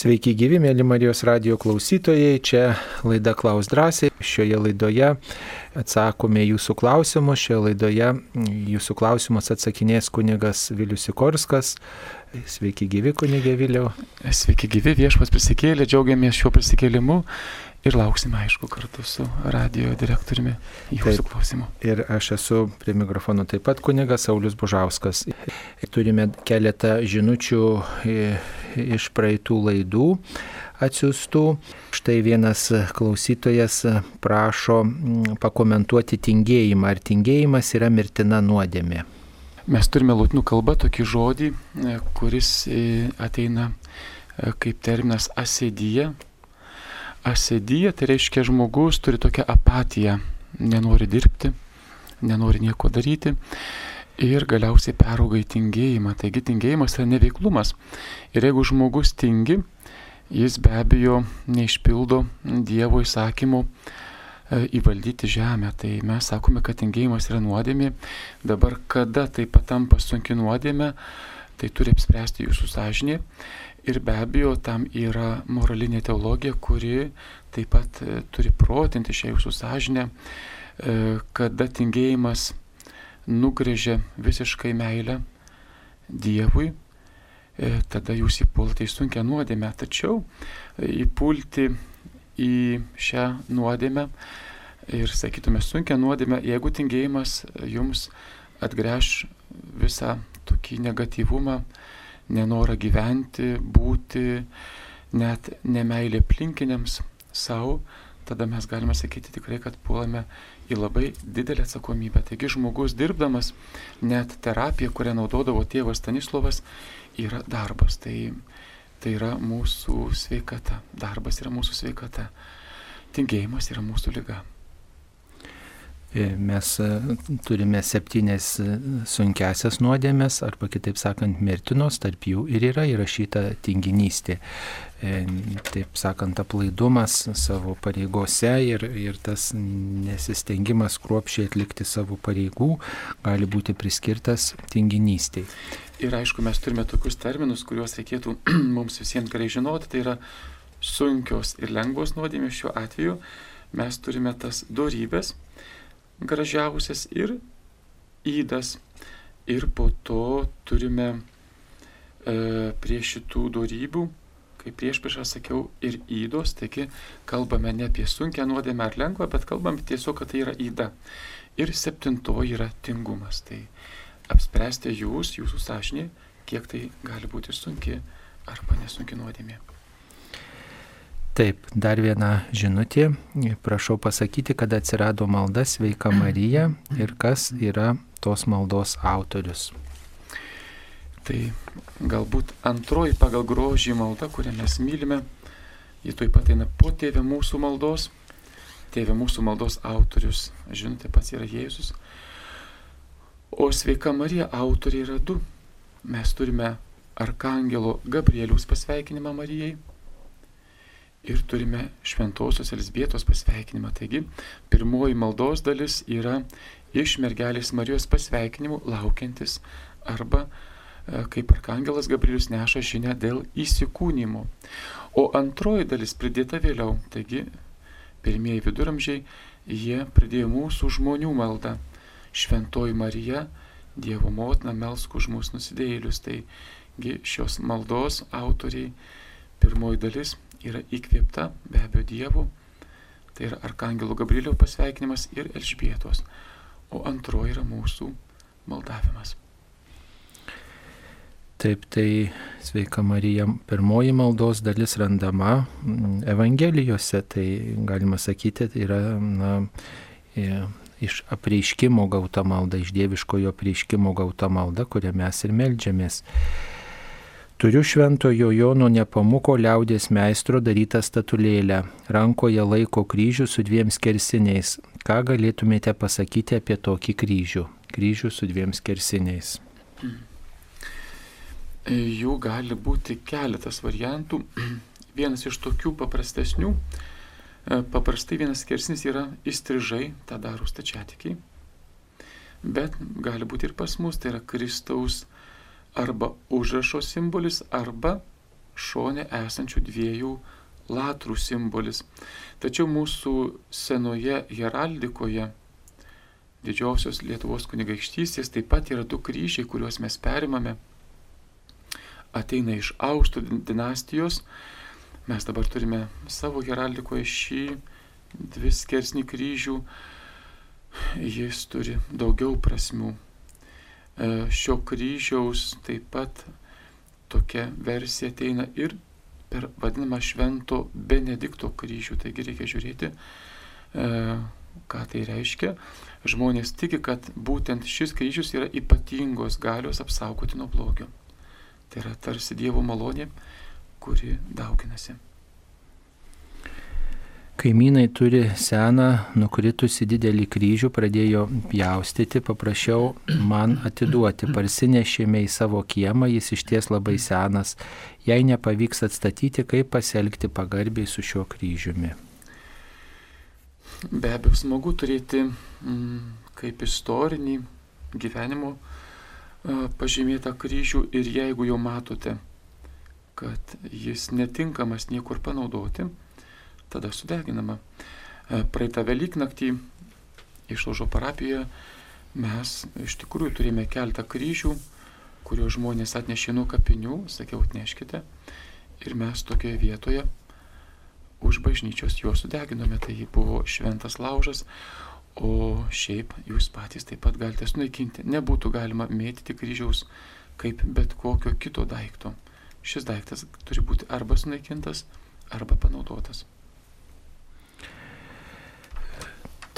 Sveiki gyvi, mėly Marijos radio klausytojai. Čia laida Klaus drąsiai. Šioje laidoje atsakome jūsų klausimus. Šioje laidoje jūsų klausimus atsakinės kunigas Vilius Sikorskas. Sveiki gyvi, kunigė Viliau. Sveiki gyvi, viešpas prisikėlė, džiaugiamės šiuo prisikėlimu ir lauksime, aišku, kartu su radio direktoriumi jūsų klausimų. Ir aš esu prie mikrofono taip pat kunigas Saulis Bužauskas. Turime keletą žinučių iš praeitų laidų atsiųstų. Štai vienas klausytojas prašo pakomentuoti tingėjimą. Ar tingėjimas yra mirtina nuodėmė? Mes turime lūtinių kalbą tokį žodį, kuris ateina kaip terminas asėdyje, Asėdyje tai reiškia žmogus turi tokią apatiją, nenori dirbti, nenori nieko daryti ir galiausiai perauga į tingėjimą. Taigi tingėjimas yra neveiklumas. Ir jeigu žmogus tingi, jis be abejo neišpildo Dievo įsakymų e, įvaldyti žemę. Tai mes sakome, kad tingėjimas yra nuodėmė. Dabar kada tai patampa sunki nuodėmė, tai turi apspręsti jūsų sąžinė. Ir be abejo, tam yra moralinė teologija, kuri taip pat e, turi protinti šią jūsų sąžinę, e, kada tingėjimas nugrėžia visiškai meilę Dievui, e, tada jūs įpulti į sunkę nuodėmę. Tačiau įpulti į šią nuodėmę ir, sakytume, sunkę nuodėmę, jeigu tingėjimas jums atgręž visą tokį negatyvumą, nenorą gyventi, būti, net nemailė aplinkiniams savo, tada mes galime sakyti tikrai, kad puolame į labai didelę atsakomybę. Taigi žmogus dirbdamas, net terapija, kurią naudodavo tėvas Stanislovas, yra darbas. Tai, tai yra mūsų sveikata. Darbas yra mūsų sveikata. Tingėjimas yra mūsų lyga. E, mes e, turime septynes e, sunkesias nuodėmės, arba kitaip sakant, mirtinos, tarp jų ir yra įrašyta tinginystė. Taip sakant, aplaidumas savo pareigose ir, ir tas nesistengimas kruopšiai atlikti savo pareigų gali būti priskirtas tinginystiai. Ir aišku, mes turime tokius terminus, kuriuos reikėtų mums visiems gerai žinoti, tai yra sunkios ir lengvos nuodėmės šiuo atveju. Mes turime tas dorybės, gražiausias ir įdas. Ir po to turime e, prie šitų darybių, kaip prieš priešą sakiau, ir įdos, taigi kalbame ne apie sunkę nuodėmę ar lengvą, bet kalbame tiesiog, kad tai yra įda. Ir septintoji yra tingumas. Tai apspręsti jūs, jūsų sąžinė, kiek tai gali būti sunki arba nesunki nuodėmė. Taip, dar viena žinutė. Prašau pasakyti, kada atsirado malda Sveika Marija ir kas yra tos maldos autorius. Tai galbūt antroji pagal grožį malda, kurią mes mylime, ji taip pat eina po tėvė mūsų maldos. Tėvė mūsų maldos autorius, žinote, pats yra Jėzus. O Sveika Marija autoriai yra du. Mes turime Arkangelo Gabrieliaus pasveikinimą Marijai ir turime šventosios Elsbietos pasveikinimą. Taigi, pirmoji maldos dalis yra iš mergelės Marijos pasveikinimų laukiantis arba e, kaip arkangelas Gabrielius neša žinę dėl įsikūnymo. O antroji dalis pridėta vėliau. Taigi, pirmieji viduramžiai, jie pridėjo mūsų žmonių maldą. Šventoji Marija, Dievo motina, melsk už mūsų nusidėjėlius. Taigi šios maldos autoriai, pirmoji dalis yra įkvėpta be abejo Dievo, tai yra Arkangelo Gabrielio pasveikinimas ir Elžbietos, o antroji yra mūsų maldavimas. Taip, tai sveika Marija, pirmoji maldos dalis randama mm, Evangelijose, tai galima sakyti, tai yra na, iš apreiškimo gauta malda, iš dieviškojo apreiškimo gauta malda, kurią mes ir melžiamės. Turiu šventojo Jono nepamuko liaudės meistro darytą statulėlę, rankoje laiko kryžių su dviem skersiniais. Ką galėtumėte pasakyti apie tokį kryžių? Kryžių su dviem skersiniais. Jų gali būti keletas variantų. Vienas iš tokių paprastesnių, e, paprastai vienas skersinis yra įstrižai, tą daro stačiatikiai. Bet gali būti ir pas mus, tai yra Kristaus arba užrašo simbolis, arba šone esančių dviejų latrų simbolis. Tačiau mūsų senoje heraldikoje didžiosios Lietuvos kunigaikštystės taip pat yra du kryžiai, kuriuos mes perimame. Ateina iš Auštų dinastijos. Mes dabar turime savo heraldikoje šį dvi skersnį kryžių. Jis turi daugiau prasmių. E, šio kryžiaus taip pat tokia versija ateina ir per vadinamą švento Benedikto kryžių. Taigi reikia žiūrėti, e, ką tai reiškia. Žmonės tiki, kad būtent šis kryžius yra ypatingos galios apsaugoti nuo blogio. Tai yra tarsi Dievo malonė, kuri dauginasi. Kaimynai turi seną, nukritusi didelį kryžių, pradėjo pjaustyti, paprašiau man atiduoti. Parsinešėme į savo kiemą, jis iš ties labai senas. Jei nepavyks atstatyti, kaip pasielgti pagarbiai su šiuo kryžiumi. Be abejo, smagu turėti mm, kaip istorinį gyvenimo pažymėtą kryžių ir jeigu jau matote, kad jis netinkamas niekur panaudoti, tada sudeginama. E, praeitą Velyknaktį išložo parapijoje mes iš tikrųjų turime keltą kryžių, kuriuos žmonės atnešė nuo kapinių, sakiau, atneškite. Ir mes tokioje vietoje už bažnyčios juos sudeginome, tai buvo šventas laužas, o šiaip jūs patys taip pat galite sunaikinti. Nebūtų galima mėtyti kryžiaus kaip bet kokio kito daikto. Šis daiktas turi būti arba sunaikintas, arba panaudotas.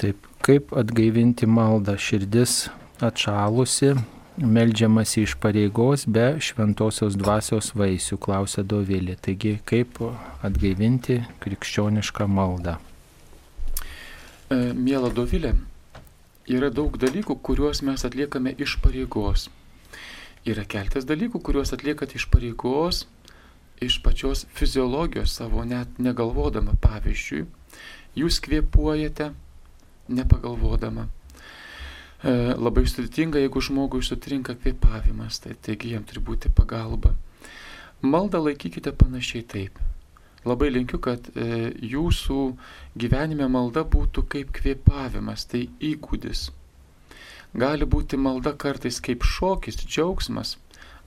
Taip, kaip atgaivinti maldą širdis atšalusi, melžiamasi iš pareigos be šventosios dvasios vaisių, klausia Dovilė. Taigi, kaip atgaivinti krikščionišką maldą? E, Mėla Dovilė, yra daug dalykų, kuriuos mes atliekame iš pareigos. Yra keltas dalykų, kuriuos atliekat iš pareigos, iš pačios fiziologijos savo, net negalvodama. Pavyzdžiui, jūs kvėpuojate, nepagalvodama. E, labai sudėtinga, jeigu žmogui sutrinka kvėpavimas, tai taigi jam turi būti pagalba. Maldą laikykite panašiai taip. Labai linkiu, kad e, jūsų gyvenime malda būtų kaip kvėpavimas, tai įgūdis. Gali būti malda kartais kaip šokis, džiaugsmas,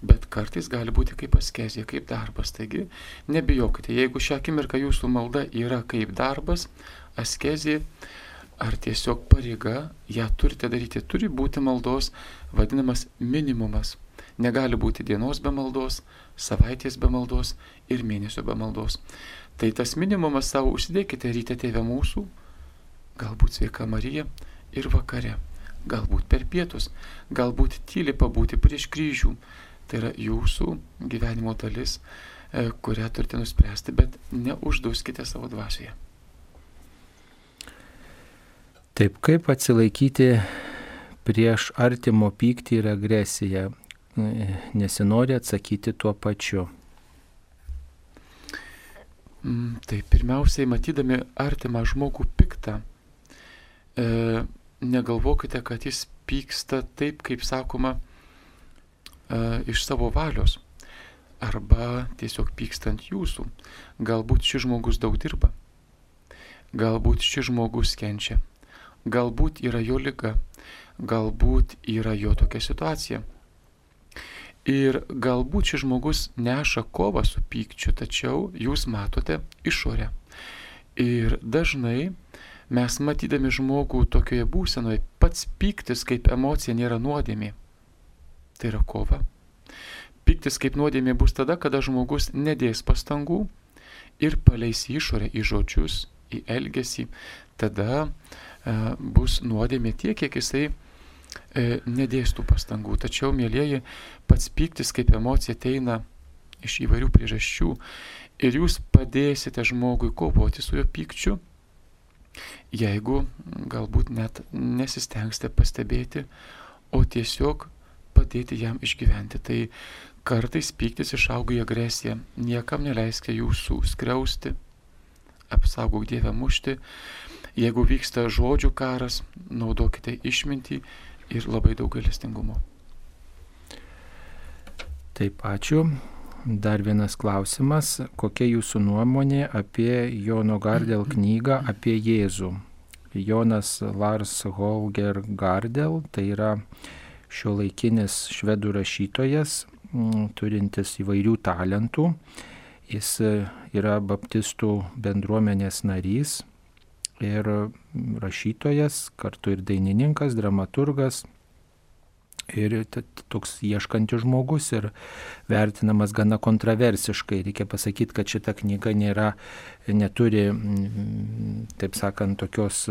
bet kartais gali būti kaip askezija, kaip darbas. Taigi nebijokite, jeigu šią akimirką jūsų malda yra kaip darbas, askezija, ar tiesiog pareiga, ją turite daryti. Turi būti maldos vadinamas minimumas. Negali būti dienos be maldos, savaitės be maldos ir mėnesio be maldos. Tai tas minimumas savo užsidėkite ryte tėvę mūsų, galbūt sveika Marija ir vakare, galbūt per pietus, galbūt tyliai pabūti prieš kryžių. Tai yra jūsų gyvenimo dalis, e, kurią turite nuspręsti, bet neuždauskite savo dvasioje. Taip kaip atsilaikyti prieš artimo pyktį ir agresiją, nesinori atsakyti tuo pačiu. Mm, tai pirmiausiai, matydami artimą žmogų piktą, e, negalvokite, kad jis pyksta taip, kaip sakoma, e, iš savo valios. Arba tiesiog pykstant jūsų. Galbūt šis žmogus daug dirba. Galbūt šis žmogus kenčia Galbūt yra jo lyga, galbūt yra jo tokia situacija. Ir galbūt šis žmogus neša kovą su pykčiu, tačiau jūs matote išorę. Ir dažnai mes matydami žmogų tokioje būsenoje, pats pyktis kaip emocija nėra nuodėmė. Tai yra kova. Pyktis kaip nuodėmė bus tada, kada žmogus nedės pastangų ir paleis išorę į žodžius, į elgesį. Tada E, bus nuodėmė tiek, kiek jisai e, nedėstų pastangų. Tačiau, mėlyjeji, pats pyktis kaip emocija ateina iš įvairių priežasčių ir jūs padėsite žmogui kovoti su jo pykčiu, jeigu galbūt net nesistengsite pastebėti, o tiesiog padėti jam išgyventi. Tai kartais pyktis išauga į agresiją, niekam neleiskite jūsų skriausti, apsaugok Dievę mušti, Jeigu vyksta žodžių karas, naudokite išmintį ir labai daug galestingumo. Taip, ačiū. dar vienas klausimas. Kokia jūsų nuomonė apie Jono Gardel knygą apie Jėzų? Jonas Lars Holger Gardel, tai yra šio laikinis švedų rašytojas, turintis įvairių talentų. Jis yra baptistų bendruomenės narys ir rašytojas, kartu ir dainininkas, dramaturgas, ir toks ieškantis žmogus ir vertinamas gana kontroversiškai. Reikia pasakyti, kad šita knyga nėra, neturi, taip sakant, tokios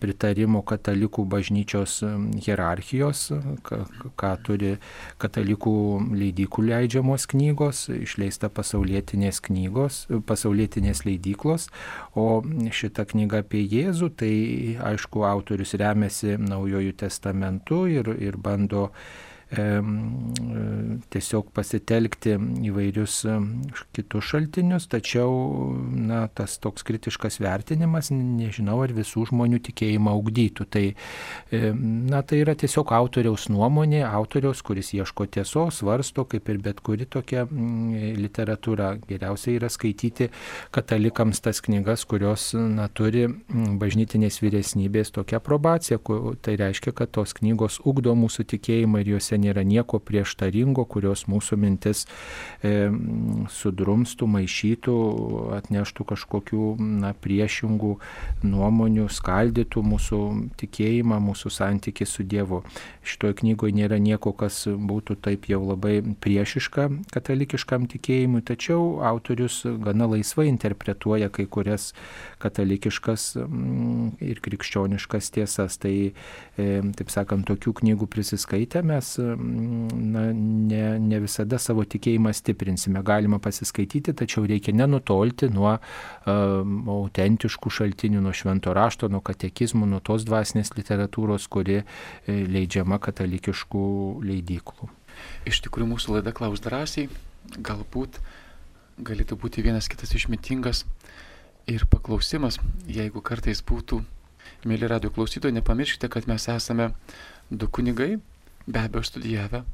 pritarimo katalikų bažnyčios hierarchijos, ką, ką turi katalikų leidykų leidžiamos knygos, išleista pasaulietinės knygos, pasaulietinės leidyklos, o šita knyga apie Jėzų, tai aišku, autorius remiasi Naujojų testamentu ir, ir bando tiesiog pasitelkti įvairius kitus šaltinius, tačiau na, tas toks kritiškas vertinimas, nežinau, ar visų žmonių tikėjimą augdytų. Tai, na, tai yra tiesiog autoriaus nuomonė, autoriaus, kuris ieško tiesos, svarsto, kaip ir bet kuri tokia literatūra. Geriausia yra skaityti katalikams tas knygas, kurios na, turi bažnytinės vyresnybės tokią aprobaciją. Tai reiškia, kad tos knygos ugdo mūsų tikėjimą ir juose nėra nieko prieštaringo, kurios mūsų mintis e, sudrumstų, maišytų, atneštų kažkokių na, priešingų nuomonių, skaldytų mūsų tikėjimą, mūsų santyki su Dievu. Šitoje knygoje nėra nieko, kas būtų taip jau labai priešiška katalikiškam tikėjimui, tačiau autorius gana laisvai interpretuoja kai kurias katalikiškas mm, ir krikščioniškas tiesas. Tai, e, taip sakant, tokių knygų prisiskaitę mes na, ne, ne visada savo tikėjimą stiprinsime. Galima pasiskaityti, tačiau reikia nenutolti nuo uh, autentiškų šaltinių, nuo švento rašto, nuo katekizmų, nuo tos dvasinės literatūros, kuri leidžiama katalikiškų leidyklų. Iš tikrųjų, mūsų laida klaus drąsiai, galbūt galėtų būti vienas kitas išmintingas ir paklausimas, jeigu kartais būtų, mėly radio klausytojai, nepamirškite, kad mes esame du kunigai, be abejo studijavę,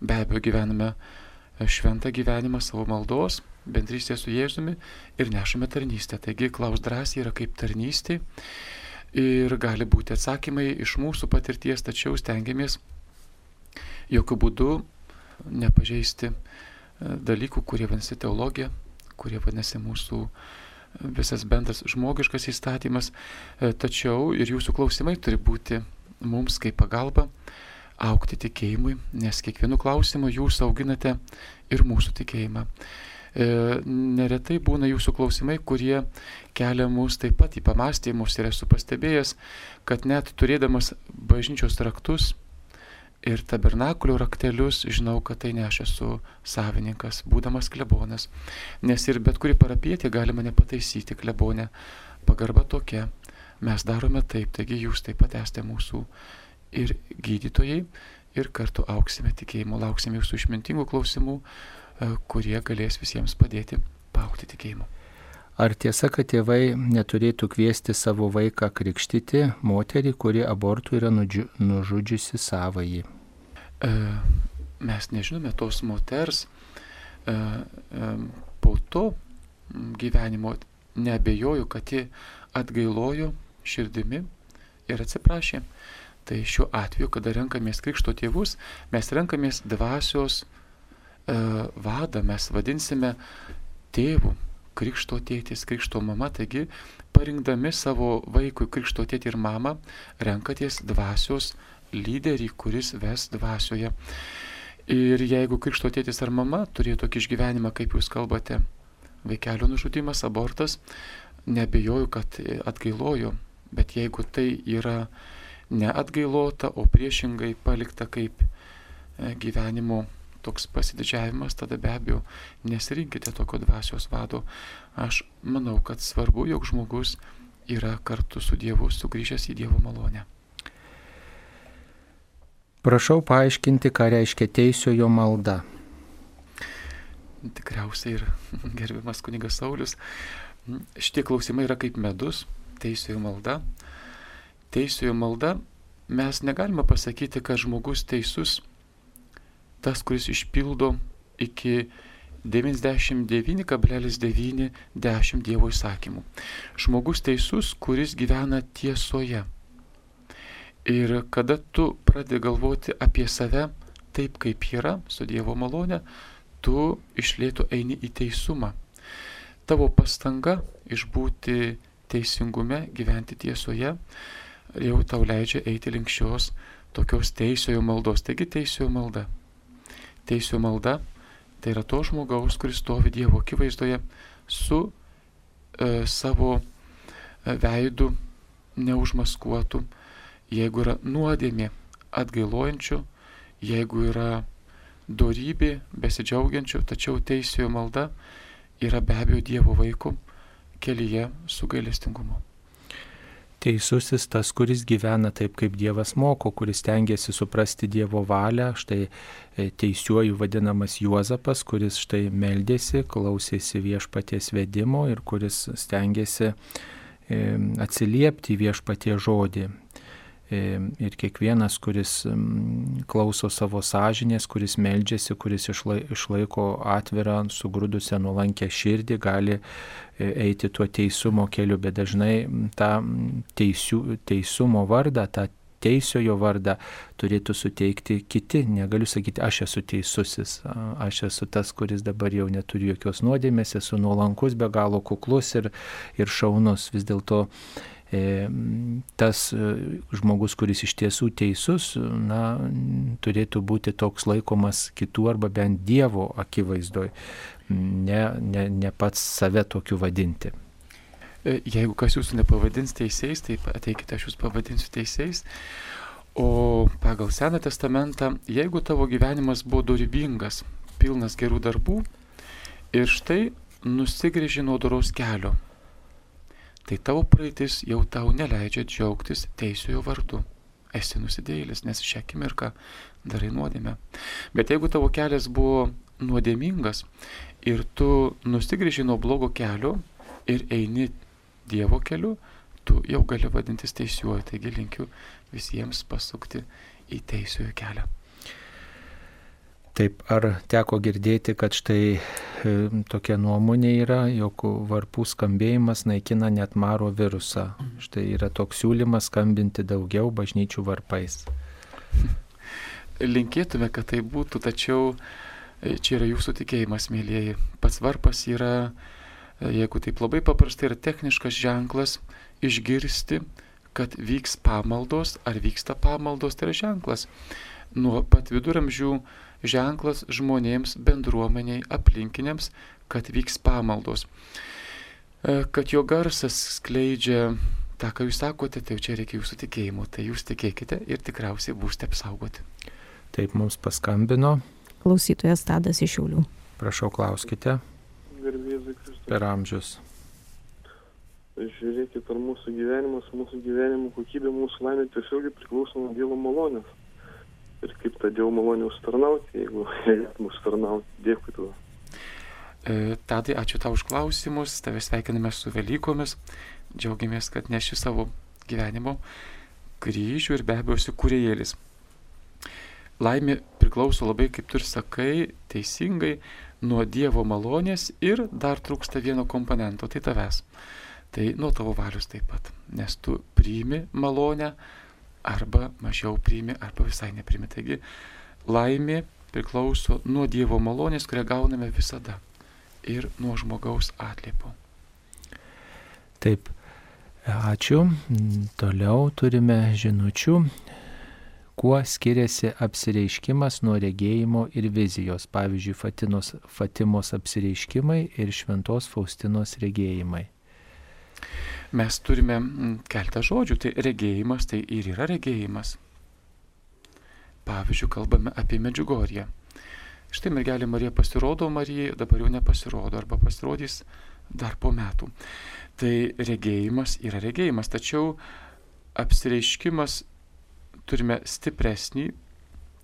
be abejo gyvename šventą gyvenimą savo maldos, bendrystė su Jėzumi ir nešame tarnystę. Taigi klaus drąsiai yra kaip tarnystė ir gali būti atsakymai iš mūsų patirties, tačiau stengiamės jokių būdų nepažeisti e, dalykų, kurie vadinasi teologija, kurie vadinasi mūsų visas bendras žmogiškas įstatymas, e, tačiau ir jūsų klausimai turi būti mums kaip pagalba aukti tikėjimui, nes kiekvienu klausimu jūs auginate ir mūsų tikėjimą. E, neretai būna jūsų klausimai, kurie kelia mus taip pat į pamastymus ir esu pastebėjęs, kad net turėdamas bažnyčios raktus ir tabernakulio raktelius, žinau, kad tai ne aš esu savininkas, būdamas klebonas, nes ir bet kuri parapietė gali mane pataisyti klebonę. Pagarba tokia, mes darome taip, taigi jūs taip pat esate mūsų ir gydytojai ir kartu auksime tikėjimu, lauksime jūsų išmintingų klausimų, e, kurie galės visiems padėti paukti tikėjimu. Ar tiesa, kad tėvai neturėtų kviesti savo vaiką krikštyti moterį, kuri abortų yra nužudžiusi savąjį? E, mes nežinome tos moters e, po to gyvenimo nebejoju, kad ji atgailojo širdimi ir atsiprašė. Tai šiuo atveju, kada renkamės krikšto tėvus, mes renkamės dvasios e, vadą, mes vadinsime tėvų, krikšto tėtis, krikšto mama, taigi parinkdami savo vaikui krikšto tėtį ir mamą, renkatės dvasios lyderį, kuris ves dvasioje. Ir jeigu krikšto tėtis ar mama turėjo tokį išgyvenimą, kaip jūs kalbate, vaikelio nužudimas, abortas, nebejoju, kad atgailojo, bet jeigu tai yra neatgailota, o priešingai palikta kaip e, gyvenimo toks pasididžiavimas, tada be abejo nesirinkite tokio dvasios vado. Aš manau, kad svarbu, jog žmogus yra kartu su Dievu sugrįžęs į Dievo malonę. Prašau paaiškinti, ką reiškia teisiojo malda. Tikriausiai ir gerbiamas kunigas Saulis. Šitie klausimai yra kaip medus, teisiojo malda teisiojo malda, mes negalime pasakyti, kad žmogus teisus, tas, kuris išpildo iki 99,910 Dievo įsakymų. Žmogus teisus, kuris gyvena tiesoje. Ir kada tu pradedi galvoti apie save taip, kaip yra, su Dievo malone, tu išlėtų eini į teisumą. Tavo pastanga išbūti teisingume, gyventi tiesoje, jau tau leidžia eiti link šios tokios teisiojo maldos. Taigi teisiojo malda. Teisiojo malda tai yra to žmogaus, kuris stovi Dievo akivaizdoje su e, savo e, veidu neužmaskuotu, jeigu yra nuodėmė atgailojančių, jeigu yra dorybė besidžiaugiančių, tačiau teisiojo malda yra be abejo Dievo vaikų kelyje su gailestingumu. Teisusis tas, kuris gyvena taip, kaip Dievas moko, kuris tengiasi suprasti Dievo valią, štai e, teisiuoju vadinamas Juozapas, kuris štai meldėsi, klausėsi viešpaties vedimo ir kuris stengiasi e, atsiliepti viešpatie žodį. Ir kiekvienas, kuris klauso savo sąžinės, kuris meldžiasi, kuris išlaiko atvirą, sugrūdusią nuolankę širdį, gali e, eiti tuo teisumo keliu, bet dažnai tą teisių, teisumo vardą, tą teisiojo vardą turėtų suteikti kiti. Negaliu sakyti, aš esu teisusis, aš esu tas, kuris dabar jau neturi jokios nuodėmės, esu nuolankus, be galo kuklus ir, ir šaunus. Vis dėlto tas e, žmogus, kuris iš tiesų teisus, na, turėtų būti toks laikomas kitų arba bent Dievo akivaizdoj, ne, ne, ne pats save tokiu vadinti. E, jeigu kas jūsų nepavadins teisėjais, tai ateikite, aš jūs pavadinsiu teisėjais. O pagal Seną testamentą, jeigu tavo gyvenimas buvo dorybingas, pilnas gerų darbų ir štai nusigrėži nuo doros kelio, tai tavo praeitis jau tau neleidžia džiaugtis teisiojo vardu. Esi nusidėjėlis, nes šią akimirką darai nuodėmę. Bet jeigu tavo kelias buvo nuodėmingas ir tu nusigrįži nuo blogo kelio ir eini Dievo keliu, tu jau gali vadintis teisiuoju. Taigi linkiu visiems pasukti į teisiojo kelią. Taip, ar teko girdėti, kad štai e, tokia nuomonė yra, jog varpų skambėjimas naikina net maro virusą. Štai yra toks siūlymas skambinti daugiau bažnyčių varpais. Linkėtume, kad tai būtų, tačiau e, čia yra jūsų tikėjimas, mėlyjeji. Pats varpas yra, e, jeigu taip labai paprastai, yra techniškas ženklas išgirsti, kad vyks pamaldos, ar vyksta pamaldos, tai yra ženklas. Nuo pat viduramžių ženklas žmonėms, bendruomeniai, aplinkiniams, kad vyks pamaldos. E, kad jo garsas skleidžia tą, ką jūs sakote, tai čia reikia jūsų tikėjimo, tai jūs tikėkite ir tikriausiai būsite apsaugoti. Taip mums paskambino. Klausytojas Tadas iš Šiaulių. Prašau, klauskite. Garbėzai Kristus. Per amžius. Žiūrėkit, ar mūsų gyvenimas, mūsų gyvenimo kokybė, mūsų laimė tiesiogiai priklauso nuo Dievo malonės ir kaip tą Dievo malonę užtarnauti, jeigu galėtum užtarnauti. Dėkui tu. E, Tadai, ačiū tau už klausimus, tave sveikiname su Velykomis, džiaugiamės, kad neši savo gyvenimo kryžių ir be abejo esi kurieėlis. Laimė priklauso labai, kaip tu ir sakai, teisingai nuo Dievo malonės ir dar trūksta vieno komponento, tai tavęs. Tai nuo tavo valius taip pat, nes tu priimi malonę, arba mažiau priimi, arba visai nepriimi. Taigi laimė priklauso nuo Dievo malonės, kurią gauname visada ir nuo žmogaus atliepo. Taip, ačiū. Toliau turime žinučių. Kuo skiriasi apsireiškimas nuo regėjimo ir vizijos, pavyzdžiui, Fatinos, Fatimos apsireiškimai ir Šventos Faustinos regėjimai? Mes turime mm, keltą žodžių. Tai regėjimas tai ir yra regėjimas. Pavyzdžiui, kalbame apie Medžiugorję. Štai mergelė Marija pasirodo Marijai, dabar jau nepasirodo arba pasirodys dar po metų. Tai regėjimas yra regėjimas, tačiau apsireiškimas turime stipresnį,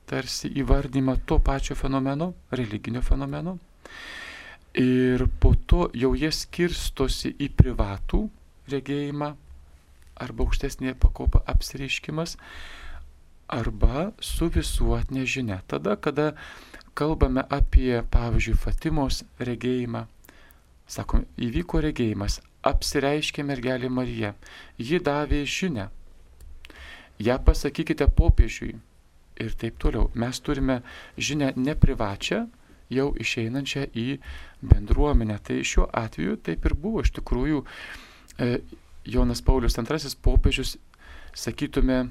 tarsi įvardymą to pačio fenomeno, religinio fenomeno. Ir po to jau jie skirstosi į privatų regėjimą, arba aukštesnė pakopa apsireiškimas, arba su visuotinė žinia. Tada, kada kalbame apie, pavyzdžiui, Fatimos regėjimą, sakom, įvyko regėjimas, apsireiškė mergelė Marija, ji davė žinę, ją pasakykite popiežiui ir taip toliau. Mes turime žinę neprivačią, jau išeinančią į bendruomenę. Tai šiuo atveju taip ir buvo. Iš tikrųjų, e, Jonas Paulius II popiežius, sakytume,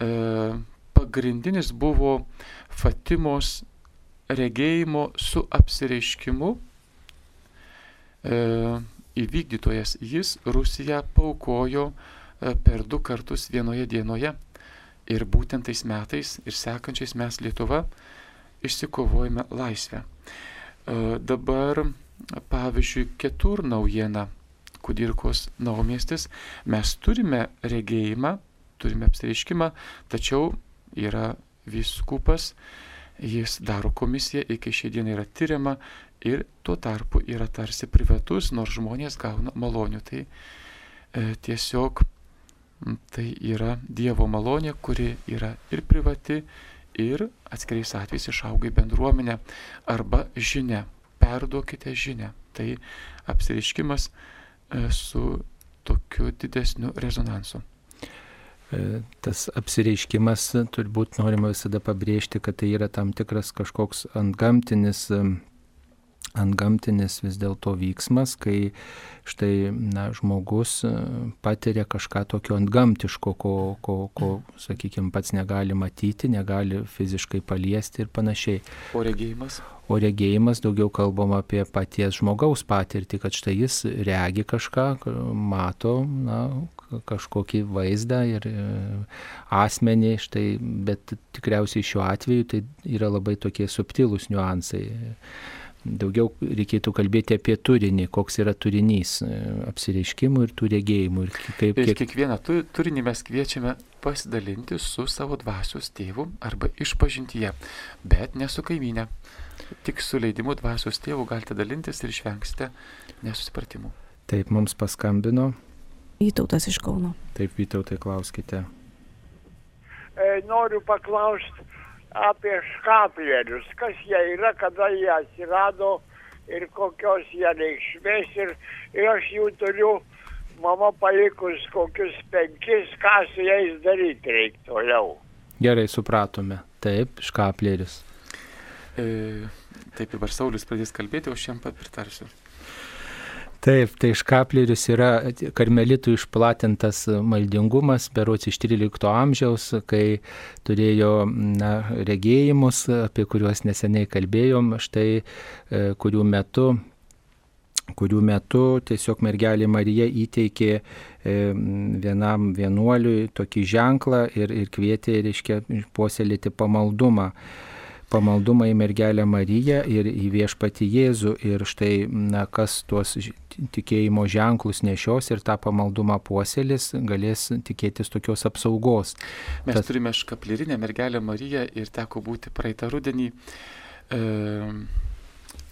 e, pagrindinis buvo Fatimos regėjimo su apsireiškimu e, įvykdytojas. Jis Rusiją paukojo per du kartus vienoje dienoje. Ir būtent tais metais ir sekančiais mes Lietuva išsikovojame laisvę. E, dabar, pavyzdžiui, kitur naujiena, Kudirkos naumiestis, mes turime regėjimą, turime apsireiškimą, tačiau yra viskupas, jis daro komisiją, iki šiai dienai yra tyriama ir tuo tarpu yra tarsi privatus, nors žmonės gauna malonių. Tai e, tiesiog tai yra Dievo malonė, kuri yra ir privati, ir atskiriais atvejais išauga į bendruomenę arba žinia. Perduokite žinę. Tai apsiriškimas e, su tokiu didesniu rezonansu. E, tas apsireiškimas turbūt norima visada pabrėžti, kad tai yra tam tikras kažkoks antgamtinis antgamtinis vis dėlto vyksmas, kai štai na, žmogus e, patiria kažką tokio antgamtiško, ko, ko, ko sakykime, pats negali matyti, negali fiziškai paliesti ir panašiai. O regėjimas? O regėjimas daugiau kalbama apie paties žmogaus patirtį, kad štai jis regi kažką, mato na, kažkokį vaizdą ir e, asmenį, štai, bet tikriausiai šiuo atveju tai yra labai tokie subtilūs niuansai daugiau reikėtų kalbėti apie turinį, koks yra turinys e, apsireiškimų ir tų regėjimų. Ir kaip, kiek... ir kiekvieną tu, turinį mes kviečiame pasidalinti su savo dvasios tėvu arba išpažintyje, bet ne su kaiminė. Tik su leidimu dvasios tėvu galite dalintis ir išvengsite nesusipratimų. Taip, mums paskambino. Vytautas iš Kauno. Taip, Vytautai, klauskite. E, noriu paklausti, apie škaplierius, kas jie yra, kada jie atsirado ir kokios jie reikšmės. Ir, ir aš jų turiu, mama palikus kokius penkis, ką su jais daryti reikia toliau. Gerai, supratome. Taip, škaplėris. E, taip, dabar Saulis pradės kalbėti, o aš jam pritarsiu. Taip, tai škaplerius yra karmelitų išplatintas maldingumas, berots iš 13 amžiaus, kai turėjo na, regėjimus, apie kuriuos neseniai kalbėjom, štai e, kurių metu kurių metu tiesiog mergelė Marija įteikė e, vienam vienuoliui tokį ženklą ir, ir kvietė, reiškia, puoselėti pamaldumą pamaldumą į mergelę Mariją ir į viešpatį Jėzų. Ir štai, na, kas tuos tikėjimo ženklus nešios ir tą pamaldumą puoselis, galės tikėtis tokios apsaugos. Mes Tad... turime škaplirinę mergelę Mariją ir teko būti praeitą rudenį e,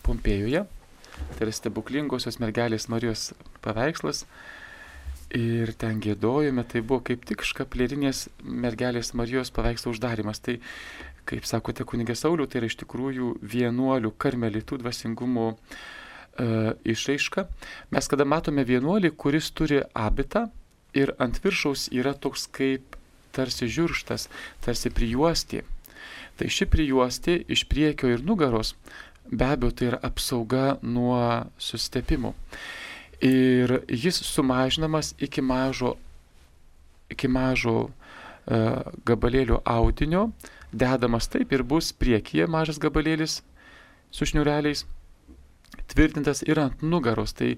Pompėjoje. Tai yra stebuklingosios mergelės Marijos paveikslas. Ir ten gėdojome, tai buvo kaip tik škaplerinės mergelės Marijos paveikslo uždarimas. Tai kaip sakote, kunigė Saulių, tai yra iš tikrųjų vienuolių karmelitų dvasingumo e, išraiška. Mes kada matome vienuolį, kuris turi abitą ir ant viršaus yra toks kaip tarsi žiūrštas, tarsi prijuostė. Tai ši prijuostė iš priekio ir nugaros be abejo tai yra apsauga nuo sustepimų. Ir jis sumažinamas iki mažo, iki mažo uh, gabalėlio audinio, dedamas taip ir bus priekyje mažas gabalėlis su šniureliais, tvirtintas ir ant nugaros. Tai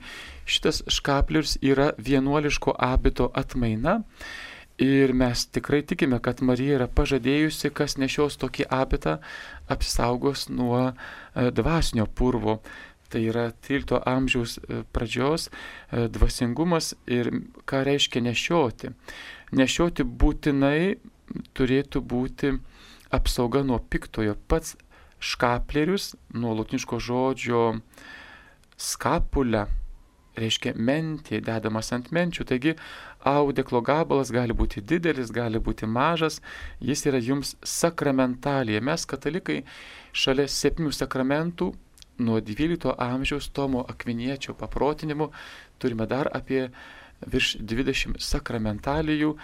šitas škaplius yra vienuoliško abito atmaina. Ir mes tikrai tikime, kad Marija yra pažadėjusi, kas nešios tokį abitą, apsaugos nuo e, dvasinio purvo. Tai yra 13 amžiaus e, pradžios e, dvasingumas ir ką reiškia nešioti. Nešioti būtinai turėtų būti apsauga nuo piktojo. Pats škaplerius nuo latiniško žodžio skapulę reiškia mentė dedamas ant menčių, taigi audeklo gabalas gali būti didelis, gali būti mažas, jis yra jums sakramentalija. Mes katalikai šalia septynių sakramentų nuo 12 amžiaus Tomo Akviniečio paprotinimu turime dar apie virš 20 sakramentalijų,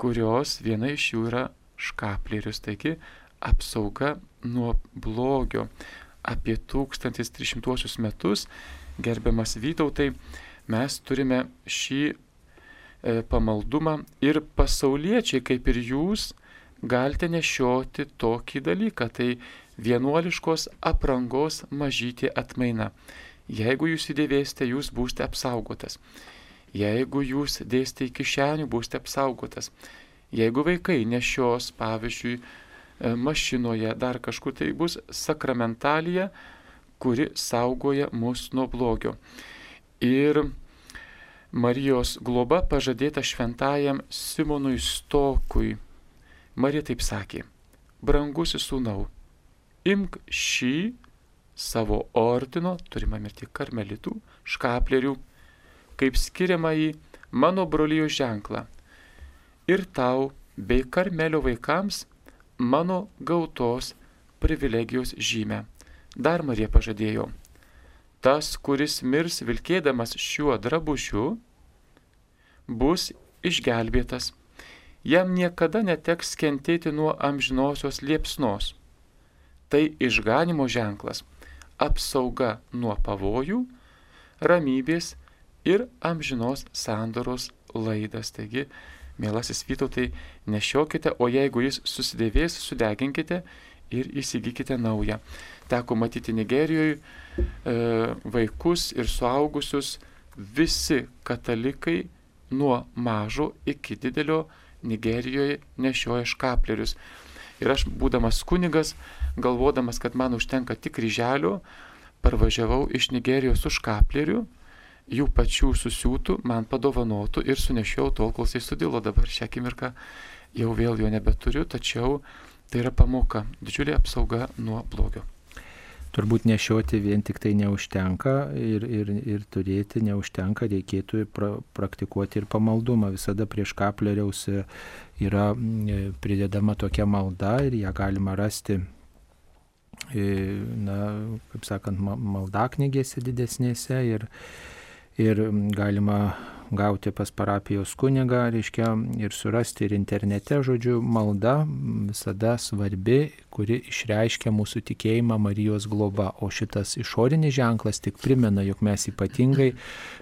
kurios viena iš jų yra škaplerius, taigi apsauga nuo blogio. Apie 1300 metus, gerbiamas Vytautai, mes turime šį e, pamaldumą ir pasauliečiai, kaip ir jūs, galite nešioti tokį dalyką. Tai vienuoliškos aprangos mažytė atmaina. Jeigu jūs įdėvėsite, jūs būsite apsaugotas. Jeigu jūs dėsite į kišenių, būsite apsaugotas. Jeigu vaikai nešios, pavyzdžiui, e, mašinoje, dar kažkur tai bus sakramentalija, kuri saugoja mus nuo blogio. Ir Marijos globa pažadėta šventajam Simonui Stokui. Marija taip sakė, brangusis sūnau, imk šį savo ordino, turime mirti karmelitų, škaplerių, kaip skiriamą į mano brolyjo ženklą. Ir tau bei karmelio vaikams mano gautos privilegijos žymę. Dar Marija pažadėjo, tas, kuris mirs vilkėdamas šiuo drabužiu, bus išgelbėtas. Jam niekada neteks kentėti nuo amžinosios liepsnos tai išganimo ženklas, apsauga nuo pavojų, ramybės ir amžinos sandoros laidas. Taigi, mielasis Vytautai, nešiokite, o jeigu jis susidėvės, sudeginkite ir įsigykite naują. Teko matyti Nigerijoje e, vaikus ir suaugusius, visi katalikai nuo mažo iki didelio Nigerijoje nešioja škaplerius. Ir aš, būdamas kunigas, galvodamas, kad man užtenka tik kryželių, parvažiavau iš Nigerijos už kaplerių, jų pačių susiūtų, man padovanotų ir sunešiau tol, kol jisai sudilo. Dabar šią akimirką jau vėl jo nebeturiu, tačiau tai yra pamoka, didžiulė apsauga nuo blogio turbūt nešioti vien tik tai neužtenka ir, ir, ir turėti neužtenka, reikėtų pra, praktikuoti ir pamaldumą. Visada prieš kapleriaus yra pridedama tokia malda ir ją galima rasti, na, kaip sakant, maldaknygėse didesnėse ir, ir galima gauti pas parapijos kunigą, reiškia, ir surasti ir internete, žodžiu, malda visada svarbi, kuri išreiškia mūsų tikėjimą Marijos globa, o šitas išorinis ženklas tik primena, jog mes ypatingai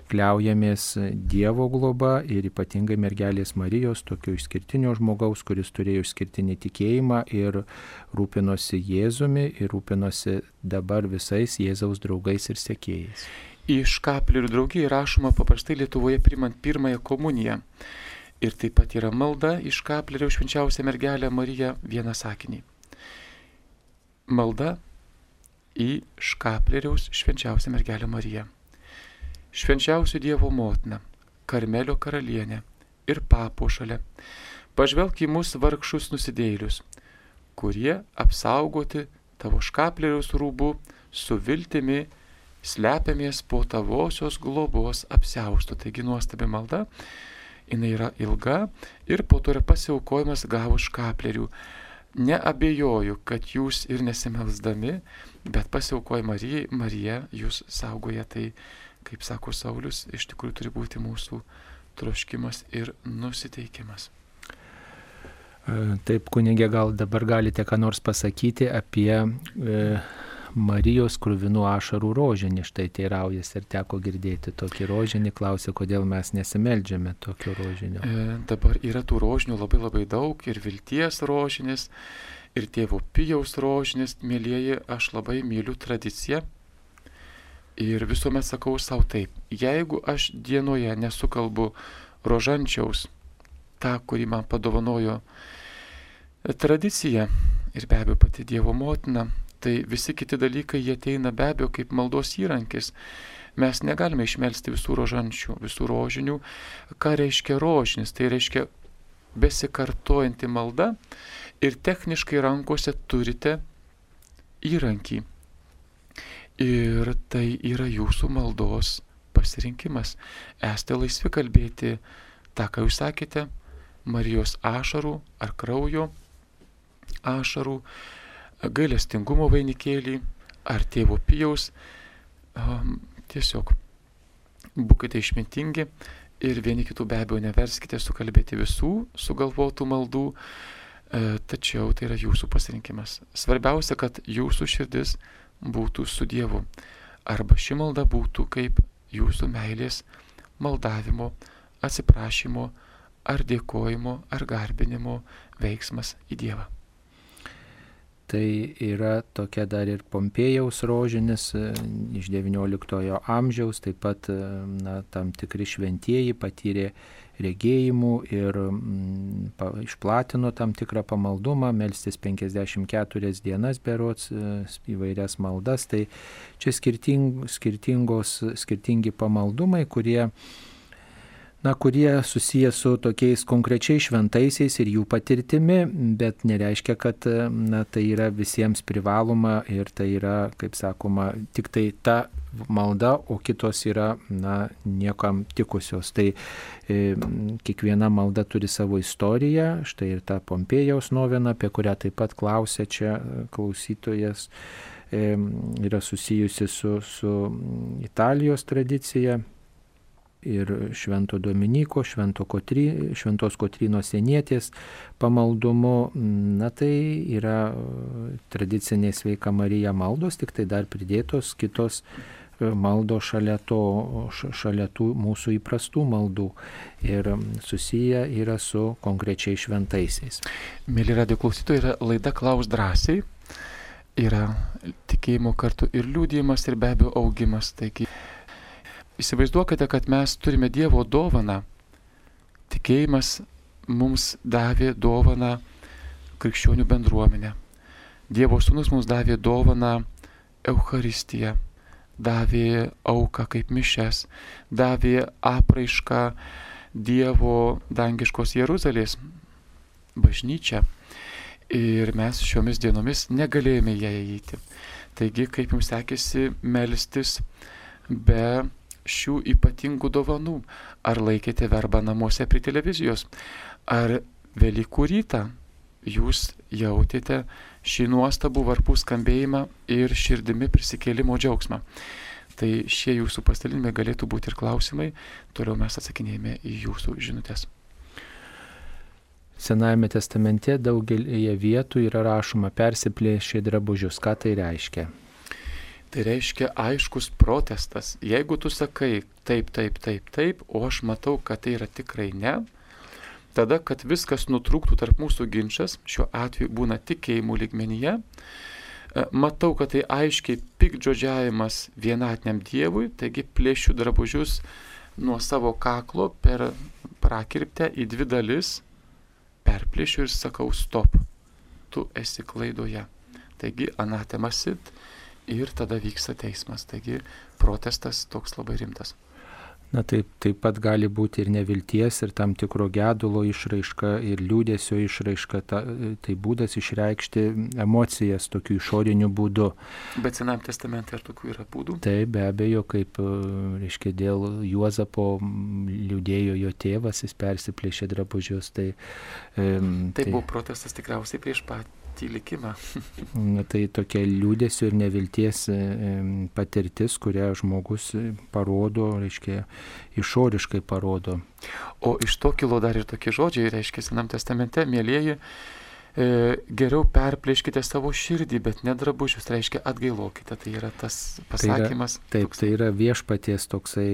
kliaujamės Dievo globa ir ypatingai mergelės Marijos, tokio išskirtinio žmogaus, kuris turėjo išskirtinį tikėjimą ir rūpinosi Jėzumi ir rūpinosi dabar visais Jėzaus draugais ir sekėjais iš kaplerių draugijai rašoma paprastai Lietuvoje primant pirmąją komuniją. Ir taip pat yra malda iš kaplerių švenčiausią mergelę Mariją vieną sakinį. Malda į škapleriaus švenčiausią mergelę Mariją. Švenčiausių Dievo motina, Karmelio karalienė ir papuošalė, pažvelk į mus vargšus nusidėlius, kurie apsaugoti tavo škapleriaus rūbų su viltimi slepiamės po tavosios globos apsiausto. Taigi nuostabi malda, jinai yra ilga ir po to yra pasiaukojimas gavus škaplerių. Neabejoju, kad jūs ir nesimelsdami, bet pasiaukoja Marijai, Marija jūs saugoja. Tai, kaip sako Saulis, iš tikrųjų turi būti mūsų troškimas ir nusiteikimas. Taip, kunigė, gal dabar galite ką nors pasakyti apie e, Marijos krūvinų ašarų rožinį, štai teiraujasi ir teko girdėti tokį rožinį, klausė, kodėl mes nesimeldžiame tokio rožinio. E, dabar yra tų rožinių labai labai daug. Ir vilties rožinis, ir tėvo pijaus rožinis, mėlyjeji, aš labai myliu tradiciją. Ir visuomet sakau savo taip, jeigu aš dienoje nesukalbu rožančiaus, tą, kurį man padovanojo tradicija ir be abejo pati Dievo motina, tai visi kiti dalykai jie ateina be abejo kaip maldos įrankis. Mes negalime išmelsti visų rožančių, visų rožinių. Ką reiškia rožinis? Tai reiškia besikartojanti malda ir techniškai rankose turite įrankį. Ir tai yra jūsų maldos pasirinkimas. Esate laisvi kalbėti tą, ką jūs sakėte, Marijos ašarų ar kraujo ašarų, gailestingumo vainikėlį ar tėvo pijaus. Tiesiog būkite išmintingi ir vieni kitų be abejo neverskite sukalbėti visų sugalvotų maldų, e, tačiau tai yra jūsų pasirinkimas. Svarbiausia, kad jūsų širdis būtų su Dievu. Arba ši malda būtų kaip jūsų meilės maldavimo, atsiprašymo ar dėkojimo ar garbinimo veiksmas į Dievą. Tai yra tokia dar ir Pompėjaus rožinis e, iš XIX amžiaus, taip pat e, na, tam tikri šventieji patyrė regėjimų ir mm, pa, išplatino tam tikrą pamaldumą, melstis 54 dienas berots e, įvairias maldas. Tai čia skirting, skirtingos, skirtingi pamaldumai, kurie na, kurie susiję su tokiais konkrečiai šventaisiais ir jų patirtimi, bet nereiškia, kad na, tai yra visiems privaloma ir tai yra, kaip sakoma, tik tai ta malda, o kitos yra na, niekam tikusios. Tai e, kiekviena malda turi savo istoriją, štai ir ta Pompėjaus novena, apie kurią taip pat klausė čia klausytojas, e, yra susijusi su, su Italijos tradicija ir Švento Dominiko, Švento Kotry, Šventos Kotrynos sienietės pamaldumu. Na tai yra tradicinė sveika Marija maldos, tik tai dar pridėtos kitos e, maldo šalia, to, šalia tų mūsų įprastų maldų ir susiję yra su konkrečiai šventaisiais. Mėly radio klausytojai, yra laida Klaus drąsiai. Yra tikėjimo kartu ir liūdėjimas, ir be abejo augimas. Taigi Įsivaizduokite, kad mes turime Dievo dovaną. Tikėjimas mums davė dovaną krikščionių bendruomenę. Dievo sūnus mums davė dovaną Eucharistiją, davė auką kaip mišes, davė apraišką Dievo dangiškos Jeruzalės bažnyčią. Ir mes šiomis dienomis negalėjome ją įeiti. Taigi, kaip jums sekėsi melstis be šių ypatingų dovanų? Ar laikėte verbą namuose prie televizijos? Ar Velykų rytą jūs jautėte šį nuostabų varpų skambėjimą ir širdimi prisikėlimo džiaugsmą? Tai šie jūsų pasidalinimai galėtų būti ir klausimai, toliau mes atsakinėjame į jūsų žinutės. Senajame testamente daugelėje vietų yra rašoma persiplėšė drabužius. Ką tai reiškia? Tai reiškia aiškus protestas. Jeigu tu sakai taip, taip, taip, taip, o aš matau, kad tai yra tikrai ne, tada, kad viskas nutrūktų tarp mūsų ginčas, šiuo atveju būna tikėjimų lygmenyje, e, matau, kad tai aiškiai pikdžodžiavimas vienatiniam Dievui, taigi plėšiu drabužius nuo savo kaklo per prakirptę į dvi dalis, perplėšiu ir sakau stop, tu esi klaidoje. Taigi anatemasit ir tada vyksta teismas. Taigi protestas toks labai rimtas. Na taip, taip pat gali būti ir nevilties, ir tam tikro gedulo išraiška, ir liūdėsio išraiška. Ta, tai būdas išreikšti emocijas tokiu išoriniu būdu. Bet Senam testamente ar tokių yra būdų? Taip, be abejo, kaip, reiškia, dėl Juozapo liūdėjo jo tėvas, jis persiplėšė drabužius. Tai, tai, tai buvo protestas tikriausiai prieš pat patį likimą. tai tokia liūdėsio ir nevilties e, patirtis, kurią žmogus parodo, reiškia, išoriškai parodo. O iš to kilo dar ir tokie žodžiai, reiškia, Senam testamente, mėlyjeji, e, geriau perplėškite savo širdį, bet ne drabužius, tai reiškia atgailokite. Tai yra tas pasakymas. Tai yra, taip, tai yra viešpaties toksai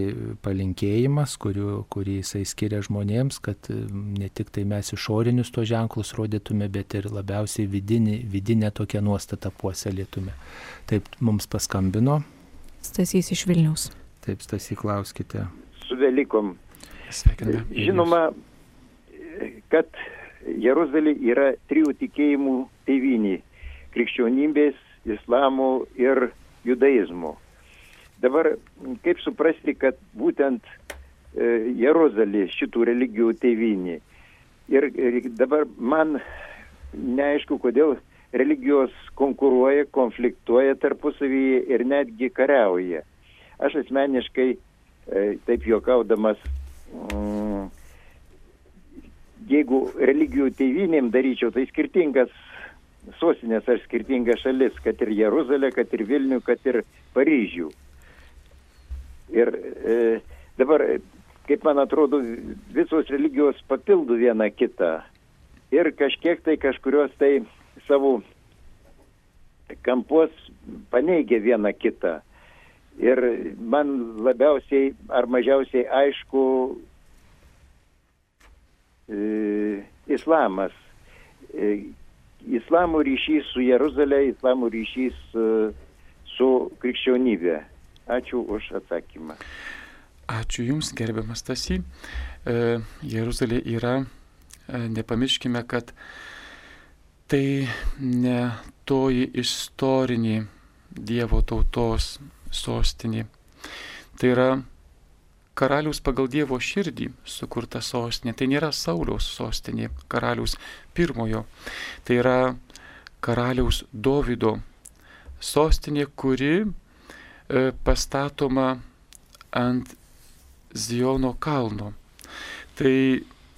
palinkėjimas, kuriu, kurį jisai skiria žmonėms, kad e, ne tik tai mes išorinius to ženklus rodytume, bet ir labiausiai vidinį, vidinę tokią nuostatą puoselėtume. Taip mums paskambino. Stasys iš Vilnius. Taip, Stasy, klauskite. Su Velykom. Sveikiname. Žinoma, kad Jeruzalė yra trijų tikėjimų tėvynė - krikščionybės, islamo ir judaizmo. Dabar kaip suprasti, kad būtent e, Jeruzalė šitų religijų tėvynė. Ir, ir dabar man neaišku, kodėl religijos konkuruoja, konfliktuoja tarpusavyje ir netgi kariauja. Aš asmeniškai e, taip juokaudamas, mm, jeigu religijų tėvynėm daryčiau, tai skirtingas sostinės ar skirtingas šalis, kad ir Jeruzalė, kad ir Vilnių, kad ir Paryžių. Ir e, dabar, kaip man atrodo, visos religijos papildo vieną kitą. Ir kažkiek tai kažkurios tai savo kampos paneigia vieną kitą. Ir man labiausiai ar mažiausiai aišku islamas. E, islamo ryšys su Jeruzalė, islamo ryšys e, su krikščionybė. Ačiū už atsakymą. Ačiū Jums, gerbiamas Tasy. E, Jeruzalė yra, e, nepamirškime, kad tai ne toji istorinė Dievo tautos sostinė. Tai yra karalius pagal Dievo širdį sukurta sostinė. Tai nėra Sauliaus sostinė, karalius pirmojo. Tai yra karaliaus Dovido sostinė, kuri e, pastatoma ant Ziono kalno. Tai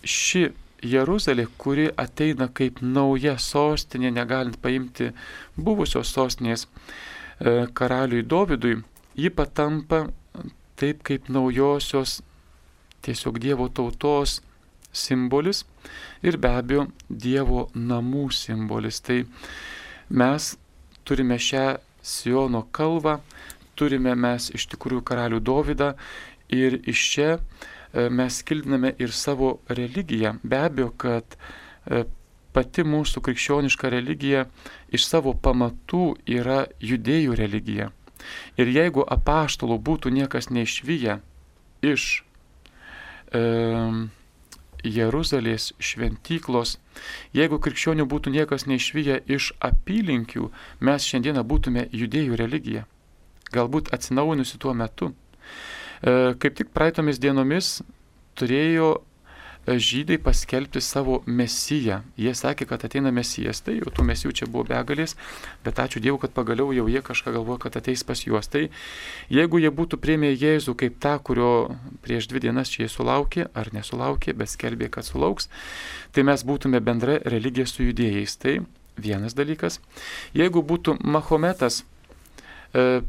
ši Jeruzalė, kuri ateina kaip nauja sostinė, negalint paimti buvusios sostinės e, karaliui Dovydui, ji patampa taip kaip naujosios tiesiog Dievo tautos simbolis ir be abejo Dievo namų simbolis. Tai mes turime šią Siono kalvą, turime mes iš tikrųjų karalių Dovydą ir iš čia E, mes kildiname ir savo religiją. Be abejo, kad e, pati mūsų krikščioniška religija iš savo pamatų yra judėjų religija. Ir jeigu apaštalų būtų niekas neišvyję iš e, Jeruzalės šventyklos, jeigu krikščionių būtų niekas neišvyję iš apylinkių, mes šiandieną būtume judėjų religija. Galbūt atsinaujinusi tuo metu. E, kaip tik praeitomis dienomis turėjo žydai paskelbti savo mesiją. Jie sakė, kad ateina mesijas, tai jau tų mesijų čia buvo begalės, bet ačiū Dievui, kad pagaliau jau jie kažką galvoja, kad ateis pas juos. Tai jeigu jie būtų priemė Jėzų kaip tą, kurio prieš dvi dienas jie sulaukė ar nesulaukė, bet skelbė, kad sulauks, tai mes būtume bendra religija su judėjais. Tai vienas dalykas. Jeigu būtų Mahometas, e,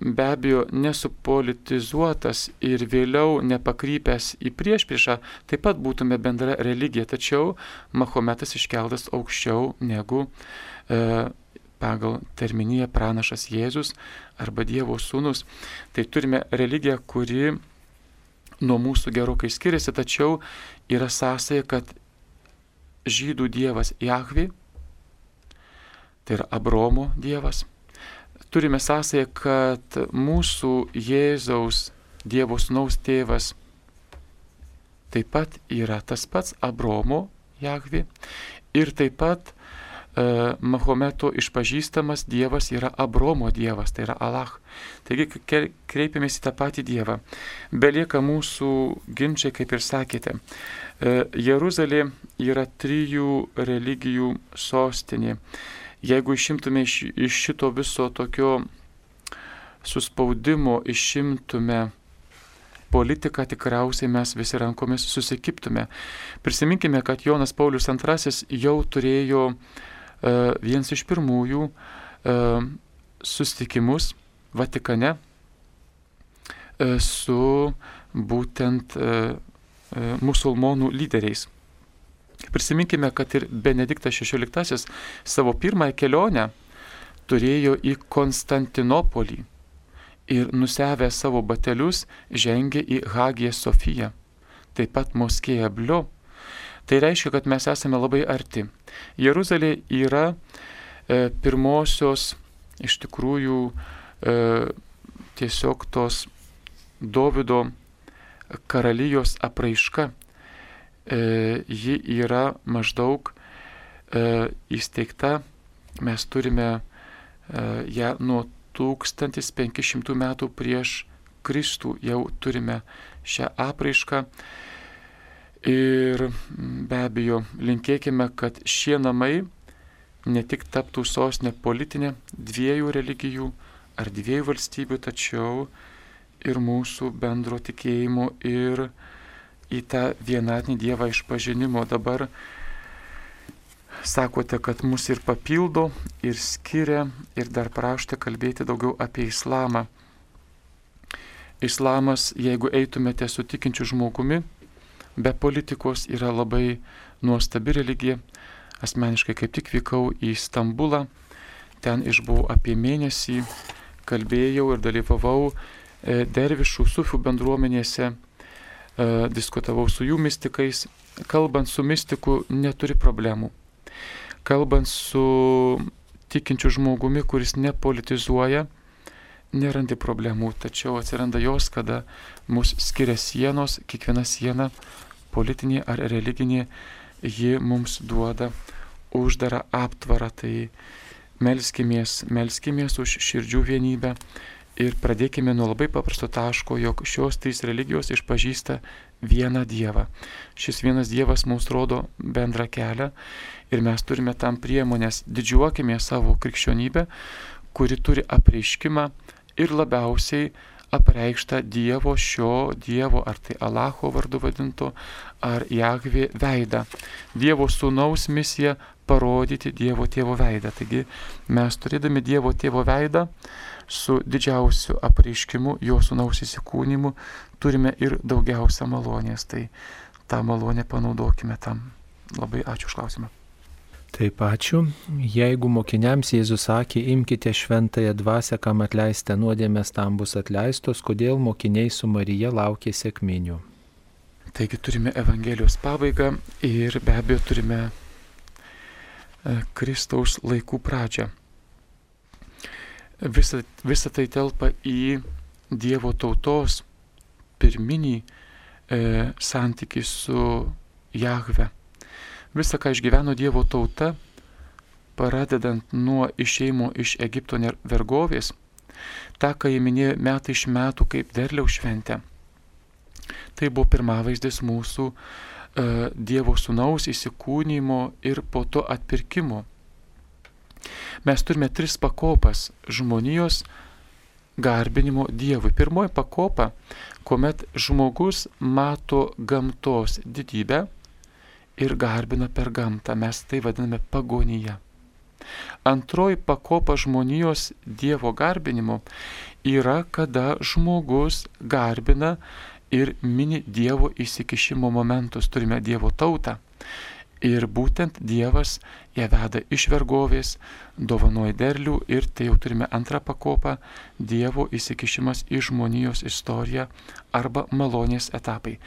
be abejo nesupolitizuotas ir vėliau nepakrypęs į priešpriešą, taip pat būtume bendra religija, tačiau Mahometas iškeltas aukščiau negu e, pagal terminiją pranašas Jėzus arba Dievo sūnus. Tai turime religiją, kuri nuo mūsų gerokai skiriasi, tačiau yra sąsaja, kad žydų dievas Jahvi, tai yra Abromo dievas, turime sąsąją, kad mūsų Jėzaus Dievo sūnaus tėvas taip pat yra tas pats Abromo Jahvi ir taip pat uh, Mahometo išpažįstamas Dievas yra Abromo Dievas, tai yra Allah. Taigi kreipiamės į tą patį Dievą. Belieka mūsų ginčiai, kaip ir sakėte. Uh, Jeruzalė yra trijų religijų sostinė. Uh, Jeigu išimtume iš, iš šito viso tokio suspaudimo, išimtume politiką, tikriausiai mes visi rankomis susikiptume. Prisiminkime, kad Jonas Paulius II jau turėjo uh, vienas iš pirmųjų uh, susitikimus Vatikane uh, su būtent uh, musulmonų lyderiais. Prisiminkime, kad ir Benediktas XVI savo pirmąją kelionę turėjo į Konstantinopolį ir nusevę savo batelius žengė į Hagiją Sofiją, taip pat Moskėje Blio. Tai reiškia, kad mes esame labai arti. Jeruzalė yra e, pirmosios iš tikrųjų e, tiesiog tos Dovido karalijos apraiška ji yra maždaug e, įsteigta, mes turime e, ją nuo 1500 metų prieš Kristų jau turime šią apraišką. Ir be abejo, linkėkime, kad šie namai ne tik taptų sostinė politinė dviejų religijų ar dviejų valstybių, tačiau ir mūsų bendro tikėjimo ir į tą vienatinį Dievą išpažinimo. Dabar sakote, kad mus ir papildo, ir skiria, ir dar prašote kalbėti daugiau apie islamą. Islamas, jeigu eitumėte su tikinčiu žmogumi, be politikos yra labai nuostabi religija. Asmeniškai kaip tik vykau į Stambulą, ten išbuvau apie mėnesį, kalbėjau ir dalyvavau e, dervišų sufių bendruomenėse, e, diskutavau su jų mystikais. Kalbant su mystiku neturi problemų kalbant su tikinčiu žmogumi, kuris nepolitizuoja, nerandi problemų, tačiau atsiranda jos, kada mus skiria sienos, kiekviena siena, politinė ar religinė, ji mums duoda uždarą aptvarą. Tai melskimės, melskimės už širdžių vienybę ir pradėkime nuo labai paprasto taško, jog šios trys religijos išpažįsta vieną Dievą. Šis vienas Dievas mums rodo bendrą kelią ir mes turime tam priemonės, didžiuokime savo krikščionybę, kuri turi apreiškimą ir labiausiai apreikštą Dievo šio Dievo, ar tai Alacho vardu vadinto, ar Jahvė veidą. Dievo sūnaus misija parodyti Dievo tėvo veidą. Taigi mes turėdami Dievo tėvo veidą su didžiausiu apreiškimu, jo sūnaus įsikūnymu, turime ir daugiausia malonės. Tai tą malonę panaudokime tam. Labai ačiū už klausimą. Taip ačiū. Jeigu mokiniams Jėzus sakė, imkite šventąją dvasę, kam atleiste nuodėmės, tam bus atleistos, kodėl mokiniai su Marija laukė sėkminių. Taigi turime Evangelijos pabaigą ir be abejo turime e, Kristaus laikų pradžią. Visa, visa tai telpa į Dievo tautos pirminį e, santykį su Jahve Visa, ką išgyveno Dievo tauta, pradedant nuo išeimo iš Egipto vergovės, tą, ką jie minėjo metai iš metų kaip derliaus šventę. Tai buvo pirmavaizdis mūsų uh, Dievo sunaus įsikūnymo ir po to atpirkimo. Mes turime tris pakopas žmonijos garbinimo Dievui. Pirmoji pakopa, kuomet žmogus mato gamtos didybę, ir garbina per gamtą. Mes tai vadiname pagonyje. Antroji pakopa žmonijos Dievo garbinimo yra, kada žmogus garbina ir mini Dievo įsikišimo momentus. Turime Dievo tautą. Ir būtent Dievas ją veda iš vergovės, dovanoja derlių ir tai jau turime antrą pakopą - Dievo įsikišimas į žmonijos istoriją arba malonės etapai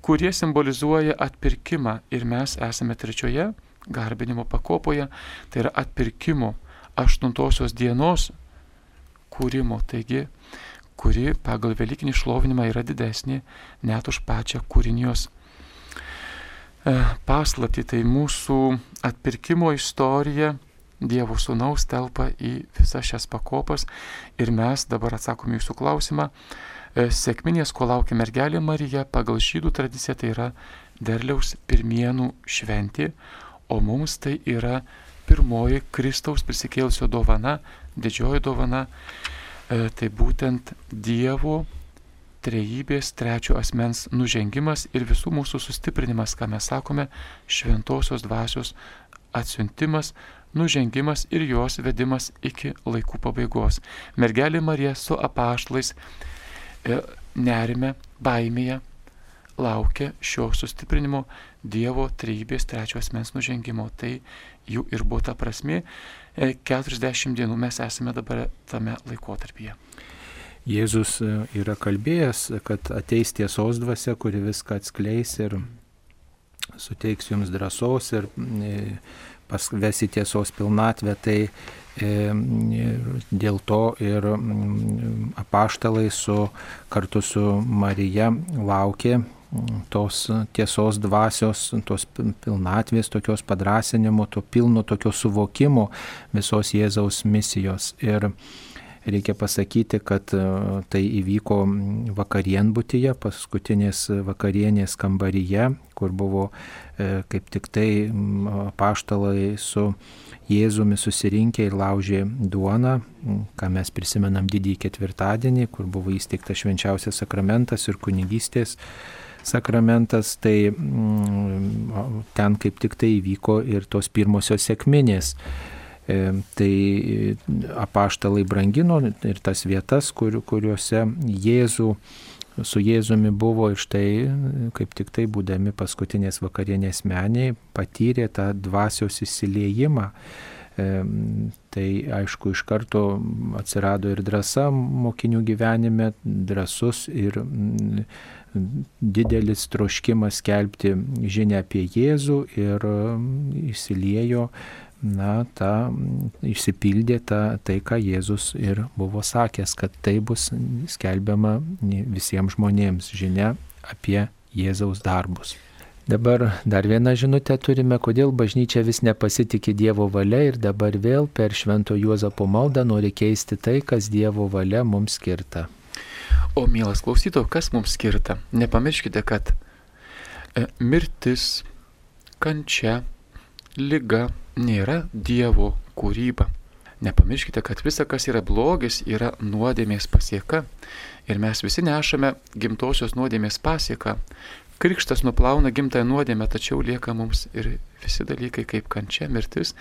kurie simbolizuoja atpirkimą. Ir mes esame trečioje garbinimo pakopoje, tai yra atpirkimo aštuntosios dienos kūrimo, taigi, kuri pagal Velykinį šlovinimą yra didesnė net už pačią kūrinijos paslapti. Tai mūsų atpirkimo istorija Dievo sūnaus telpa į visas šias pakopas ir mes dabar atsakome jūsų klausimą, E, Sėkminės, ko laukia mergelė Marija, pagal žydų tradiciją tai yra derliaus pirmienų šventė, o mums tai yra pirmoji Kristaus prisikėlusio dovana, didžioji dovana, e, tai būtent Dievo trejybės trečio asmens nužengimas ir visų mūsų sustiprinimas, ką mes sakome, šventosios dvasios atsiuntimas, nužengimas ir jos vedimas iki laikų pabaigos. Mergelė Marija su apaštlais E, nerime, baimėje laukia šio sustiprinimo Dievo trejybės trečios mens nužengimo. Tai jų ir buvo ta prasme. 40 dienų mes esame dabar tame laikotarpyje. Jėzus e, yra kalbėjęs, kad ateis tiesos dvasia, kuri viską atskleis ir suteiks jums drąsos ir e, pasvesi tiesos pilnatvę. Tai Dėl to ir apaštalai su, kartu su Marija laukė tos tiesos dvasios, tos pilnatvės, tokios padrasinimo, to pilno tokio suvokimo visos Jėzaus misijos. Ir Reikia pasakyti, kad e, tai įvyko vakarienbutyje, paskutinės vakarienės kambaryje, kur buvo e, kaip tik tai paštalai su Jėzumi susirinkę ir laužė duoną, ką mes prisimenam didįjį ketvirtadienį, kur buvo įsteigtas švenčiausias sakramentas ir kunigystės sakramentas, tai ten kaip tik tai įvyko ir tos pirmosios sėkminės. E, tai apaštalai brangino ir tas vietas, kur, kuriuose Jėzų, su Jėzumi buvo ir štai, kaip tik tai būdami paskutinės vakarienės meniai, patyrė tą dvasios įsiliejimą. E, tai aišku, iš karto atsirado ir drąsa mokinių gyvenime, drąsus ir didelis troškimas skelbti žinę apie Jėzų ir įsiliejo na, ta išsipildė ta, tai, ką Jėzus ir buvo sakęs, kad tai bus skelbiama visiems žmonėms žinia apie Jėzaus darbus. Dabar dar vieną žinutę turime, kodėl bažnyčia vis nepasitikė Dievo valia ir dabar vėl per Švento Juozapo maldą nori keisti tai, kas Dievo valia mums skirta. O mielas klausyto, kas mums skirta? Nepamirškite, kad e, mirtis, kančia, lyga, nėra Dievo kūryba. Nepamirškite, kad visa, kas yra blogis, yra nuodėmės pasieka. Ir mes visi nešame gimtosios nuodėmės pasieką. Krikštas nuplauna gimtąją nuodėmę, tačiau lieka mums ir visi dalykai kaip kančia, mirtis.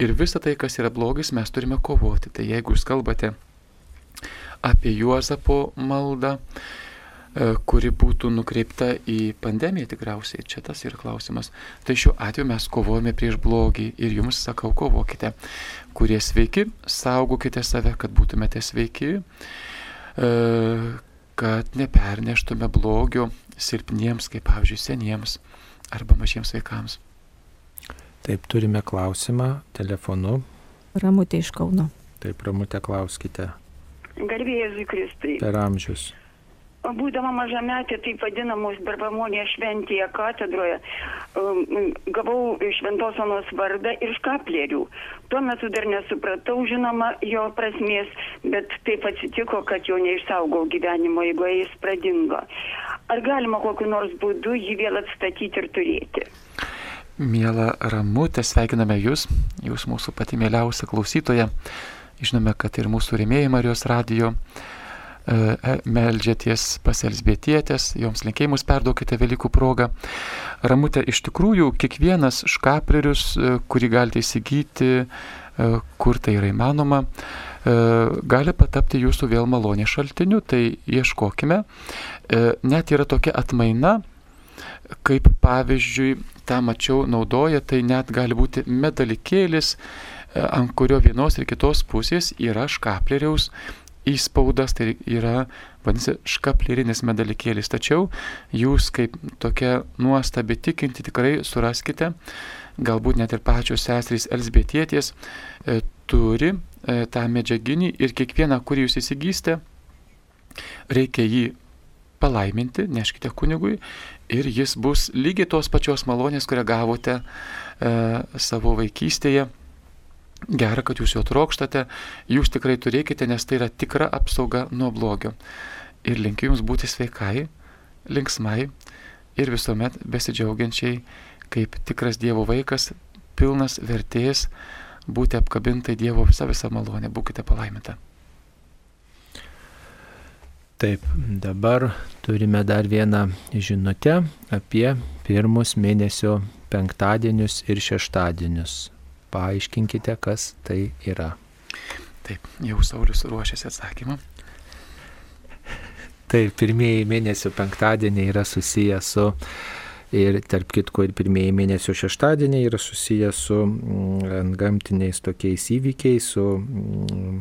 Ir visa tai, kas yra blogis, mes turime kovoti. Tai jeigu jūs kalbate apie Juozapo maldą, kuri būtų nukreipta į pandemiją tikriausiai, čia tas yra klausimas. Tai šiuo atveju mes kovojame prieš blogį ir jums sakau, kovokite. Kurie sveiki, saugokite save, kad būtumėte sveiki, e, kad neperneštume blogio silpniems, kaip pavyzdžiui, seniems arba mažiems vaikams. Taip, turime klausimą telefonu. Ramutė iš Kauno. Taip, Ramutė, klauskite. Garbėjai Kristai. Per amžius. Būdama mažametė, taip vadinamos barbamonės šventėje katedroje, um, gavau šventosonos vardą ir škaplerių. Tuo metu dar nesupratau, žinoma, jo prasmės, bet taip atsitiko, kad jo neišsaugau gyvenimo, jeigu jis pradingo. Ar galima kokiu nors būdu jį vėl atstatyti ir turėti? Mėla Ramutė, sveikiname Jūs, Jūs mūsų pati mėliausia klausytoja. Žinome, kad ir mūsų rėmėjai Marijos radijo e, meldžiaties pas Elsbietietės, joms linkėjimus perduokite Velykų progą. Ramutė, iš tikrųjų, kiekvienas škaplerius, e, kurį galite įsigyti, kur tai yra įmanoma, gali patapti jūsų vėl malonė šaltiniu, tai ieškokime. Net yra tokia atmaina, kaip pavyzdžiui, tą mačiau naudoja, tai net gali būti medalikėlis, ant kurio vienos ir kitos pusės yra škapleriaus įspaudas, tai yra, vadinasi, škaplerinis medalikėlis. Tačiau jūs kaip tokia nuostabi tikinti tikrai suraskite, galbūt net ir pačios seserys Elsbietietės e, turi e, tą medžiaginį ir kiekvieną, kurį jūs įsigysite, reikia jį palaiminti, neškite kunigui ir jis bus lygiai tos pačios malonės, kurią gavote e, savo vaikystėje Gera, kad jūs jo trokštate, jūs tikrai turėkite, nes tai yra tikra apsauga nuo blogio. Ir linkiu jums būti sveikai, linksmai ir visuomet besidžiaugiančiai, kaip tikras Dievo vaikas, pilnas vertės, būti apkabintai Dievo visą visą malonę, būkite palaiminta. Taip, dabar turime dar vieną žinutę apie pirmus mėnesio penktadienius ir šeštadienius paaiškinkite, kas tai yra. Taip, jau Saulis ruošiasi atsakymą. Taip, pirmieji mėnesio penktadieniai yra susiję su ir tarp kitko ir pirmieji mėnesio šeštadieniai yra susiję su mm, gamtiniais tokiais įvykiais, su mm,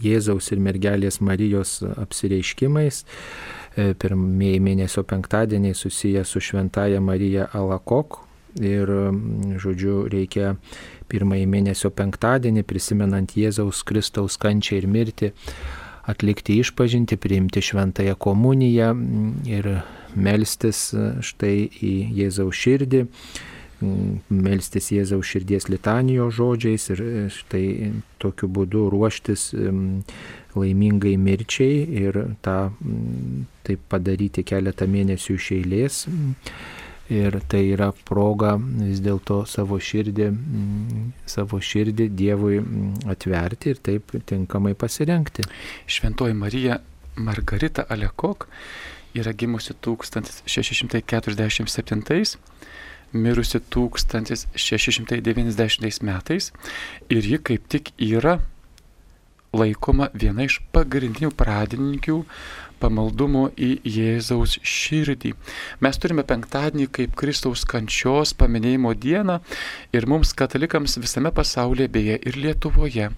Jėzaus ir mergelės Marijos apsireiškimais. E, pirmieji mėnesio penktadieniai susiję su Šventaja Marija Alakok, ir, mm, žodžiu, reikia pirmąjį mėnesio penktadienį, prisimenant Jėzaus Kristaus kančią ir mirtį, atlikti išpažinti, priimti šventąją komuniją mm, ir melstis štai į Jėzaus širdį, melstis Jėzaus širdies litanijos žodžiais ir štai tokiu būdu ruoštis laimingai mirčiai ir tą taip padaryti keletą mėnesių iš eilės. Ir tai yra proga vis dėlto savo širdį, savo širdį Dievui atverti ir taip tinkamai pasirenkti. Šventoji Marija Margarita Alekok yra gimusi 1647, mirusi 1690 metais ir ji kaip tik yra laikoma viena iš pagrindinių pradininkių pamaldumo į Jėzaus širdį. Mes turime penktadienį kaip Kristaus kančios paminėjimo dieną ir mums katalikams visame pasaulyje, beje ir Lietuvoje,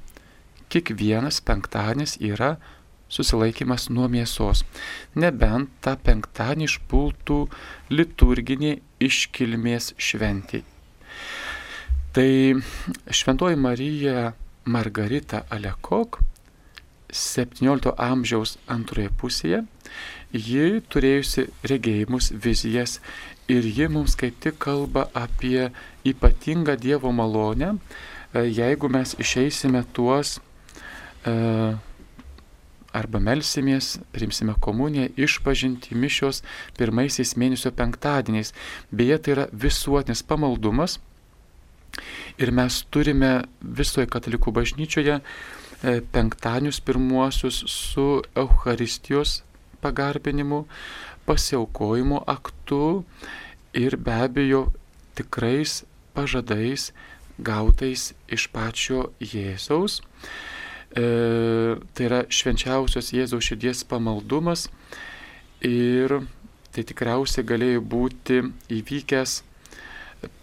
kiekvienas penktadienis yra susilaikimas nuo mėsos, nebent tą penktadienį išpultų liturginė iškilmės šventė. Tai šventoji Marija Margarita Alekok 17 amžiaus antroje pusėje, ji turėjusi regėjimus, vizijas ir ji mums kaip tik kalba apie ypatingą Dievo malonę, e, jeigu mes išeisime tuos e, arba melsimės, primsime komuniją, išpažinti mišios pirmaisiais mėnesio penktadieniais. Beje, tai yra visuotinis pamaldumas, Ir mes turime visoje katalikų bažnyčioje penktadienius pirmuosius su Euharistijos pagarbinimu, pasiaukojimo aktu ir be abejo tikrais pažadais gautais iš pačio Jėzaus. E, tai yra švenčiausios Jėzaus širdies pamaldumas ir tai tikriausiai galėjo būti įvykęs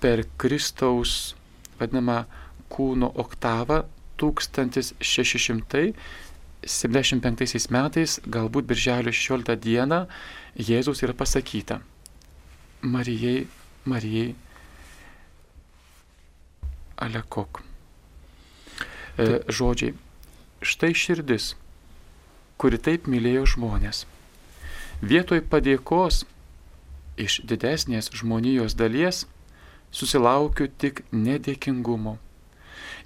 per Kristaus vadinamą kūno oktavą 1675 metais, galbūt birželio 16 dieną, Jėzus yra pasakyta Marijai, Marijai, Alekok. E, žodžiai. Štai širdis, kuri taip mylėjo žmonės. Vietoj padėkos iš didesnės žmonijos dalies susilaukiu tik nedėkingumo.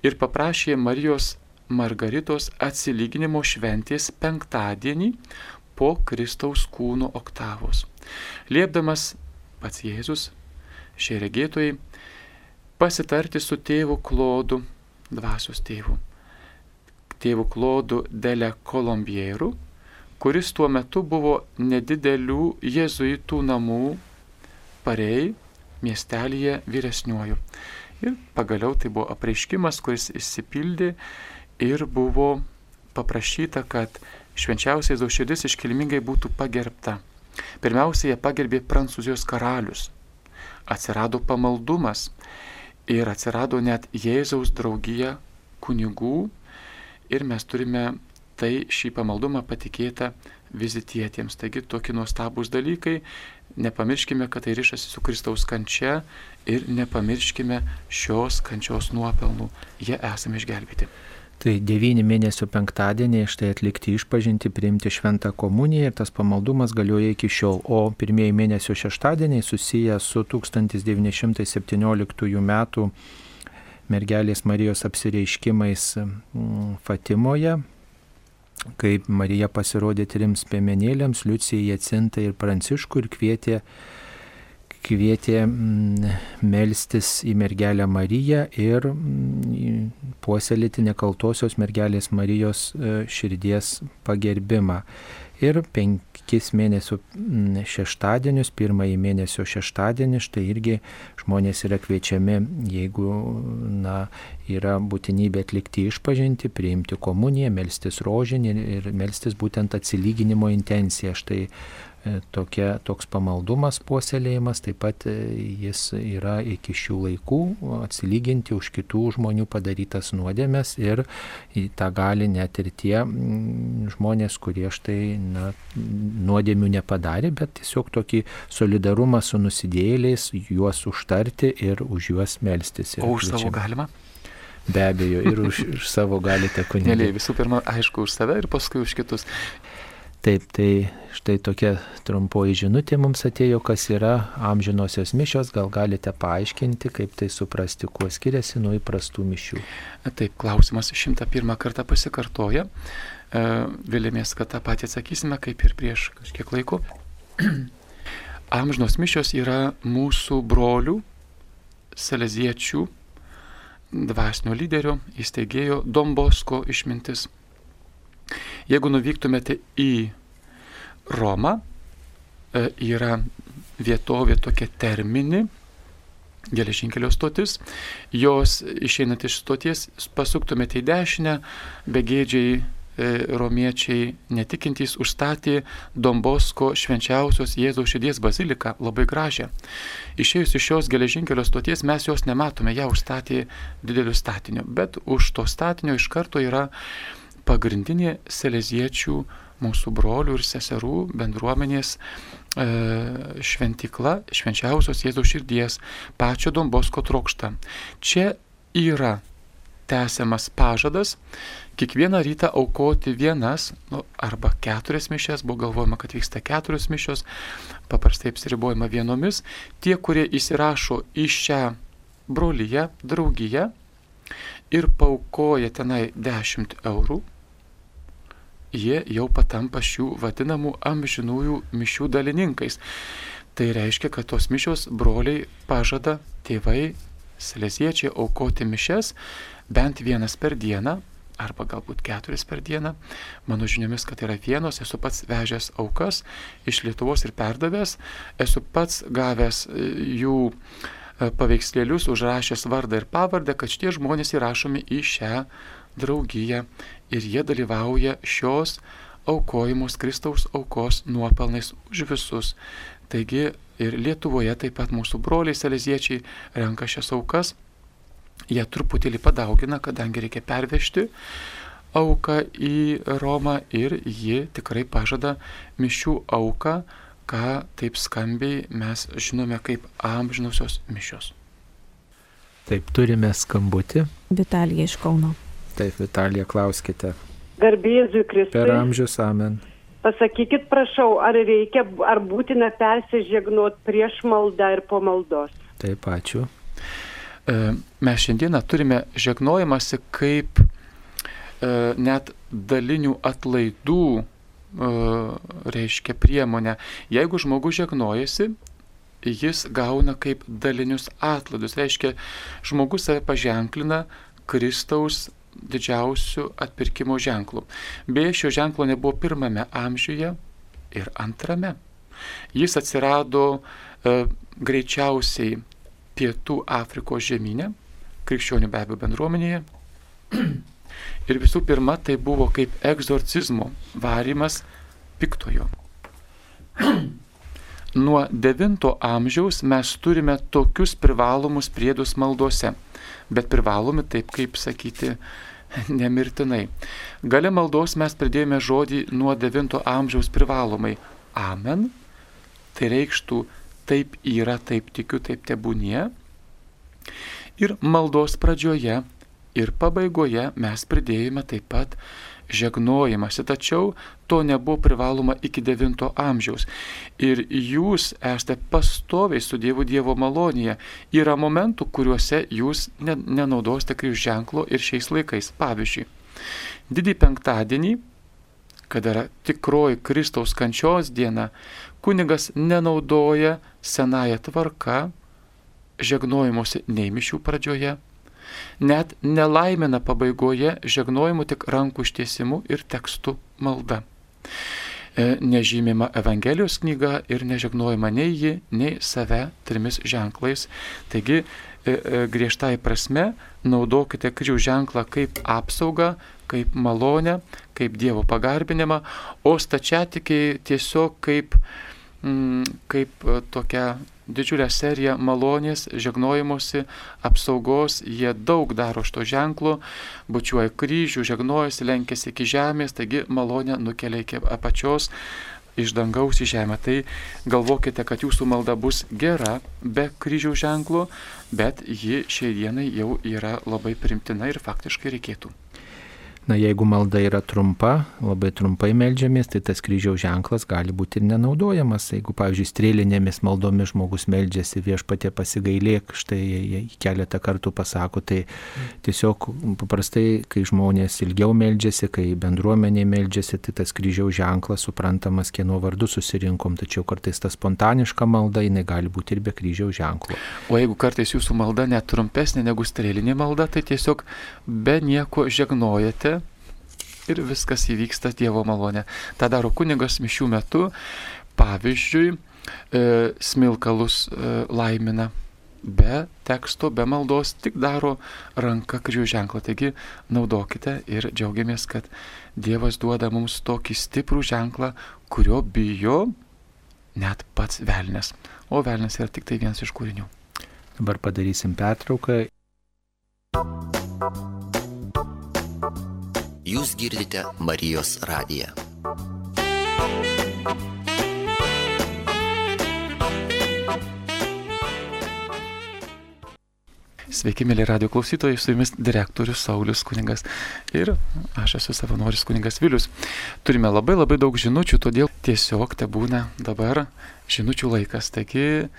Ir paprašė Marijos Margaritos atsilyginimo šventės penktadienį po Kristaus kūno oktavos. Liepdamas pats Jėzus, šie regėtojai, pasitarti su tėvu Klodu, dvasios tėvu, tėvu Klodu Dele Kolombieru, kuris tuo metu buvo nedidelių jėzuitų namų parei miestelėje vyresniuoju. Ir pagaliau tai buvo apreiškimas, kuris išsipildė ir buvo paprašyta, kad švenčiausiai Zauširdis iškilmingai būtų pagerbta. Pirmiausia, jie pagerbė Prancūzijos karalius. Atsirado pamaldumas ir atsirado net Jėzaus draugija kunigų ir mes turime tai šį pamaldumą patikėta vizitietiems. Taigi tokie nuostabūs dalykai nepamirškime, kad tai ryšasi su Kristaus kančia ir nepamirškime šios kančios nuopelnų. Jie esame išgelbėti. Tai devyni mėnesių penktadieniai štai atlikti išpažinti, priimti šventą komuniją ir tas pamaldumas galioja iki šiol. O pirmieji mėnesio šeštadieniai susiję su 1917 metų mergelės Marijos apsireiškimais mm, Fatimoje, kaip Marija pasirodė trims piemenėliams, Liucijai, Jacintai ir Pranciškui ir kvietė, kvietė mm, melstis į mergelę Mariją ir mm, puoselėti nekaltosios mergelės Marijos e, širdies pagerbimą. Ir penkis mėnesių mm, šeštadienius, pirmąjį mėnesio šeštadienį, štai irgi žmonės yra kviečiami, jeigu na, yra būtinybė atlikti išpažinti, priimti komuniją, melstis rožinį ir melstis būtent atsilyginimo intenciją. Štai tokia, toks pamaldumas puoselėjimas, taip pat e, jis yra iki šių laikų atsilyginti už kitų žmonių padarytas nuodėmės ir tą gali net ir tie žmonės, kurie štai na, nuodėmių nepadarė, bet tiesiog tokį solidarumą su nusidėjėliais, juos užtarti ir už juos melstis. O už savo galima? Be abejo, ir už, už savo galite kunigą. Visų pirma, aišku, už save ir paskui už kitus. Taip, tai štai tokia trumpoji žinutė mums atėjo, kas yra amžinosios mišios, gal galite paaiškinti, kaip tai suprasti, kuo skiriasi nuo įprastų mišių. Taip, klausimas 101 kartą pasikartoja. E, Vėlėmės, kad tą patį atsakysime, kaip ir prieš kažkiek laiko. Amžinos mišios yra mūsų brolių, saleziečių, dvasinio lyderio, įsteigėjo Dombosko išmintis. Jeigu nuvyktumėte į Romą, e, yra vietovė tokia termini, geležinkelio stotis, jos išeinant iš stoties pasuktumėte į dešinę, begėdžiai e, romiečiai netikintys užstatė Dombosko švenčiausios Jėzaus širdies baziliką, labai gražią. Išėjus iš šios geležinkelio stoties mes jos nematome, ją užstatė dideliu statiniu, bet už to statinio iš karto yra pagrindinė seleziečių mūsų brolių ir seserų bendruomenės e, šventikla, švenčiausios Jėzaus širdies, pačio Dombosko trokšta. Čia yra tęsiamas pažadas kiekvieną rytą aukoti vienas nu, arba keturias mišes, buvo galvojama, kad vyksta keturios mišos, paprastai apsiribojama vienomis. Tie, kurie įsirašo į šią brolyje, draugiją ir paukoja tenai 10 eurų, jie jau patampa šių vadinamų amžinųjų mišių dalininkais. Tai reiškia, kad tos mišios broliai pažada tėvai, selesiečiai aukoti mišes bent vienas per dieną, arba galbūt keturis per dieną. Mano žiniomis, kad yra vienos, esu pats vežęs aukas iš Lietuvos ir perdavęs, esu pats gavęs e, jų e, paveikslėlius, užrašęs vardą ir pavardę, kad šitie žmonės įrašomi į šią draugiją ir jie dalyvauja šios aukojimos Kristaus aukos nuopelnais už visus. Taigi ir Lietuvoje taip pat mūsų broliai saleziečiai renka šias aukas. Jie truputėlį padaugina, kadangi reikia pervežti auką į Romą ir ji tikrai pažada mišių auką, ką taip skambiai mes žinome kaip amžinusios mišios. Taip, turime skambutį. Vitalija iš Kauno. Taip, Vitalija, klauskite. Garbėzui Kristui. Per amžius amen. Pasakykit, prašau, ar reikia, ar būtina persižegnot prieš maldą ir po maldos? Taip, ačiū. E, mes šiandieną turime žegnojimąsi kaip e, net dalinių atlaidų e, reiškia priemonę. Jeigu žmogus žegnojasi, jis gauna kaip dalinius atlaidus. Reiškia, žmogus save paženklina Kristaus didžiausių atpirkimo ženklų. Beje, šio ženklo nebuvo pirmame amžiuje ir antrame. Jis atsirado e, greičiausiai pietų Afrikos žemynė, krikščionių be abejo bendruomenėje. Ir visų pirma, tai buvo kaip egzorcizmo varimas piktojo. Nuo 9 amžiaus mes turime tokius privalomus priedus maldose, bet privalomi taip kaip sakyti nemirtinai. Gale maldos mes pridėjome žodį nuo 9 amžiaus privalomai. Amen. Tai reikštų taip yra, taip tikiu, taip tebūnie. Ir maldos pradžioje ir pabaigoje mes pridėjome taip pat žegnojimąsi, tačiau to nebuvo privaloma iki 9 amžiaus. Ir jūs esate pastoviai su Dievu Dievo malonėje. Yra momentų, kuriuose jūs nenaudosite kryžių ženklo ir šiais laikais. Pavyzdžiui, didį penktadienį, kada yra tikroji Kristaus kančios diena, kunigas nenaudoja senąją tvarką žegnojimuose nei mišių pradžioje, net nelaimina pabaigoje žegnojimu tik rankų ištiesimu ir tekstų malda. E, nežymima Evangelijos knyga ir nežegnojama nei ji, nei save trimis ženklais. Taigi, e, e, griežtai prasme, naudokite kryžių ženklą kaip apsaugą, kaip malonę, kaip Dievo pagarbinimą, o stačiatikiai tiesiog kaip, mm, kaip tokia didžiulę seriją malonės, žegnojimuose, apsaugos, jie daug daro šito ženklo, bučiuoja kryžių, žegnojasi, lenkėsi iki žemės, taigi malonė nukelia iki apačios iš dangaus į žemę. Tai galvokite, kad jūsų malda bus gera be kryžių ženklo, bet ji šiai dienai jau yra labai primtina ir faktiškai reikėtų. Na, jeigu malda yra trumpa, labai trumpai melžiamės, tai tas kryžiaus ženklas gali būti ir nenaudojamas. Jeigu, pavyzdžiui, strėlinėmis maldomis žmogus melžiasi viešpatė pasigailėk, štai keletą kartų pasako, tai tiesiog paprastai, kai žmonės ilgiau melžiasi, kai bendruomenė melžiasi, tai tas kryžiaus ženklas suprantamas, kieno vardu susirinkom, tačiau kartais ta spontaniška malda, jinai gali būti ir be kryžiaus ženklo. O jeigu kartais jūsų malda net trumpesnė negu strėlinė malda, tai tiesiog be nieko žegnojate ir viskas įvyksta Dievo malonė. Ta daro kunigas mišių metu, pavyzdžiui, e, smilkalus e, laimina be teksto, be maldos, tik daro ranka kryžių ženklą. Taigi naudokite ir džiaugiamės, kad Dievas duoda mums tokį stiprų ženklą, kurio bijo net pats velnės. O velnės yra tik tai vienas iš kūrinių. Dabar padarysim pertrauką. Jūs girdite Marijos radiją. Sveiki, mėly radio klausytojai, su jumis direktorius Saulis Kuningas ir aš esu savanoris Kuningas Vilius. Turime labai labai daug žinučių, todėl tiesiog te būna dabar žinučių laikas. Taigi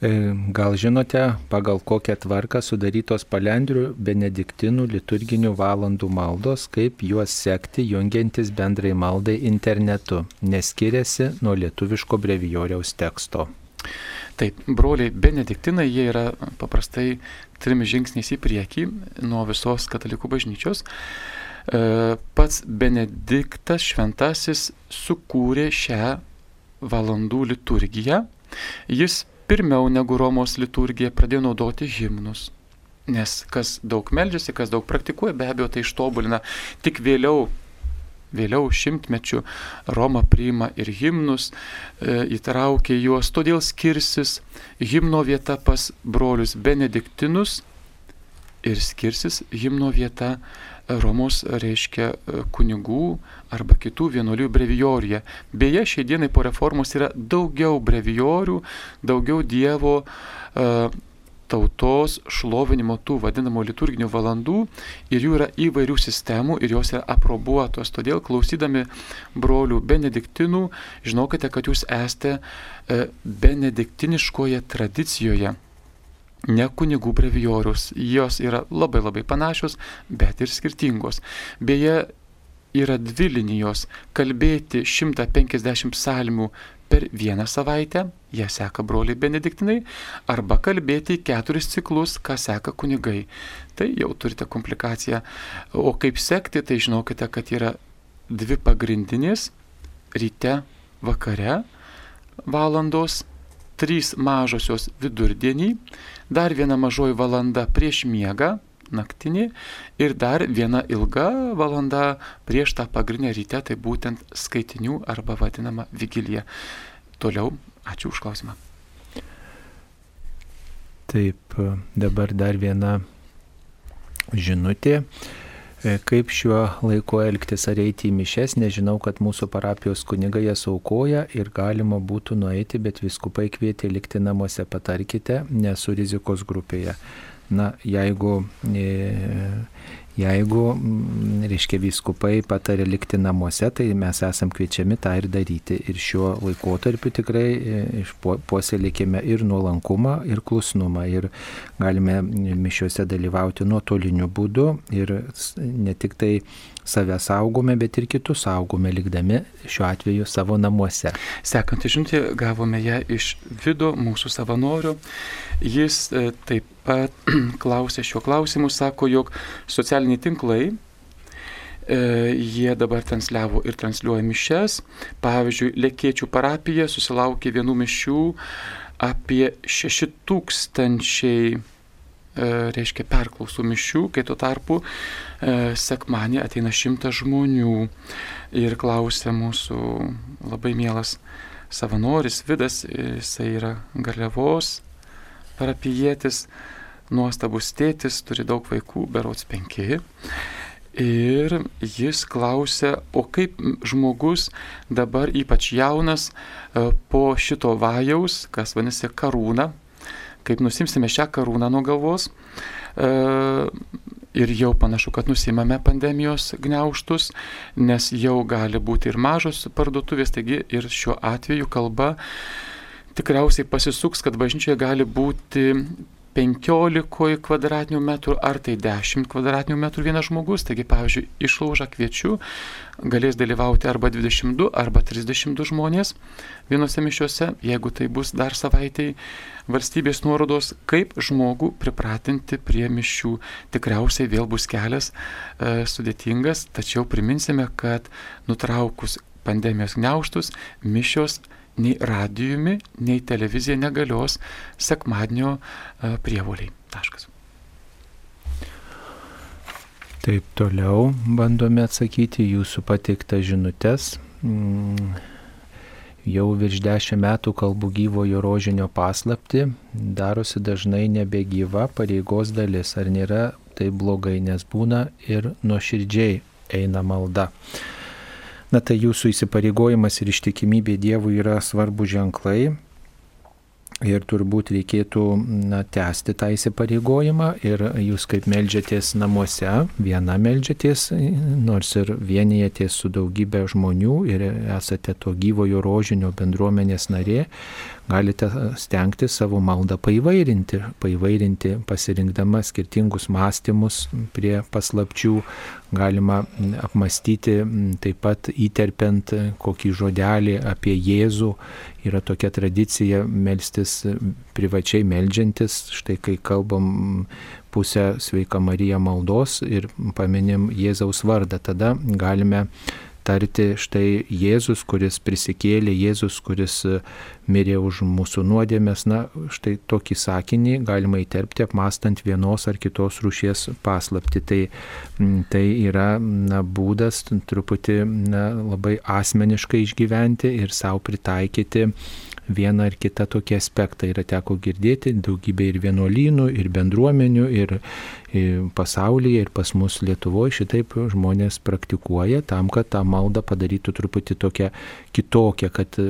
gal žinote, pagal kokią tvarką sudarytos palendrių benediktinų liturginių valandų maldos, kaip juos sekti jungiantis bendrai maldai internetu, neskiriasi nuo lietuviško brevijoriaus teksto. Taip, broliai benediktinai, jie yra paprastai trim žingsniais į priekį nuo visos katalikų bažnyčios. E, pats Benediktas Šventasis sukūrė šią valandų liturgiją. Jis pirmiau negu Romos liturgija pradėjo naudoti himnus. Nes kas daug meldžiasi, kas daug praktikuoja, be abejo tai ištobulina. Tik vėliau, vėliau šimtmečių Roma priima ir himnus, e, įtraukia juos, todėl skirsis himno vieta pas brolius benediktinus ir skirsis himno vieta Romos reiškia e, kunigų arba kitų vienuolių brevijorija. Beje, šiai dienai po reformos yra daugiau brevijorių, daugiau Dievo uh, tautos šlovinimo tų vadinamų liturginių valandų ir jų yra įvairių sistemų ir jos yra aprobuotos. Todėl klausydami brolių benediktinų, žinokite, kad jūs esate uh, benediktiniškoje tradicijoje ne kunigų brevijorius. Jos yra labai labai panašios, bet ir skirtingos. Beje, yra dvi linijos - kalbėti 150 psalmių per vieną savaitę, ją seka broliai benediktinai, arba kalbėti keturis ciklus, ką seka kunigai. Tai jau turite komplikaciją. O kaip sekti, tai žinokite, kad yra dvi pagrindinės - ryte, vakare valandos trys mažosios vidurdienį, dar viena mažoji valanda prieš miegą, naktinį ir dar viena ilga valanda prieš tą pagrindinę rytę, tai būtent skaitinių arba vadinama vigilija. Toliau, ačiū už klausimą. Taip, dabar dar viena žinutė. E, kaip šiuo laiku elgtis ar eiti į mišes, nežinau, kad mūsų parapijos kunigai jas aukoja ir galima būtų nueiti, bet viskupai kvietė likti namuose, patarkite, nesu rizikos grupėje. Na, jeigu e, Jeigu, mm, reiškia, vyskupai patarė likti namuose, tai mes esam kviečiami tą ir daryti. Ir šiuo laikotarpiu tikrai e, puoselėkime ir nuolankumą, ir klusnumą. Ir galime mišiuose dalyvauti nuotoliniu būdu ir ne tik tai save saugome, bet ir kitus saugome, likdami šiuo atveju savo namuose. Sekantį žinutę gavome ją iš vido mūsų savanorių. Jis e, taip pat klausė šiuo klausimu, sako, jog socialiniai tinklai e, jie dabar transliavo ir transliuoja mišes. Pavyzdžiui, Lekėčių parapija susilaukė vienų mišių apie 6000 E, reiškia perklausų mišių, kai tuo tarpu e, sekmanį ateina šimtas žmonių ir klausia mūsų labai mielas savanoris Vidas, jisai yra Garliavos parapijėtis, nuostabus tėtis, turi daug vaikų, berots penki. Ir jis klausia, o kaip žmogus dabar ypač jaunas e, po šito vajaus, kas vadinasi karūna, kaip nusimsime šią karūną nuo galvos, e, ir jau panašu, kad nusimame pandemijos gniauštus, nes jau gali būti ir mažos parduotuvės, taigi ir šiuo atveju kalba tikriausiai pasisuks, kad bažnyčioje gali būti 15 kvadratinių metrų ar tai 10 kvadratinių metrų vienas žmogus. Taigi, pavyzdžiui, išlaužą kviečiu galės dalyvauti arba 22, arba 32 žmonės vienose mišiuose, jeigu tai bus dar savaitai valstybės nuorodos, kaip žmogų pripratinti prie mišių. Tikriausiai vėl bus kelias e, sudėtingas, tačiau priminsime, kad nutraukus pandemijos gniauštus, mišios nei radijumi, nei televizija negalios sekmadienio e, prievoliai. Taškas. Taip toliau bandome atsakyti jūsų pateiktas žinutės. Mm, jau virš dešimt metų kalbu gyvojo rožinio paslapti, darosi dažnai nebegyva pareigos dalis. Ar nėra tai blogai, nes būna ir nuoširdžiai eina malda. Na tai jūsų įsipareigojimas ir ištikimybė Dievui yra svarbu ženklai. Ir turbūt reikėtų na, tęsti tą įsipareigojimą ir jūs kaip melžiatės namuose, viena melžiatės, nors ir vienijatės su daugybė žmonių ir esate to gyvojo rožinio bendruomenės narė, galite stengti savo maldą paivairinti, paivairinti pasirinkdama skirtingus mąstymus prie paslapčių, galima apmastyti taip pat įterpiant kokį žodelį apie Jėzų. Yra tokia tradicija melstis privačiai melžiantis, štai kai kalbam pusę sveika Marija maldos ir paminim Jėzaus vardą, tada galime tarti štai Jėzus, kuris prisikėlė, Jėzus, kuris mirė už mūsų nuodėmės. Na, štai tokį sakinį galima įterpti apmastant vienos ar kitos rūšies paslapti. Tai, tai yra na, būdas truputį na, labai asmeniškai išgyventi ir savo pritaikyti vieną ar kitą tokį aspektą. Yra teko girdėti daugybė ir vienuolynų, ir bendruomenių, ir, ir pasaulyje, ir pas mus Lietuvoje šitaip žmonės praktikuoja tam, kad tą maldą padarytų truputį tokią kitokią, kad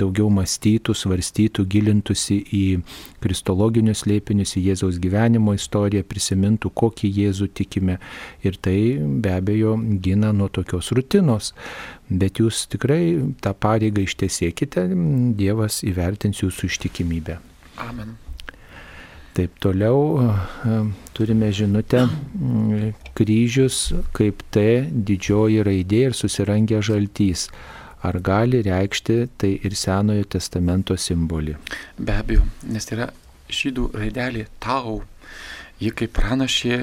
daugiau mąstytų, svarstytų, gilintųsi į kristologinius lėpinius, į Jėzaus gyvenimo istoriją, prisimintų, kokį Jėzų tikime. Ir tai be abejo gina nuo tokios rutinos bet jūs tikrai tą pareigą ištiesėkite, Dievas įvertins jūsų ištikimybę. Amen. Taip toliau turime žinutę kryžius kaip T didžioji raidė ir susirangę žaltys. Ar gali reikšti tai ir Senojo testamento simbolį? Be abejo, nes tai yra žydų raidelė tau. Ji kaip pranašė,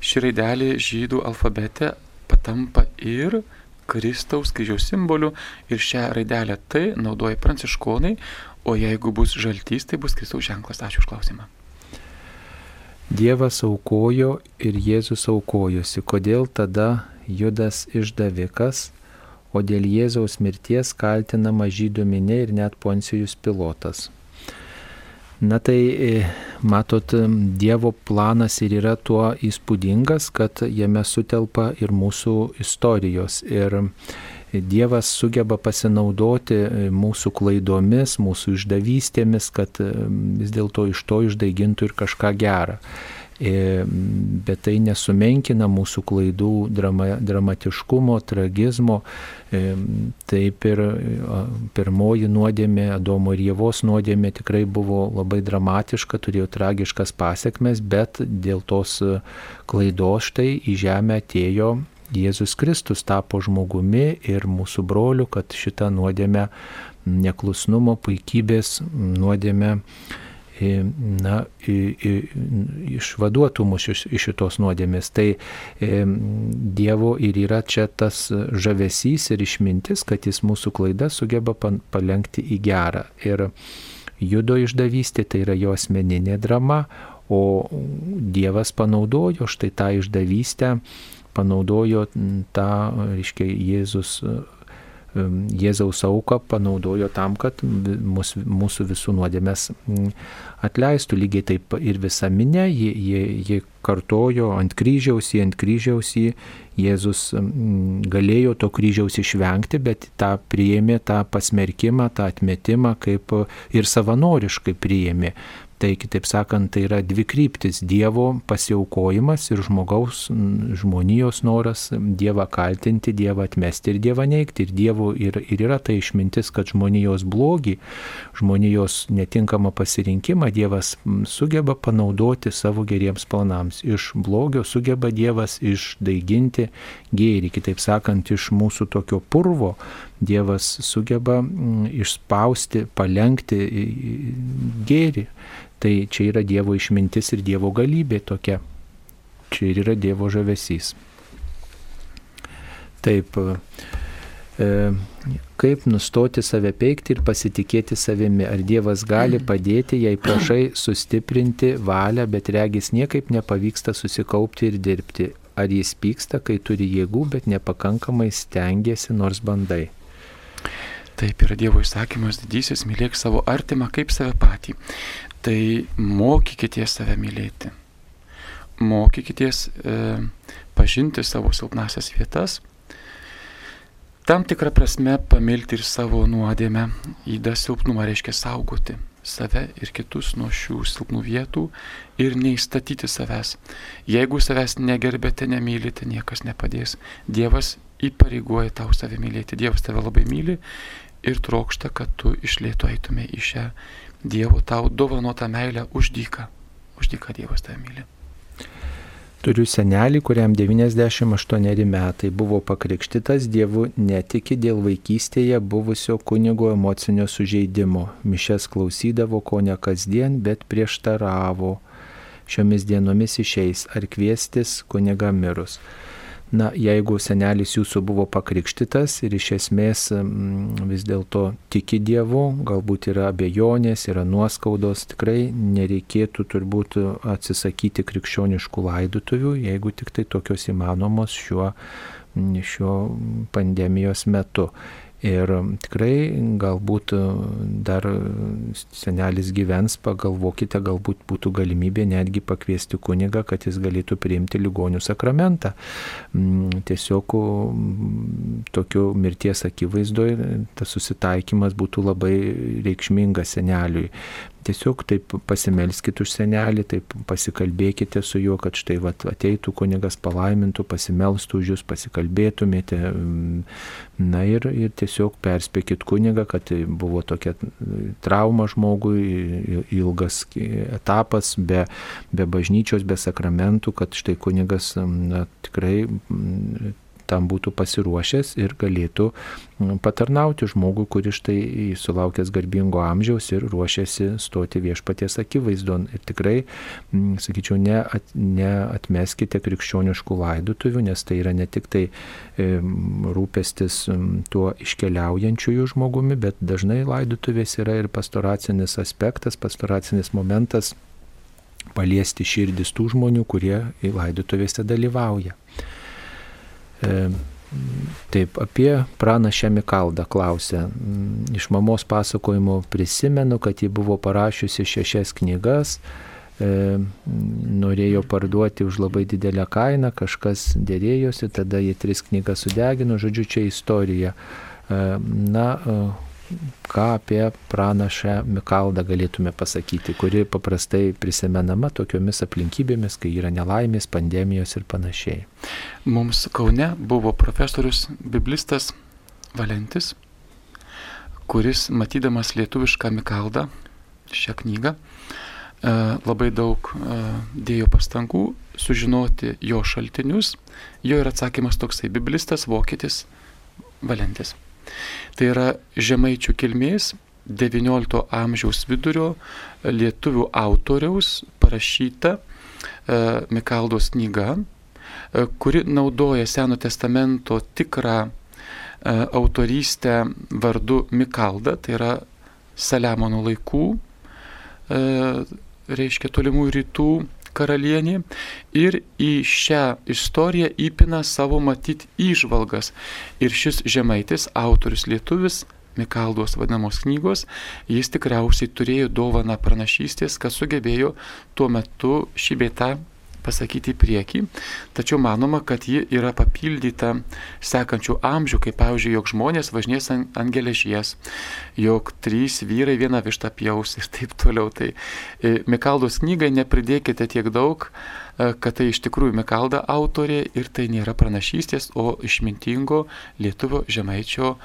ši raidelė žydų alfabete patampa ir Kristaus kryžiaus simboliu ir šią raidelę T naudoja pranciškonai, o jeigu bus žaltys, tai bus Kristaus ženklas. Ačiū už klausimą. Dievas aukojo ir Jėzus aukojosi. Kodėl tada Judas išdavikas, o dėl Jėzaus mirties kaltinama žydų minė ir net Poncijus pilotas? Na tai, e, matot, Dievo planas ir yra tuo įspūdingas, kad jame sutelpa ir mūsų istorijos. Ir Dievas sugeba pasinaudoti e, mūsų klaidomis, mūsų išdavystėmis, kad e, vis dėlto iš to išdaigintų ir kažką gerą. Bet tai nesumenkina mūsų klaidų drama, dramatiškumo, tragizmo. E, taip ir pirmoji nuodėmė, Adomo ir Jėvos nuodėmė tikrai buvo labai dramatiška, turėjo tragiškas pasiekmes, bet dėl tos klaidos štai į žemę atėjo Jėzus Kristus tapo žmogumi ir mūsų broliu, kad šitą nuodėmę neklusnumo, puikybės nuodėmę na, išvaduotų mus iš, iš šitos nuodėmės. Tai Dievo ir yra čia tas žavesys ir išmintis, kad jis mūsų klaidas sugeba palengti į gerą. Ir judo išdavystė tai yra jo asmeninė drama, o Dievas panaudojo štai tą išdavystę, panaudojo tą, reiškia, Jėzus Jėzaus auką panaudojo tam, kad mūsų visų nuodėmės atleistų. Lygiai taip ir visa minė, jie, jie, jie kartojo ant kryžiaus, jie ant kryžiaus jį Jėzus galėjo to kryžiaus išvengti, bet tą priėmė, tą pasmerkimą, tą atmetimą kaip ir savanoriškai priėmė. Tai kitaip sakant, tai yra dvi kryptis - Dievo pasiaukojimas ir žmogaus, žmonijos noras Dievą kaltinti, Dievą atmesti ir Dievą neikti. Ir Dievo ir, ir yra tai išmintis, kad žmonijos blogį, žmonijos netinkamą pasirinkimą Dievas sugeba panaudoti savo geriems planams. Iš blogio sugeba Dievas išdaiginti gėrį, kitaip sakant, iš mūsų tokio purvo Dievas sugeba išspausti, palengti gėrį. Tai čia yra Dievo išmintis ir Dievo galybė tokia. Čia ir yra Dievo žavesys. Taip, e, kaip nustoti save peikti ir pasitikėti savimi. Ar Dievas gali padėti, jei prašai sustiprinti valią, bet regis niekaip nepavyksta susikaupti ir dirbti. Ar jis pyksta, kai turi jėgų, bet nepakankamai stengiasi, nors bandai. Taip yra Dievo įsakymas didysis, mylėk savo artimą kaip save patį. Tai mokykite save mylėti. Mokykite e, pažinti savo silpnasias vietas. Tam tikrą prasme pamilti ir savo nuodėmę. Įda silpnumą reiškia saugoti save ir kitus nuo šių silpnų vietų ir neįstatyti savęs. Jeigu savęs negerbėte, nemylite, niekas nepadės. Dievas įpareigoja tau save mylėti. Dievas tave labai myli ir trokšta, kad tu išlėtų eitumė į šią Dievo tau dovanotą meilę uždyką. Uždyką Dievas tave myli. Turiu senelį, kuriam 98 metai buvo pakrikštytas Dievu netiki dėl vaikystėje buvusio kunigo emocinio sužeidimo. Mišes klausydavo ko ne kasdien, bet prieštaravo. Šiomis dienomis išeis ar kviestis kuniga mirus. Na, jeigu senelis jūsų buvo pakrikštytas ir iš esmės vis dėlto tiki Dievu, galbūt yra abejonės, yra nuoskaudos, tikrai nereikėtų turbūt atsisakyti krikščioniškų laidotuvių, jeigu tik tai tokios įmanomos šiuo, šiuo pandemijos metu. Ir tikrai galbūt dar senelis gyvens, pagalvokite, galbūt būtų galimybė netgi pakviesti kunigą, kad jis galėtų priimti ligonių sakramentą. Mm, tiesiog mm, tokiu mirties akivaizdoje tas susitaikymas būtų labai reikšmingas seneliui tiesiog taip pasimelskite už senelį, taip pasikalbėkite su juo, kad štai vat, ateitų kunigas palaimintų, pasimelstų už jūs, pasikalbėtumėte. Na ir, ir tiesiog perspėkit kunigą, kad buvo tokia trauma žmogui, ilgas etapas be, be bažnyčios, be sakramentų, kad štai kunigas na, tikrai tam būtų pasiruošęs ir galėtų mm, patarnauti žmogui, kuris štai sulaukęs garbingo amžiaus ir ruošiasi stoti viešpaties akivaizdon. Ir tikrai, mm, sakyčiau, neat, neatmeskite krikščioniškų laidotuvių, nes tai yra ne tik tai rūpestis mm, tuo iškeliaujančiųjų žmogumi, bet dažnai laidotuvės yra ir pastoracinis aspektas, pastoracinis momentas paliesti širdis tų žmonių, kurie laidotuvėse dalyvauja. E, taip, apie pranašę Mikaldą klausė. Mm, iš mamos pasakojimo prisimenu, kad ji buvo parašiusi šešias knygas, e, norėjo parduoti už labai didelę kainą, kažkas dėrėjosi, tada jie tris knygas sudegino, žodžiu, čia istorija. E, na, ką apie pranašę Mikaldą galėtume pasakyti, kuri paprastai prisimenama tokiomis aplinkybėmis, kai yra nelaimės, pandemijos ir panašiai. Mums Kaune buvo profesorius biblistas Valentis, kuris matydamas lietuvišką Mikaldą, šią knygą, e, labai daug e, dėjo pastangų sužinoti jo šaltinius. Jo yra atsakymas toksai - biblistas vokietis Valentis. Tai yra žemaičių kilmės XIX amžiaus vidurio lietuvių autoriaus parašyta e, Mikaldos knyga, e, kuri naudoja Seno testamento tikrą e, autorystę vardu Mikalda, tai yra Saliamono laikų, reiškia tolimų rytų karalienė ir į šią istoriją įpina savo matyti įžvalgas. Ir šis žemaitis, autorius lietuvis, Mikaldos vadinamos knygos, jis tikriausiai turėjo dovaną pranašystės, kad sugebėjo tuo metu šį beitą pasakyti į priekį, tačiau manoma, kad ji yra papildyta sekančių amžių, kaip pavyzdžiui, jog žmonės važinės ant, ant geležies, jog trys vyrai vieną vištą pjaus ir taip toliau. Tai e, Mikaldos knygai nepridėkite tiek daug, e, kad tai iš tikrųjų Mikalda autorė ir tai nėra pranašystės, o išmintingo lietuvio žemaičio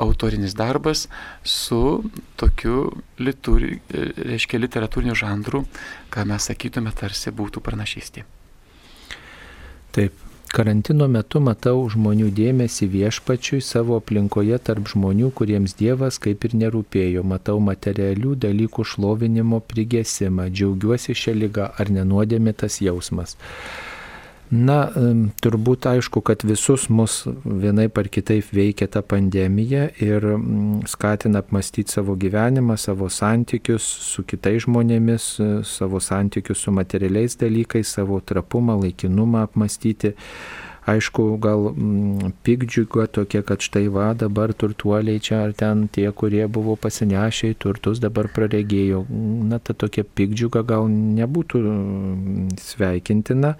autorinis darbas su tokiu lituri, reiškia, literatūriniu žanru, ką mes sakytume tarsi būtų pranašystė. Taip, karantino metu matau žmonių dėmesį viešpačiui savo aplinkoje tarp žmonių, kuriems Dievas kaip ir nerūpėjo. Matau materialių dalykų šlovinimo prigesimą, džiaugiuosi šią lygą ar nenuodėmė tas jausmas. Na, turbūt aišku, kad visus mus vienai par kitaip veikia ta pandemija ir skatina apmastyti savo gyvenimą, savo santykius su kitais žmonėmis, savo santykius su materialiais dalykais, savo trapumą, laikinumą apmastyti aišku, gal mm, pikdžiuga tokia, kad štai va dabar turtuoliai čia ar ten tie, kurie buvo pasinešę į turtus, dabar praregėjo. Na, ta tokia pikdžiuga gal nebūtų mm, sveikintina,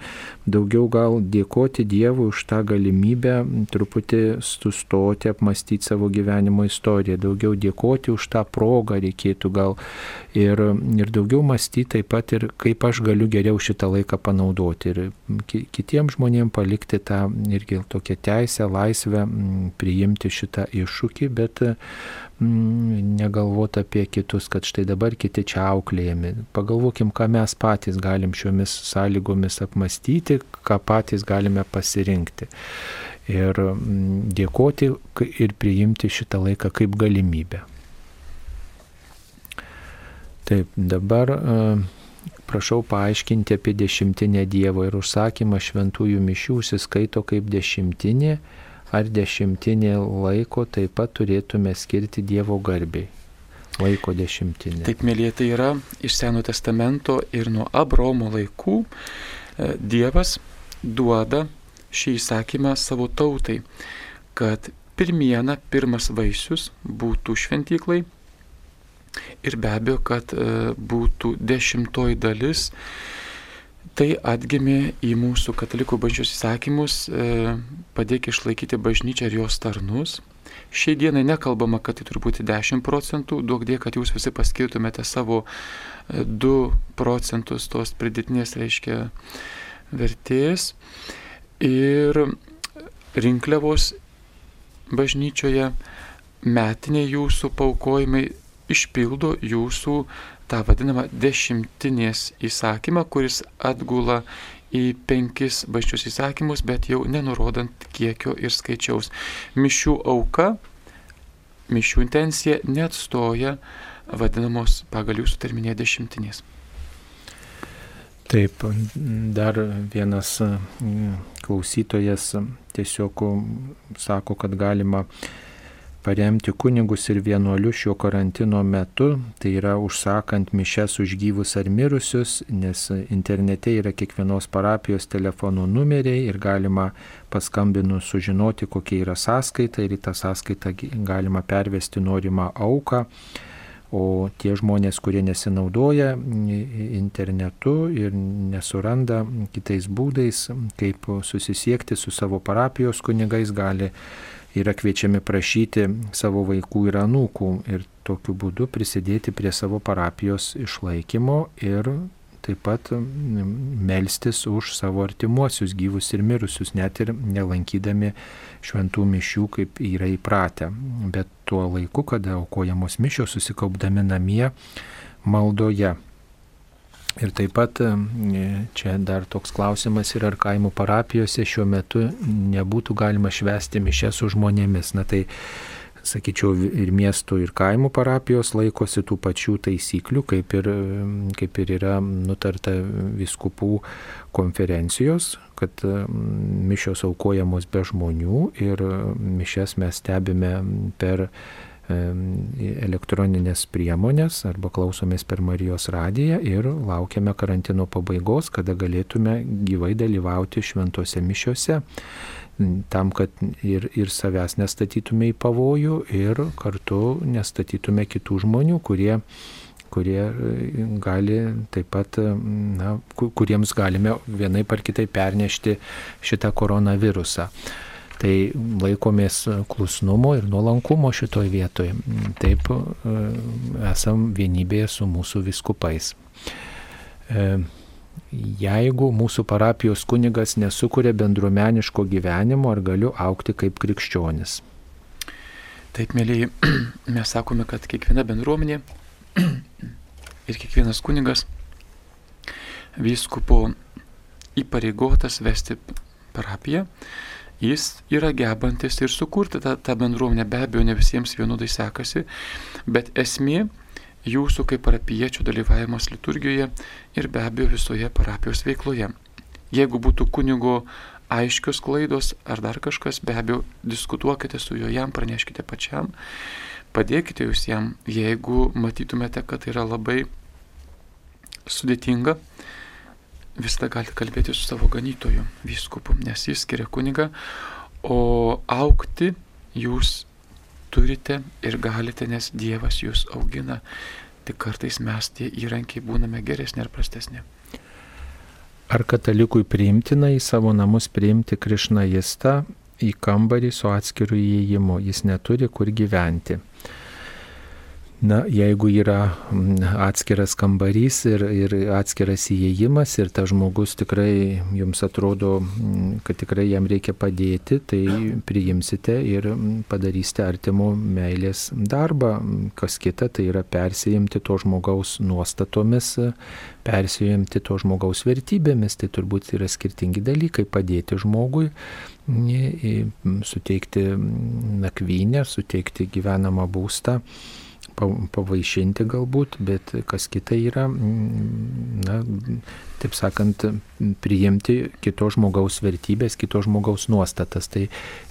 daugiau gal dėkoti Dievui už tą galimybę truputį sustoti, apmastyti savo gyvenimo istoriją, daugiau dėkoti už tą progą reikėtų gal ir, ir daugiau mąstyti taip pat ir kaip aš galiu geriau šitą laiką panaudoti ir kitiems žmonėms palikti tą irgi tokią teisę, laisvę priimti šitą iššūkį, bet negalvoti apie kitus, kad štai dabar kiti čia auklėjami. Pagalvokim, ką mes patys galim šiomis sąlygomis apmastyti, ką patys galime pasirinkti. Ir dėkoti ir priimti šitą laiką kaip galimybę. Taip, dabar prašau paaiškinti apie dešimtinę Dievo ir užsakymą šventųjų mišių užsiskaito kaip dešimtinė, ar dešimtinė laiko taip pat turėtume skirti Dievo garbiai. Laiko dešimtinė. Taip, mėlyje, tai yra iš Seno testamento ir nuo Abromo laikų Dievas duoda šį įsakymą savo tautai, kad pirmiena, pirmas vaisius būtų šventyklai ir be abejo, kad e, būtų dešimtoji dalis. Tai atgimė į mūsų katalikų bažnyčios įsakymus, e, padėk išlaikyti bažnyčią ir jos tarnus. Šiai dienai nekalbama, kad tai turi būti 10 procentų, duok dė, kad jūs visi paskirtumėte savo 2 e, procentus tos pridėtinės, reiškia, vertės. Ir rinkliavos bažnyčioje metiniai jūsų paukojimai išpildo jūsų tą vadinamą dešimtinės įsakymą, kuris atgula į penkis bažnyčios įsakymus, bet jau nenurodant kiekio ir skaičiaus. Mišių auka, mišių intencija neatstoja vadinamos pagal jūsų terminė dešimtinės. Taip, dar vienas klausytojas tiesiog sako, kad galima paremti kunigus ir vienuolius šio karantino metu, tai yra užsakant mišes už gyvus ar mirusius, nes internete yra kiekvienos parapijos telefonų numeriai ir galima paskambinus sužinoti, kokia yra sąskaita ir į tą sąskaitą galima pervesti norimą auką. O tie žmonės, kurie nesinaudoja internetu ir nesuranda kitais būdais, kaip susisiekti su savo parapijos kunigais, gali yra kviečiami prašyti savo vaikų ir anūkų ir tokiu būdu prisidėti prie savo parapijos išlaikymo ir taip pat melstis už savo artimuosius gyvus ir mirusius, net ir nelankydami šventų mišių, kaip yra įpratę. Bet tuo laiku, kada aukojamos mišios susikaupdami namie maldoje. Ir taip pat čia dar toks klausimas yra, ar kaimo parapijose šiuo metu nebūtų galima švesti mišę su žmonėmis. Na tai, sakyčiau, ir miestų, ir kaimo parapijos laikosi tų pačių taisyklių, kaip ir, kaip ir yra nutarta viskupų konferencijos, kad mišios aukojamos be žmonių ir mišes mes stebime per elektroninės priemonės arba klausomės per Marijos radiją ir laukiame karantino pabaigos, kada galėtume gyvai dalyvauti šventose mišiuose, tam, kad ir, ir savęs nestatytume į pavojų ir kartu nestatytume kitų žmonių, kurie kurie e, gali taip pat, na, kuriems galime vienaip ar kitaip pernešti šitą koronavirusą. Tai laikomės klusnumo ir nuolankumo šitoj vietoje. Taip esam vienybėje su mūsų viskupais. Jeigu mūsų parapijos kunigas nesukuria bendruomeniško gyvenimo, ar galiu aukti kaip krikščionis? Taip, mėlyji, mes sakome, kad kiekviena bendruomenė ir kiekvienas kunigas vyskupo įpareigotas vesti parapiją, jis yra gebantis ir sukurti tą, tą bendruomenę. Be abejo, ne visiems vienodai sekasi, bet esmė jūsų kaip parapiečių dalyvavimas liturgijoje ir be abejo visoje parapijos veikloje. Jeigu būtų kunigo aiškios klaidos ar dar kažkas, be abejo, diskutuokite su juo, jam praneškite pačiam, padėkite jūs jam, jeigu matytumėte, kad tai yra labai sudėtinga, visada galite kalbėti su savo ganytoju, vyskupu, nes jis skiria kunigą, o aukti jūs turite ir galite, nes Dievas jūs augina. Tik kartais mes tie įrankiai būname geresni ar prastesni. Ar katalikui priimtina į savo namus priimti Krišnajistą į kambarį su atskiru įėjimu, jis neturi kur gyventi. Na, jeigu yra atskiras kambarys ir, ir atskiras įėjimas ir tas žmogus tikrai jums atrodo, kad tikrai jam reikia padėti, tai priimsite ir padarysite artimo meilės darbą. Kas kita, tai yra persijimti to žmogaus nuostatomis, persijimti to žmogaus vertybėmis. Tai turbūt yra skirtingi dalykai - padėti žmogui suteikti nakvynę, suteikti gyvenamą būstą pavaišinti galbūt, bet kas kita yra, mm, na, taip sakant, priimti kito žmogaus vertybės, kito žmogaus nuostatas. Tai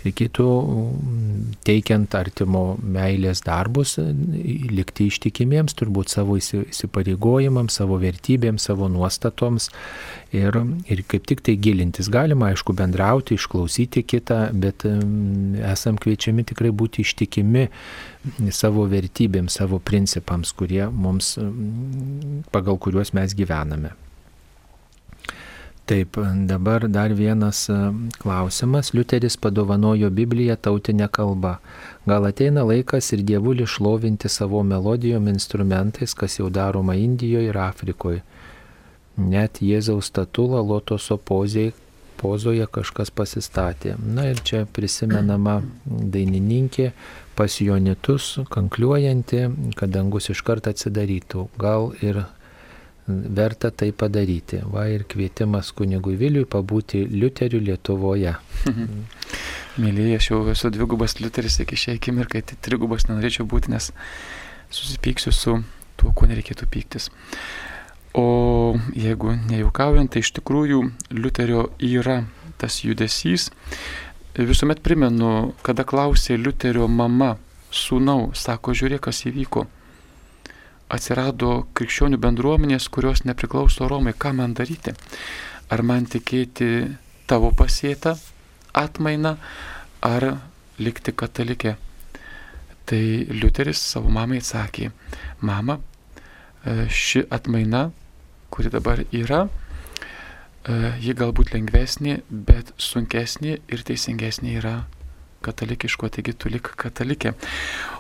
reikėtų mm, teikiant artimo meilės darbus, likti ištikimiems turbūt savo įsipareigojimams, savo vertybėms, savo nuostatoms ir, ir kaip tik tai gilintis. Galima, aišku, bendrauti, išklausyti kitą, bet mm, esam kviečiami tikrai būti ištikimi savo vertybėms, savo principams, kurie mums, pagal kuriuos mes gyvename. Taip, dabar dar vienas e, klausimas. Liuteris padovanojo Bibliją tautinę kalbą. Gal ateina laikas ir dievulį šlovinti savo melodijom instrumentais, kas jau daroma Indijoje ir Afrikoje. Net Jėzaus statulą lotoso pozėje, pozoje kažkas pasistatė. Na ir čia prisimenama dainininkė pas jonitus, kankliuojanti, kad dangus iškart atsidarytų. Gal ir verta tai padaryti. Va ir kvietimas kunigui Viliui pabūti liuteriu Lietuvoje. Mėlyje, aš jau esu dvigubas liuteris iki šiai akimirkai, tai trigubas nenorėčiau būti, nes susipyksiu su tuo, kuo nereikėtų pyktis. O jeigu nejaukaujant, tai iš tikrųjų liuterio yra tas judesys. Visuomet primenu, kada klausė liuterio mama sūnau, sako, žiūrėk, kas įvyko atsirado krikščionių bendruomenės, kurios nepriklauso Romai, ką man daryti? Ar man tikėti tavo pasėtą atmainą, ar likti katalikė? Tai Liuteris savo mamai atsakė, mama, e, ši atmaina, kuri dabar yra, e, ji galbūt lengvesnė, bet sunkesnė ir teisingesnė yra katalikiško, taigi tu lik katalikė.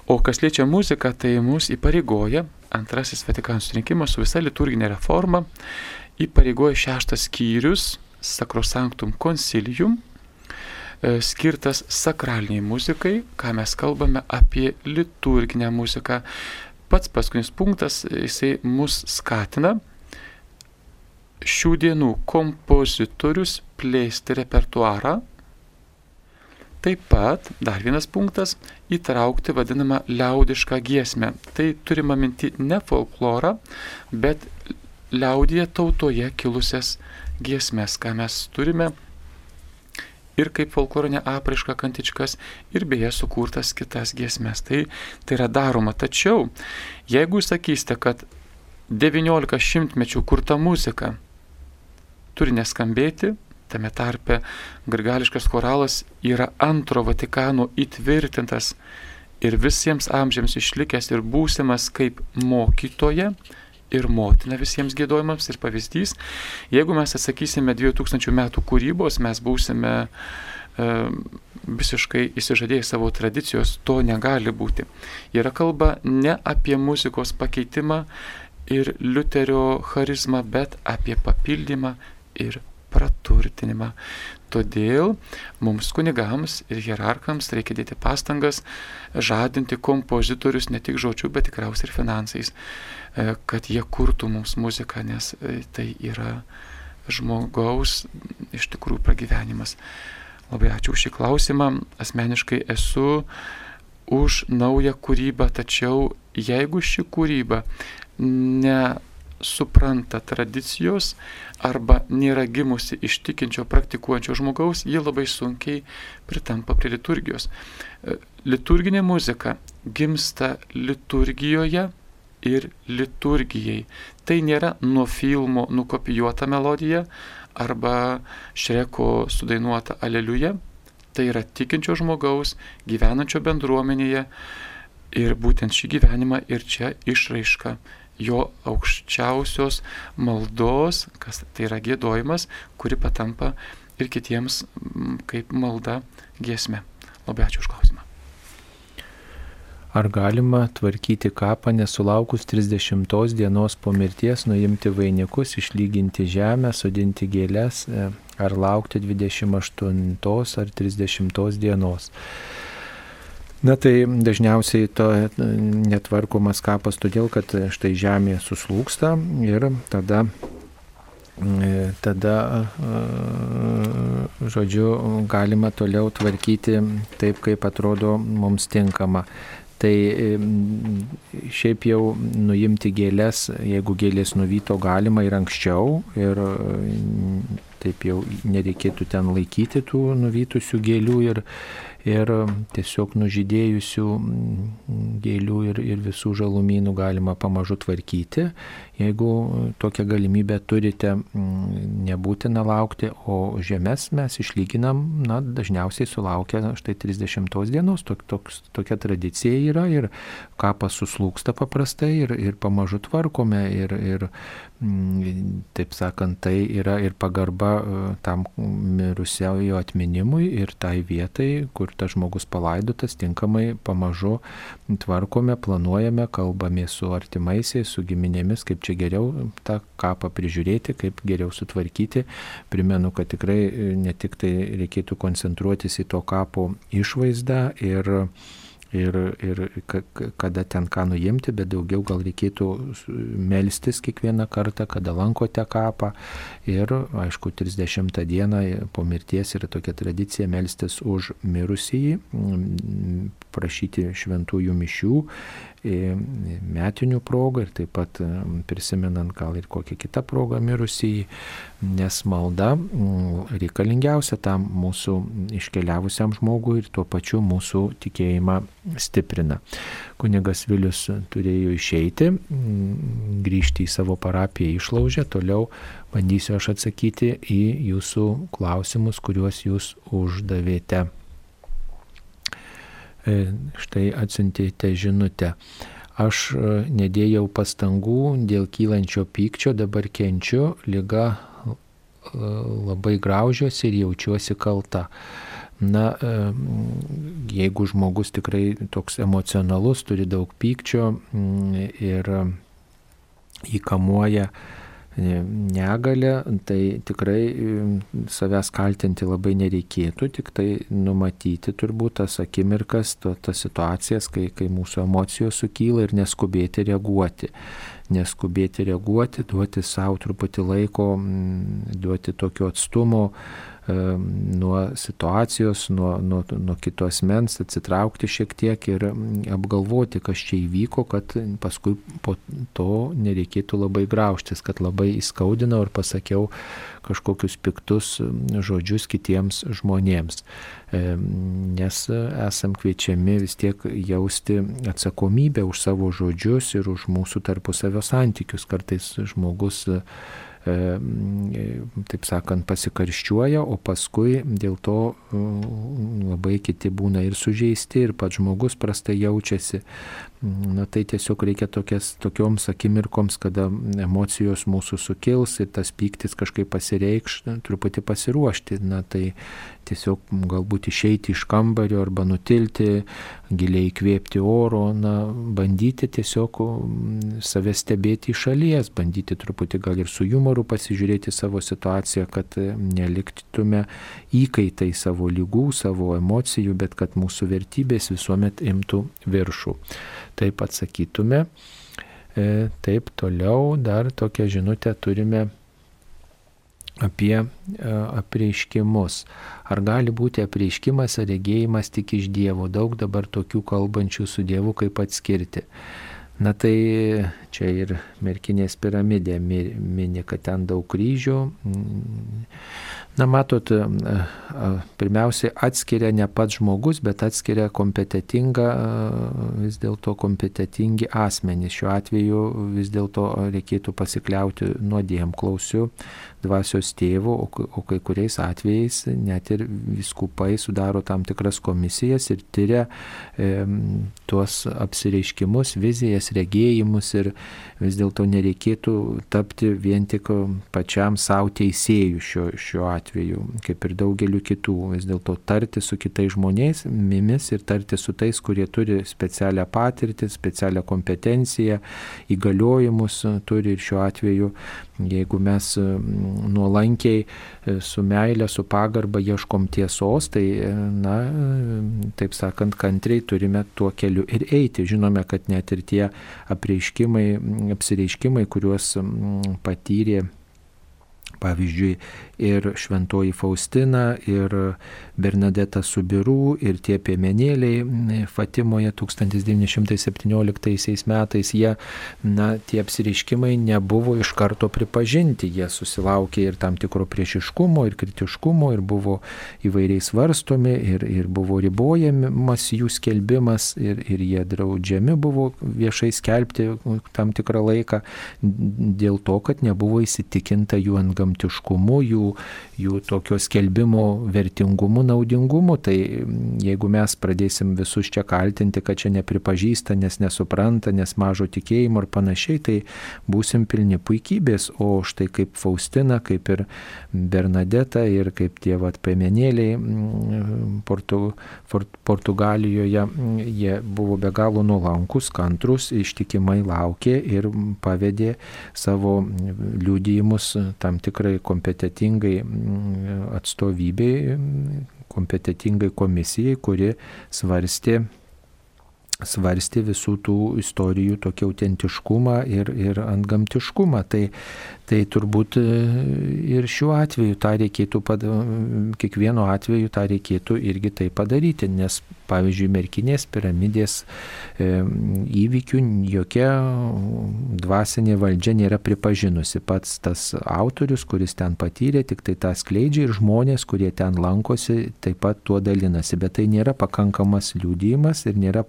O kas liečia muziką, tai mus įpareigoja antrasis Vatikano surinkimas su visa liturginė reforma, įpareigoja šeštas skyrius Sacrosanctum Concilium, e, skirtas sakraliniai muzikai, ką mes kalbame apie liturginę muziką. Pats paskutinis punktas, jisai mus skatina šių dienų kompozitorius plėsti repertuarą Taip pat dar vienas punktas - įtraukti vadinamą liaudišką giesmę. Tai turima minti ne folklorą, bet liaudėje tautoje kilusias giesmės, ką mes turime ir kaip folklorinė apraiška kantičkas ir beje sukurtas kitas giesmės. Tai, tai yra daroma. Tačiau, jeigu jūs sakysite, kad 19 šimtmečių kurta muzika turi neskambėti, tame tarpe grigališkas choralas yra antro Vatikano įtvirtintas ir visiems amžiams išlikęs ir būsimas kaip mokytoja ir motina visiems gėdojimams ir pavyzdys. Jeigu mes atsakysime 2000 metų kūrybos, mes būsime e, visiškai įsižadėję savo tradicijos, to negali būti. Yra kalba ne apie muzikos pakeitimą ir Liuterio charizmą, bet apie papildymą ir praturtinimą. Todėl mums kunigams ir hierarchams reikia dėti pastangas žadinti kompozitorius ne tik žodžiu, bet tikriausiai ir finansais, e, kad jie kurtų mums muziką, nes e, tai yra žmogaus iš tikrųjų pragyvenimas. Labai ačiū už šį klausimą. Asmeniškai esu už naują kūrybą, tačiau jeigu ši kūryba ne supranta tradicijos arba nėra gimusi iš tikinčio praktikuojančio žmogaus, ji labai sunkiai pritampa prie liturgijos. E, liturginė muzika gimsta liturgijoje ir liturgijai. Tai nėra nuo filmo nukopijuota melodija arba šreko sudainuota aleliuja. Tai yra tikinčio žmogaus gyvenančio bendruomenėje ir būtent šį gyvenimą ir čia išraiška jo aukščiausios maldos, kas tai yra gėdojimas, kuri patampa ir kitiems kaip malda giesme. Labai ačiū už klausimą. Ar galima tvarkyti kapą nesulaukus 30 dienos po mirties, nuimti vainikus, išlyginti žemę, sudinti gėlės, e, ar laukti 28 ar 30 dienos? Na tai dažniausiai to netvarkomas kapas todėl, kad štai žemė suslūksta ir tada tada, žodžiu, galima toliau tvarkyti taip, kaip atrodo mums tinkama. Tai šiaip jau nuimti gėlės, jeigu gėlės nuvyto, galima ir anksčiau. Ir taip jau nereikėtų ten laikyti tų nuvytusių gėlių ir ir tiesiog nužydėjusių gėlių ir, ir visų žalumynų galima pamažu tvarkyti. Jeigu tokią galimybę turite, nebūtina laukti, o žemės mes išlyginam, na, dažniausiai sulaukia štai 30 dienos, tok, toks, tokia tradicija yra ir kapas suslūksta paprastai ir, ir pamažu tvarkome ir, ir taip sakant, tai yra ir pagarba e, tam mirusiojo atminimui ir tai vietai, kur tas žmogus palaidotas, tinkamai pamažu tvarkome, planuojame, kalbame su artimaisiais, su giminėmis, kaip čia geriau tą kapą prižiūrėti, kaip geriau sutvarkyti. Primenu, kad tikrai ne tik tai reikėtų koncentruotis į to kapo išvaizdą ir ir, ir kada ten ką nuimti, bet daugiau gal reikėtų melstis kiekvieną kartą, kada lankote kapą. Ir, aišku, 30 dieną po mirties yra tokia tradicija melstis už mirusįjį, prašyti šventųjų mišių metinių progą ir taip pat prisimenant gal ir kokią kitą progą mirusį, nes malda reikalingiausia tam mūsų iškeliavusiam žmogui ir tuo pačiu mūsų tikėjimą stiprina. Kunigas Vilius turėjo išeiti, grįžti į savo parapiją išlaužę, toliau bandysiu aš atsakyti į jūsų klausimus, kuriuos jūs uždavėte. E, štai atsintėte žinutę. Aš e, nedėjau pastangų dėl kylančio pykčio, dabar kenčiu, lyga e, labai graužiuosi ir jaučiuosi kalta. Na, jeigu žmogus tikrai toks emocionalus, turi daug pykčio ir įkamuoja negalę, tai tikrai savęs kaltinti labai nereikėtų, tik tai numatyti turbūt tas akimirkas, to, tas situacijas, kai, kai mūsų emocijos sukyla ir neskubėti reaguoti. Neskubėti reaguoti, duoti savo truputį laiko, duoti tokio atstumo, nuo situacijos, nuo, nuo, nuo kitos mens, atsitraukti šiek tiek ir apgalvoti, kas čia įvyko, kad paskui po to nereikėtų labai graužtis, kad labai įskaudinau ir pasakiau kažkokius piktus žodžius kitiems žmonėms. Nes esam kviečiami vis tiek jausti atsakomybę už savo žodžius ir už mūsų tarpusavio santykius. Kartais žmogus taip sakant, pasikarščiuoja, o paskui dėl to labai kiti būna ir sužeisti, ir pats žmogus prastai jaučiasi. Na tai tiesiog reikia tokias, tokioms akimirkoms, kada emocijos mūsų sukils ir tas pyktis kažkaip pasireikš, truputį pasiruošti. Na tai tiesiog galbūt išeiti iš kambario arba nutilti, giliai įkvėpti oro, na bandyti tiesiog save stebėti iš šalies, bandyti truputį gal ir su humoru pasižiūrėti savo situaciją, kad neliktume įkaitai savo lygų, savo emocijų, bet kad mūsų vertybės visuomet imtų viršų taip atsakytume. E, taip, toliau dar tokią žinutę turime apie e, apreiškimus. Ar gali būti apreiškimas ar regėjimas tik iš Dievo? Daug dabar tokių kalbančių su Dievu kaip atskirti. Na tai čia ir merkinės piramidė mini, kad ten daug kryžių. Na matot, pirmiausiai atskiria ne pats žmogus, bet atskiria kompetitingą, vis dėlto kompetitingi asmenys. Šiuo atveju vis dėlto reikėtų pasikliauti nuodėm klausiu dvasios tėvų, o kai kuriais atvejais net ir viskupai sudaro tam tikras komisijas ir tyria e, tuos apsireiškimus, vizijas, regėjimus ir vis dėlto nereikėtų tapti vien tik pačiam savo teisėjų šiuo, šiuo atveju kaip ir daugeliu kitų, vis dėlto tarti su kitais žmonės, mimis ir tarti su tais, kurie turi specialią patirtį, specialią kompetenciją, įgaliojimus turi ir šiuo atveju, jeigu mes mm, nuolankiai e, su meilė, su pagarba ieškom tiesos, tai, e, na, taip sakant, kantriai turime tuo keliu ir eiti. Žinome, kad net ir tie apreiškimai, apsireiškimai, kuriuos mm, patyrė pavyzdžiui, ir Šventoji Faustina, ir Bernadeta Subirų, ir tie piemenėliai Fatimoje 1917 metais, jie, na, tie apsiriškimai nebuvo iš karto pripažinti, jie susilaukė ir tam tikro priešiškumo, ir kritiškumo, ir buvo įvairiai svarstomi, ir, ir buvo ribojamas jų skelbimas, ir, ir jie draudžiami buvo viešai skelbti tam tikrą laiką dėl to, kad nebuvo įsitikinta jų antgamtiškumu, jų jų, jų tokio skelbimo vertingumu, naudingumu. Tai jeigu mes pradėsim visus čia kaltinti, kad čia nepripažįsta, nes nesupranta, nes mažo tikėjimo ir panašiai, tai būsim pilni puikybės. O štai kaip Faustina, kaip ir Bernadeta ir kaip tie vat pėmenėliai Portu, Portugalijoje, jie buvo be galo nuolankus, kantrus, ištikimai laukė ir pavedė savo liūdėjimus tam tikrai kompetitingai mm, atstovybei, kompetitingai komisijai, kuri svarstė svarstė visų tų istorijų tokį autentiškumą ir, ir antgamtiškumą. Tai, Tai turbūt e, ir šiuo atveju tą reikėtų, kiekvieno atveju tą reikėtų irgi tai padaryti, nes pavyzdžiui, merkinės piramidės e, įvykių jokia dvasinė valdžia nėra pripažinusi. Pats tas autorius, kuris ten patyrė, tik tai tą skleidžia ir žmonės, kurie ten lankosi, taip pat tuo dalinasi. Bet tai nėra pakankamas liūdėjimas ir nėra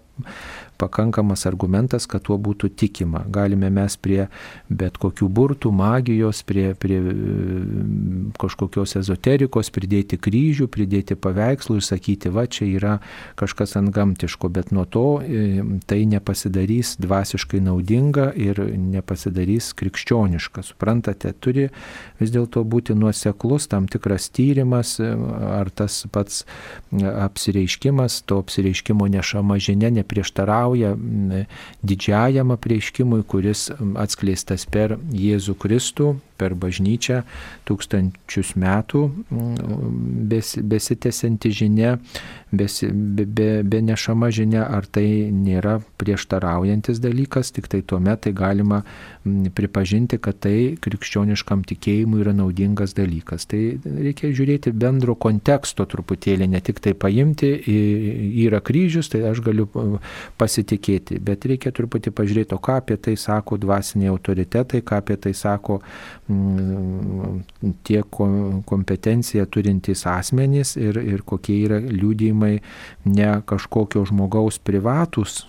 pakankamas argumentas, kad tuo būtų tikima. Galime mes prie bet kokių burtų, magijos, prie, prie e, kažkokios ezoterikos pridėti kryžių, pridėti paveikslų ir sakyti, va čia yra kažkas ant gamtiško, bet nuo to e, tai nepasidarys dvasiškai naudinga ir nepasidarys krikščioniška. Suprantate, turi vis dėlto būti nuoseklus tam tikras tyrimas e, ar tas pats apsireiškimas, to apsireiškimo nešama žinia neprieštarauja prieštarauja didžiajam apreiškimui, kuris atskleistas per Jėzų Kristų, per bažnyčią tūkstančius metų bes, besitęsianti žinia, bes, be, be, be nešama žinia, ar tai nėra prieštaraujantis dalykas, tik tai tuomet tai galima pripažinti, kad tai krikščioniškam tikėjimui yra naudingas dalykas. Tai reikia žiūrėti bendro konteksto truputėlį, ne tik tai paimti, yra kryžius, tai aš galiu pasitikėti, bet reikia truputį pažiūrėti, o ką apie tai sako dvasiniai autoritetai, ką apie tai sako Mm, tiek kompetenciją turintys asmenys ir, ir kokie yra liūdėjimai ne kažkokio žmogaus privatus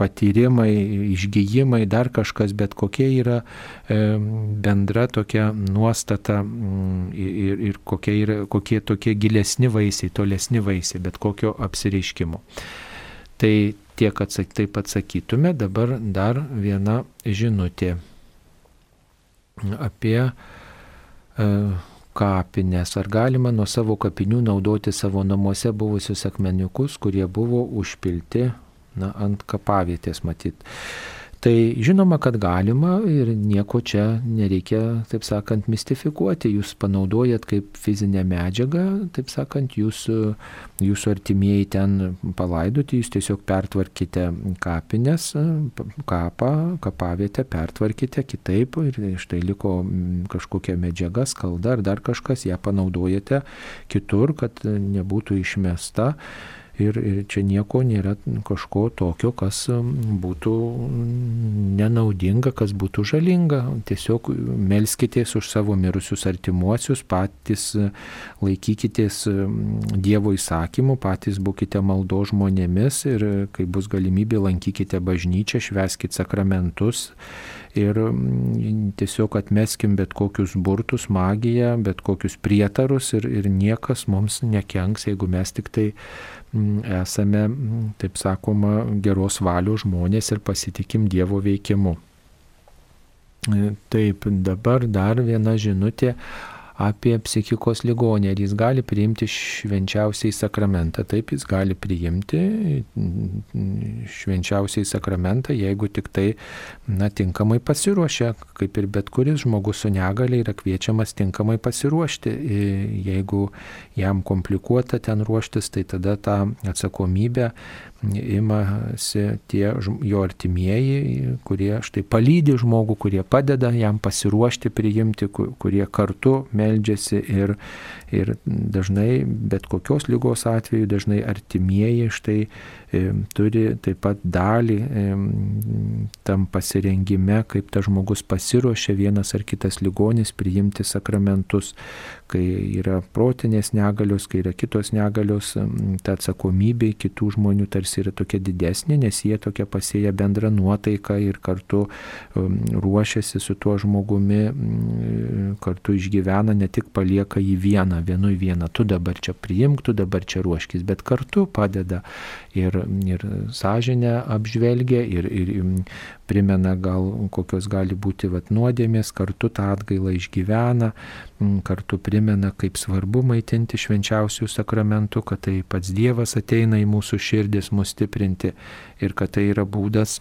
patyrimai, išgyjimai, dar kažkas, bet kokia yra e, bendra tokia nuostata mm, ir, ir kokie, yra, kokie tokie gilesni vaisiai, tolesni vaisiai, bet kokio apsireiškimo. Tai tiek atsak, taip atsakytume, dabar dar viena žinutė apie e, kapines. Ar galima nuo savo kapinių naudoti savo namuose buvusius akmeniukus, kurie buvo užpilti na, ant kapavietės matyt. Tai žinoma, kad galima ir nieko čia nereikia, taip sakant, mistifikuoti. Jūs panaudojat kaip fizinę medžiagą, taip sakant, jūsų, jūsų artimieji ten palaidoti, jūs tiesiog pertvarkite kapines, kapą, kapavietę, pertvarkite kitaip ir štai liko kažkokia medžiaga, skalda ar dar kažkas, ją panaudojate kitur, kad nebūtų išmesta ir, ir čia nieko nėra kažko tokio, kas um, būtų nenaudinga, kas būtų žalinga. Tiesiog melskitės už savo mirusius artimuosius, patys laikykitės um, Dievo įsakymų, patys būkite maldo žmonėmis ir kai bus galimybė lankykite bažnyčią, šveskite sakramentus ir mm, tiesiog atmeskim bet kokius burtus, magiją, bet kokius prietarus ir, ir niekas mums nekenks, jeigu mes tik tai esame, taip sakoma, geros valios žmonės ir pasitikim Dievo veikimu. E, taip, dabar dar viena žinutė apie psichikos ligonį, ar jis gali priimti švenčiausiai sakramentą. Taip, jis gali priimti švenčiausiai sakramentą, jeigu tik tai na, tinkamai pasiruošia, kaip ir bet kuris žmogus su negaliai yra kviečiamas tinkamai pasiruošti. Jeigu jam komplikuota ten ruoštis, tai tada tą atsakomybę imasi tie jo artimieji, kurie štai palydi žmogų, kurie padeda jam pasiruošti priimti, kurie kartu meldžiasi ir, ir dažnai bet kokios lygos atveju, dažnai artimieji štai e, turi taip pat dalį e, tam pasirengime, kaip tas žmogus pasiruošia vienas ar kitas ligonis priimti sakramentus, kai yra protinės negalios, kai yra kitos negalios, ta atsakomybė kitų žmonių tarsi yra tokia didesnė, nes jie tokia pasėja bendrą nuotaiką ir kartu ruošiasi su tuo žmogumi, kartu išgyvena, ne tik palieka jį vieną, vienu į vieną, tu dabar čia priimk, tu dabar čia ruoškis, bet kartu padeda ir, ir sąžinę apžvelgia ir, ir primena gal kokios gali būti vat, nuodėmės, kartu tą atgailą išgyvena, kartu primena, kaip svarbu maitinti švenčiausių sakramentų, kad tai pats Dievas ateina į mūsų širdis mus stiprinti ir kad tai yra būdas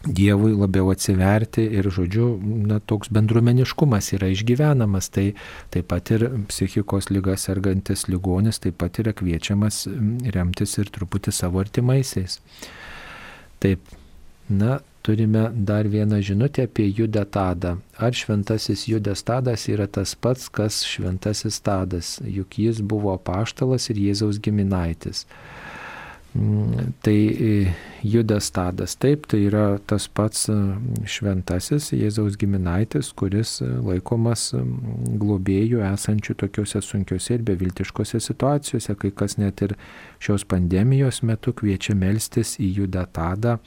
Dievui labiau atsiverti ir, žodžiu, na, toks bendruomeniškumas yra išgyvenamas, tai taip pat ir psichikos lygas sergantis ligonis taip pat yra kviečiamas remtis ir truputį savo artimaisiais. Taip, na, turime dar vieną žinutę apie Judą Tadą. Ar šventasis Judas Tadas yra tas pats, kas šventasis Tadas, juk jis buvo paštalas ir Jėzaus giminaitis. Mm, tai e, Judas Tadas, taip, tai yra tas pats e, šventasis Jėzaus giminaitis, kuris e, laikomas globėjų esančių tokiuose sunkiuose ir beviltiškose situacijose, kai kas net ir šios pandemijos metu kviečia melstis į Judą Tadą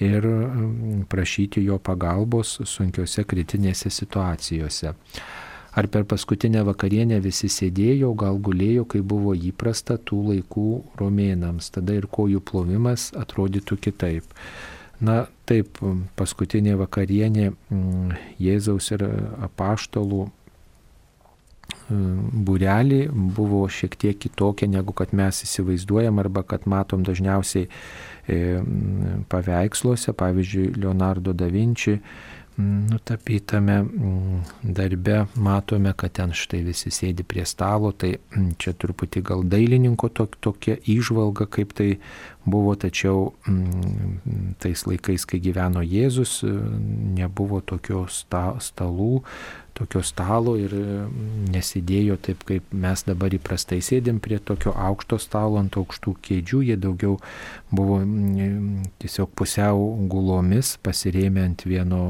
ir mm, prašyti jo pagalbos sunkiose kritinėse situacijose. Ar per paskutinę vakarienę visi sėdėjo, gal gulėjo, kai buvo įprasta tų laikų romėnams, tada ir kojų plovimas atrodytų kitaip. Na taip, paskutinė vakarienė mm, Jėzaus ir apaštalų būrelį buvo šiek tiek kitokia negu kad mes įsivaizduojam arba kad matom dažniausiai E, paveiksluose, pavyzdžiui, Leonardo da Vinci. Nutapytame darbe matome, kad ten štai visi sėdi prie stalo, tai čia truputį gal dailininko tok, tokia įžvalga, kaip tai buvo, tačiau tais laikais, kai gyveno Jėzus, nebuvo tokios sta, stalų, tokio stalo ir mm, nesidėjo taip, kaip mes dabar įprastai sėdėm prie tokio aukšto stalo ant aukštų kėdžių, jie daugiau buvo tiesiog pusiau gulomis, pasirėmė ant, vieno,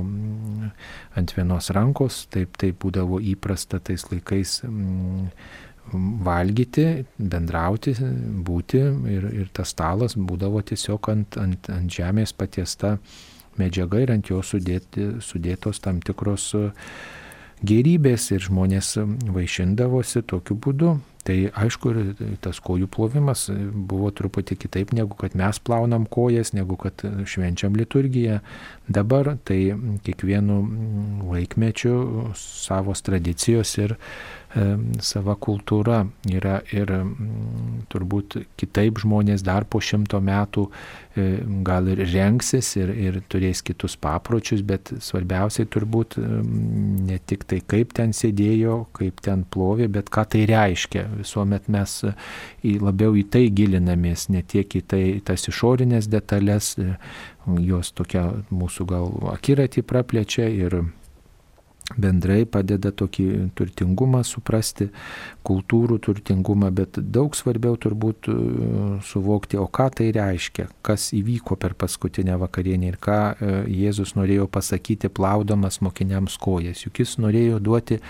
ant vienos rankos, taip tai būdavo įprasta tais laikais valgyti, bendrauti, būti. Ir, ir tas stalas būdavo tiesiog ant, ant, ant žemės patiesta medžiaga ir ant jo sudėti, sudėtos tam tikros gerybės ir žmonės vaišindavosi tokiu būdu. Tai aišku, tas kojų plovimas buvo truputį kitaip negu kad mes plaunam kojas, negu kad švenčiam liturgiją. Dabar tai kiekvienu laikmečiu savos tradicijos ir sava kultūra yra ir turbūt kitaip žmonės dar po šimto metų e, gal ir renksis ir, ir turės kitus papročius, bet svarbiausiai turbūt ne tik tai kaip ten sėdėjo, kaip ten plovė, bet ką tai reiškia. Visuomet mes labiau į tai gilinamės, ne tiek į tai tas išorinės detalės, e, jos tokia mūsų gal akiratį praplečia ir bendrai padeda tokį turtingumą suprasti, kultūrų turtingumą, bet daug svarbiau turbūt e, suvokti, o ką tai reiškia, kas įvyko per paskutinę vakarienę ir ką e, Jėzus norėjo pasakyti plaudamas mokiniams kojas. Juk jis norėjo duoti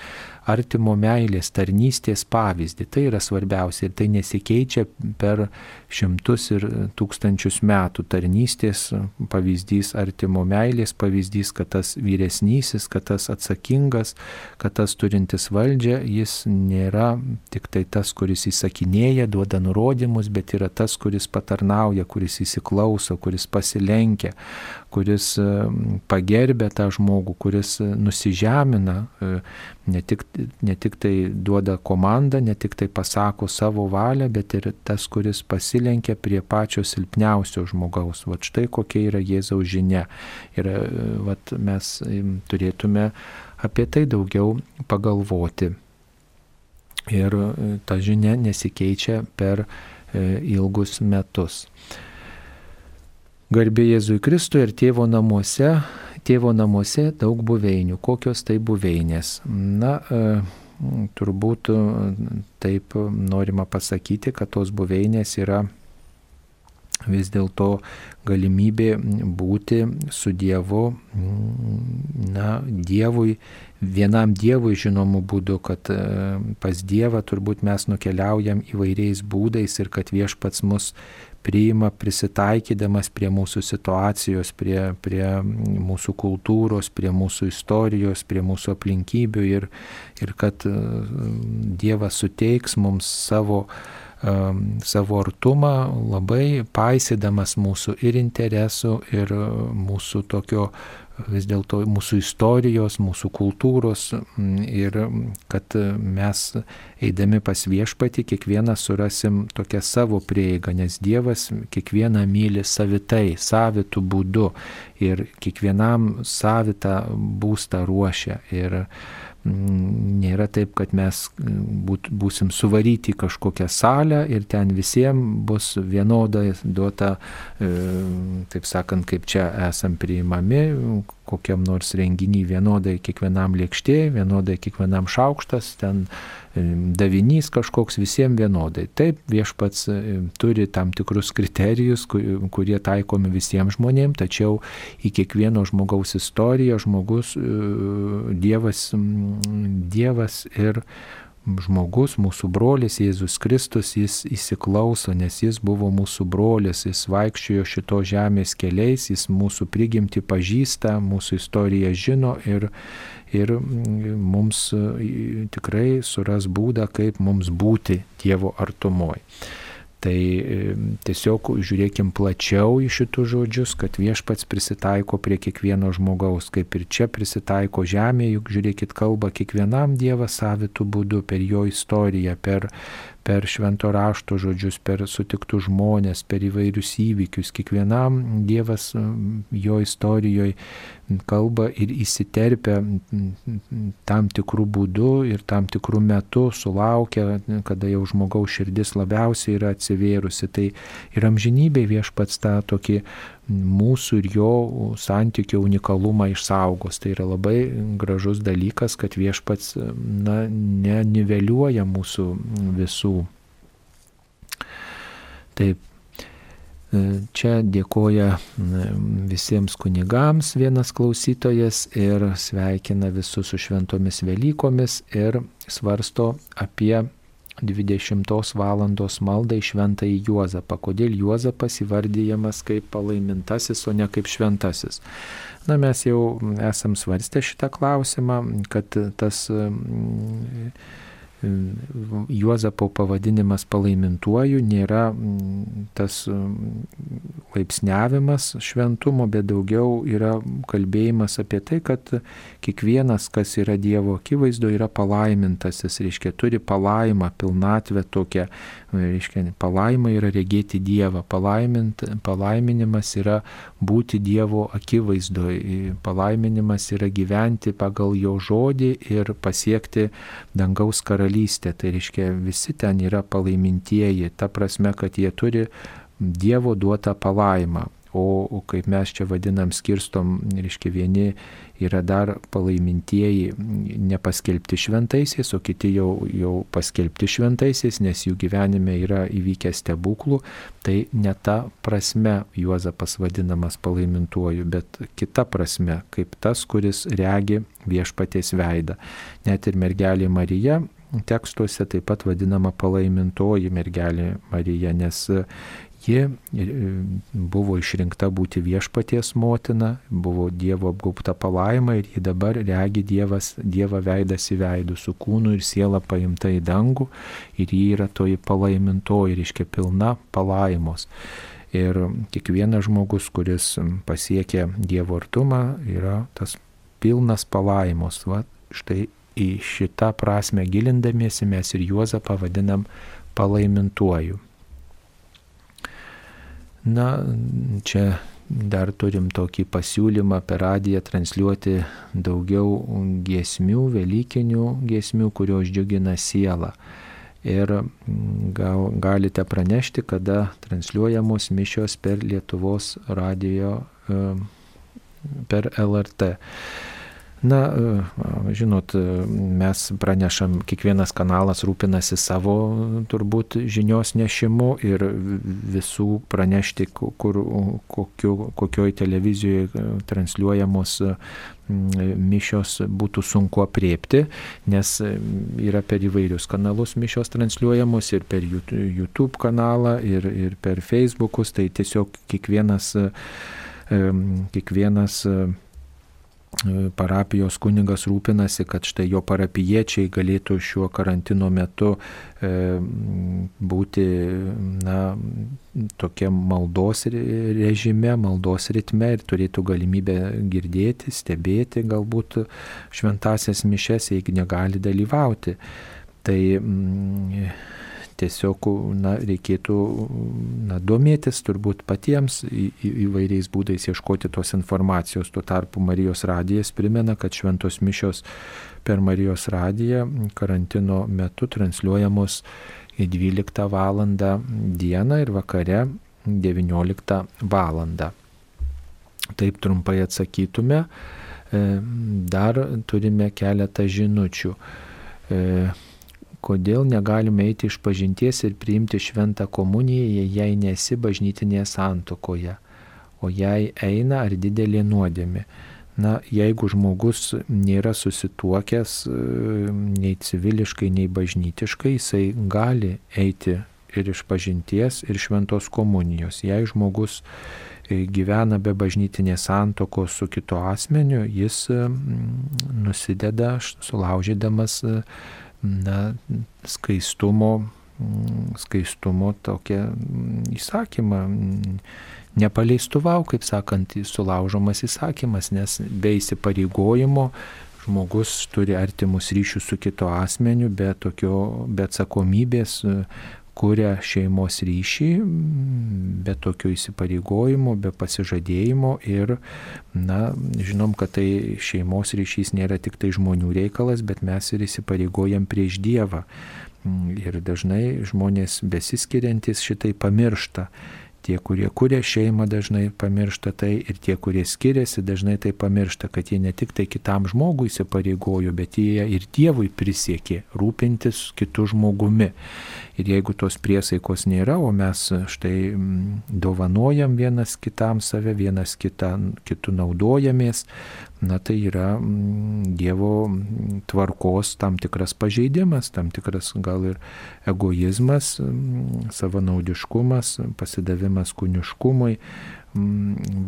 artimo meilės, tarnystės pavyzdį. Tai yra svarbiausia ir tai nesikeičia per šimtus ir tūkstančius metų. Tarnystės pavyzdys, artimo meilės pavyzdys, kad tas vyresnysis, kad tas atsakingas, kad tas turintis valdžią, jis nėra tik tai tas, kuris įsakinėja, duoda nurodymus, bet yra tas, kuris patarnauja, kuris įsiklauso, kuris pasilenkia, kuris pagerbė tą žmogų, kuris nusižemina, e, ne tik, ne tik tai duoda komandą, ne tik tai pasako savo valią, bet ir tas, kuris pasilenkia prie pačio silpniausio žmogaus. Vat štai kokia yra Jėzaus žinia. Ir e, vat mes turėtume apie tai daugiau pagalvoti. Ir e, ta žinia nesikeičia per ilgus metus. Garbė Jėzui Kristui ir tėvo namuose, tėvo namuose daug buveinių. Kokios tai buveinės? Na, e, turbūt e, taip norima pasakyti, kad tos buveinės yra vis dėlto galimybė būti su Dievu, na, Dievui, vienam Dievui žinomų būdų, kad e, pas Dievą turbūt mes nukeliaujam įvairiais būdais ir kad viešpats mus priima prisitaikydamas prie mūsų situacijos, prie, prie mūsų kultūros, prie mūsų istorijos, prie mūsų aplinkybių ir, ir kad e, Dievas suteiks mums savo savo artumą, labai paisydamas mūsų ir interesų, ir mūsų tokio vis dėlto mūsų istorijos, mūsų kultūros ir kad mes eidami pas viešpatį kiekvieną surasim tokią savo prieigą, nes Dievas kiekvieną myli savitai, savitų būdu ir kiekvienam savitą būstą ruošia. Ir nėra taip, kad mes būt, būsim suvaryti į kažkokią salę ir ten visiems bus vienodai duota, e, taip sakant, kaip čia esam priimami, kokiam nors renginiui vienodai kiekvienam lėkštė, vienodai kiekvienam šaukštas, ten davinys kažkoks visiems vienodai. Taip, viešpats e, turi tam tikrus kriterijus, kurie taikomi visiems žmonėms, tačiau į kiekvieno žmogaus istoriją žmogus, Dievas, Dievas ir žmogus, mūsų brolis Jėzus Kristus, jis įsiklauso, nes jis buvo mūsų brolis, jis vaikščiojo šito žemės keliais, jis mūsų prigimti pažįsta, mūsų istoriją žino ir, ir mums tikrai suras būdą, kaip mums būti Dievo artumoje. Tai tiesiog žiūrėkim plačiau į šitus žodžius, kad viešpats prisitaiko prie kiekvieno žmogaus, kaip ir čia prisitaiko žemė, juk žiūrėkit kalba kiekvienam Dievas savitų būdų per jo istoriją, per, per švento rašto žodžius, per sutiktų žmonės, per įvairius įvykius. Kiekvienam Dievas jo istorijoje kalba ir įsiterpia tam tikrų būdų ir tam tikrų metų sulaukia, kada jau žmogaus širdis labiausiai yra atsivėrusi. Tai ir amžinybė viešpats tą tokį mūsų ir jo santykio unikalumą išsaugos. Tai yra labai gražus dalykas, kad viešpats na, neniveliuoja mūsų visų. Taip, čia dėkoja visiems kunigams vienas klausytojas ir sveikina visus su šventomis Velykomis ir svarsto apie 20 val. maldą į šventąjį Juozapą. Kodėl Juozapas įvardyjamas kaip palaimintasis, o ne kaip šventasis? Na, mes jau esam svarstę šitą klausimą, kad tas Juozapo pavadinimas palaimintuoju nėra mm, tas mm, laipsniavimas šventumo, bet daugiau yra kalbėjimas apie tai, kad kiekvienas, kas yra Dievo akivaizdo, yra palaimintas, jis reiškia turi palaimą, pilnatvę tokią, reiškia palaima yra regėti Dievą, palaiminimas yra būti Dievo akivaizdo, palaiminimas yra gyventi pagal jo žodį ir pasiekti dangaus karalystę. Tai reiškia visi ten yra palaimintieji, ta prasme, kad jie turi Dievo duotą palaimą. O, o kaip mes čia vadinam, skirstom, reiškia vieni yra dar palaimintieji nepaskelbti šventaisiais, o kiti jau, jau paskelbti šventaisiais, nes jų gyvenime yra įvykę stebuklų, tai ne ta prasme Juozapas vadinamas palaimintuoju, bet kita prasme, kaip tas, kuris regi viešpaties veidą. Net ir mergelė Marija tekstuose taip pat vadinama palaimintoji mergelė Marija, nes ji e, buvo išrinkta būti viešpaties motina, buvo Dievo apgaupta palaima ir ji dabar regi dievas, Dievą veidas į veidų, su kūnu ir siela paimta į dangų ir ji yra toji palaimintoji, reiškia pilna palaimos. Ir kiekvienas žmogus, kuris pasiekia Dievo artumą, yra tas pilnas palaimos. Va, štai į šitą prasme gilindamiesi mes ir Juozapą vadinam palaimintuoju. Na, čia dar turim tokį pasiūlymą per radiją transliuoti daugiau giesmių, velykinių giesmių, kurios džiugina sielą. Ir gal, galite pranešti, kada transliuojamos mišios per Lietuvos radijo, per LRT. Na, e, žinot, e, mes pranešam, kiekvienas kanalas rūpinasi savo turbūt žinios nešimu ir visų pranešti, kur, kokiu, kokioj televizijoje e, transliuojamos mišios būtų sunku apriepti, nes yra per įvairius kanalus mišios transliuojamos ir per YouTube kanalą, ir, ir per Facebookus, tai tiesiog kiekvienas, kiekvienas parapijos kunigas rūpinasi, kad štai jo parapiečiai galėtų šiuo karantino metu e, būti na, tokia maldos režime, maldos ritme ir turėtų galimybę girdėti, stebėti galbūt šventasias mišes, jeigu negali dalyvauti. Tai mm, tiesiog na, reikėtų na, domėtis turbūt patiems į, į, įvairiais būdais ieškoti tos informacijos. Tuo tarpu Marijos radijas primena, kad šventos mišios per Marijos radiją karantino metu transliuojamos į 12 val. dieną ir vakare 19 val. Taip trumpai atsakytume. E, dar turime keletą žinučių e, kodėl negalime eiti iš pažinties ir priimti šventą komuniją, jei nesi bažnytinėje santokoje, o jei eina ar didelė nuodėmė. Na, jeigu žmogus nėra susituokęs nei civiliškai, nei bažnytiškai, jisai gali eiti ir iš pažinties, ir šventos komunijos. Jei žmogus e, gyvena be bažnytinės santokos su kito asmeniu, jis nusideda, sulaužydamas na, skaistumo, mm, skaistumo tokią mm, įsakymą. Nepaleistuvau, kaip sakant, sulaužomas įsakymas, nes be įsipareigojimo žmogus turi artimus ryšius su kito asmeniu, be, tokio, be atsakomybės kuria šeimos ryšį, be tokio įsipareigojimo, be pasižadėjimo ir, na, žinom, kad tai šeimos ryšys nėra tik tai žmonių reikalas, bet mes ir įsipareigojam prieš Dievą. Ir dažnai žmonės besiskiriantis šitai pamiršta Tie, kurie kuria šeimą, dažnai pamiršta tai ir tie, kurie skiriasi, dažnai tai pamiršta, kad jie ne tik tai kitam žmogui įsipareigojo, bet jie ir Dievui prisiekė rūpintis kitų žmogumi. Ir jeigu tos priesaikos nėra, o mes štai dovanojam vienas kitam save, vienas kitą, kitų naudojamės, na tai yra Dievo tvarkos tam tikras pažeidimas, tam tikras gal ir egoizmas, savanaudiškumas, pasidavimas kūniškumui,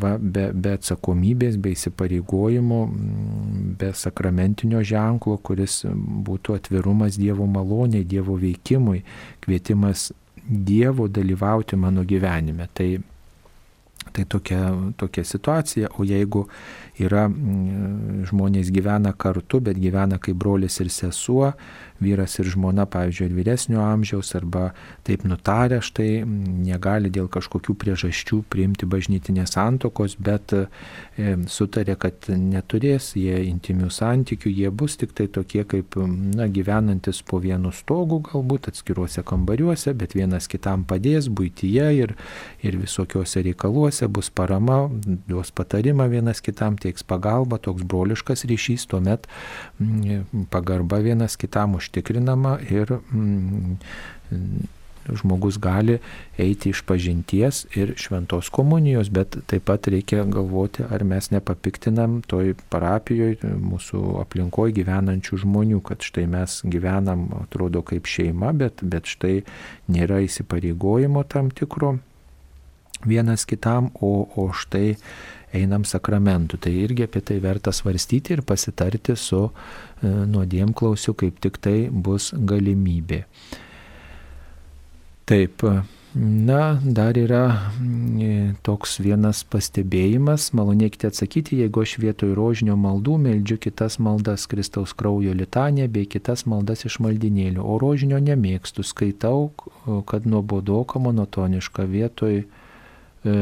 va, be, be atsakomybės, be įsipareigojimo, be sakramentinio ženklo, kuris būtų atvirumas Dievo maloniai, Dievo veikimui, kvietimas Dievo dalyvauti mano gyvenime. Tai Tai tokia, tokia situacija, o jeigu yra žmonės gyvena kartu, bet gyvena kaip brolis ir sesuo, vyras ir žmona, pavyzdžiui, vyresnio amžiaus, arba taip nutarę štai negali dėl kažkokių priežasčių priimti bažnytinės santokos, bet e, sutarė, kad neturės jie intimių santykių, jie bus tik tai tokie kaip na, gyvenantis po vienu stogu, galbūt atskiruose kambariuose, bet vienas kitam padės būtyje ir, ir visokiuose reikaluose bus parama, duos patarimą vienas kitam, teiks pagalbą, toks broliškas ryšys, tuomet pagarba vienas kitam už užtikrinama ir mm, žmogus gali eiti iš pažinties ir šventos komunijos, bet taip pat reikia galvoti, ar mes nepapiktinam toj parapijoje, mūsų aplinkoje gyvenančių žmonių, kad štai mes gyvenam, atrodo, kaip šeima, bet, bet štai nėra įsipareigojimo tam tikro vienas kitam, o, o štai einam sakramentų. Tai irgi apie tai verta svarstyti ir pasitarti su e, nuodėmklausiu, kaip tik tai bus galimybė. Taip, na, dar yra e, toks vienas pastebėjimas, malonėkite atsakyti, jeigu aš vietoj rožinio maldų meldžiu kitas maldas Kristaus kraujo litanė bei kitas maldas iš maldinėlių, o rožinio nemėgstu, skaitau, kad nuobodoka monotoniška vietoj e,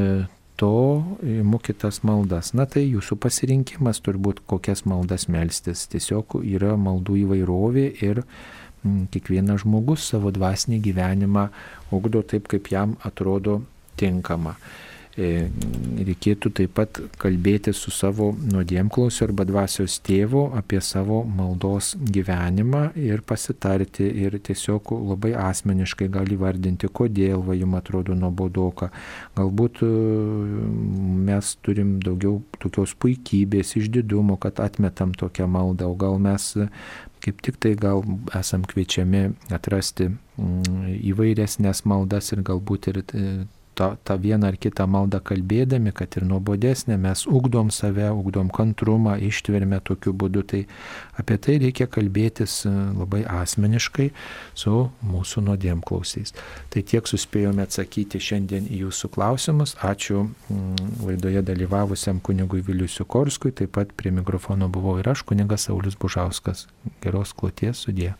to imu kitas maldas. Na tai jūsų pasirinkimas turbūt kokias maldas melstis. Tiesiog yra maldų įvairovė ir kiekvienas žmogus savo dvasinį gyvenimą ugdo taip, kaip jam atrodo tinkama. E, reikėtų taip pat kalbėti su savo nuodėmklausiu arba dvasios tėvu apie savo maldos gyvenimą ir pasitarti ir tiesiog labai asmeniškai gali vardinti, kodėl va jums atrodo nuobodoka. Galbūt e, mes turim daugiau tokios puikybės, išdidumo, kad atmetam tokią maldą, o gal mes kaip tik tai gal esam kviečiami atrasti mm, įvairesnės maldas ir galbūt ir e, tą, tą vieną ar kitą maldą kalbėdami, kad ir nuobodesnė, mes ugdom save, ugdom kantrumą, ištvermę tokiu būdu. Tai apie tai reikia kalbėtis e, labai asmeniškai su mūsų nuodėmklausiais. Tai tiek suspėjome atsakyti šiandien į jūsų klausimus. Ačiū mm, laidoje dalyvavusiam kunigui Viliusiu Korskui, taip pat prie mikrofono buvau ir aš, kunigas Saulis Bužauskas. Geros kloties sudė.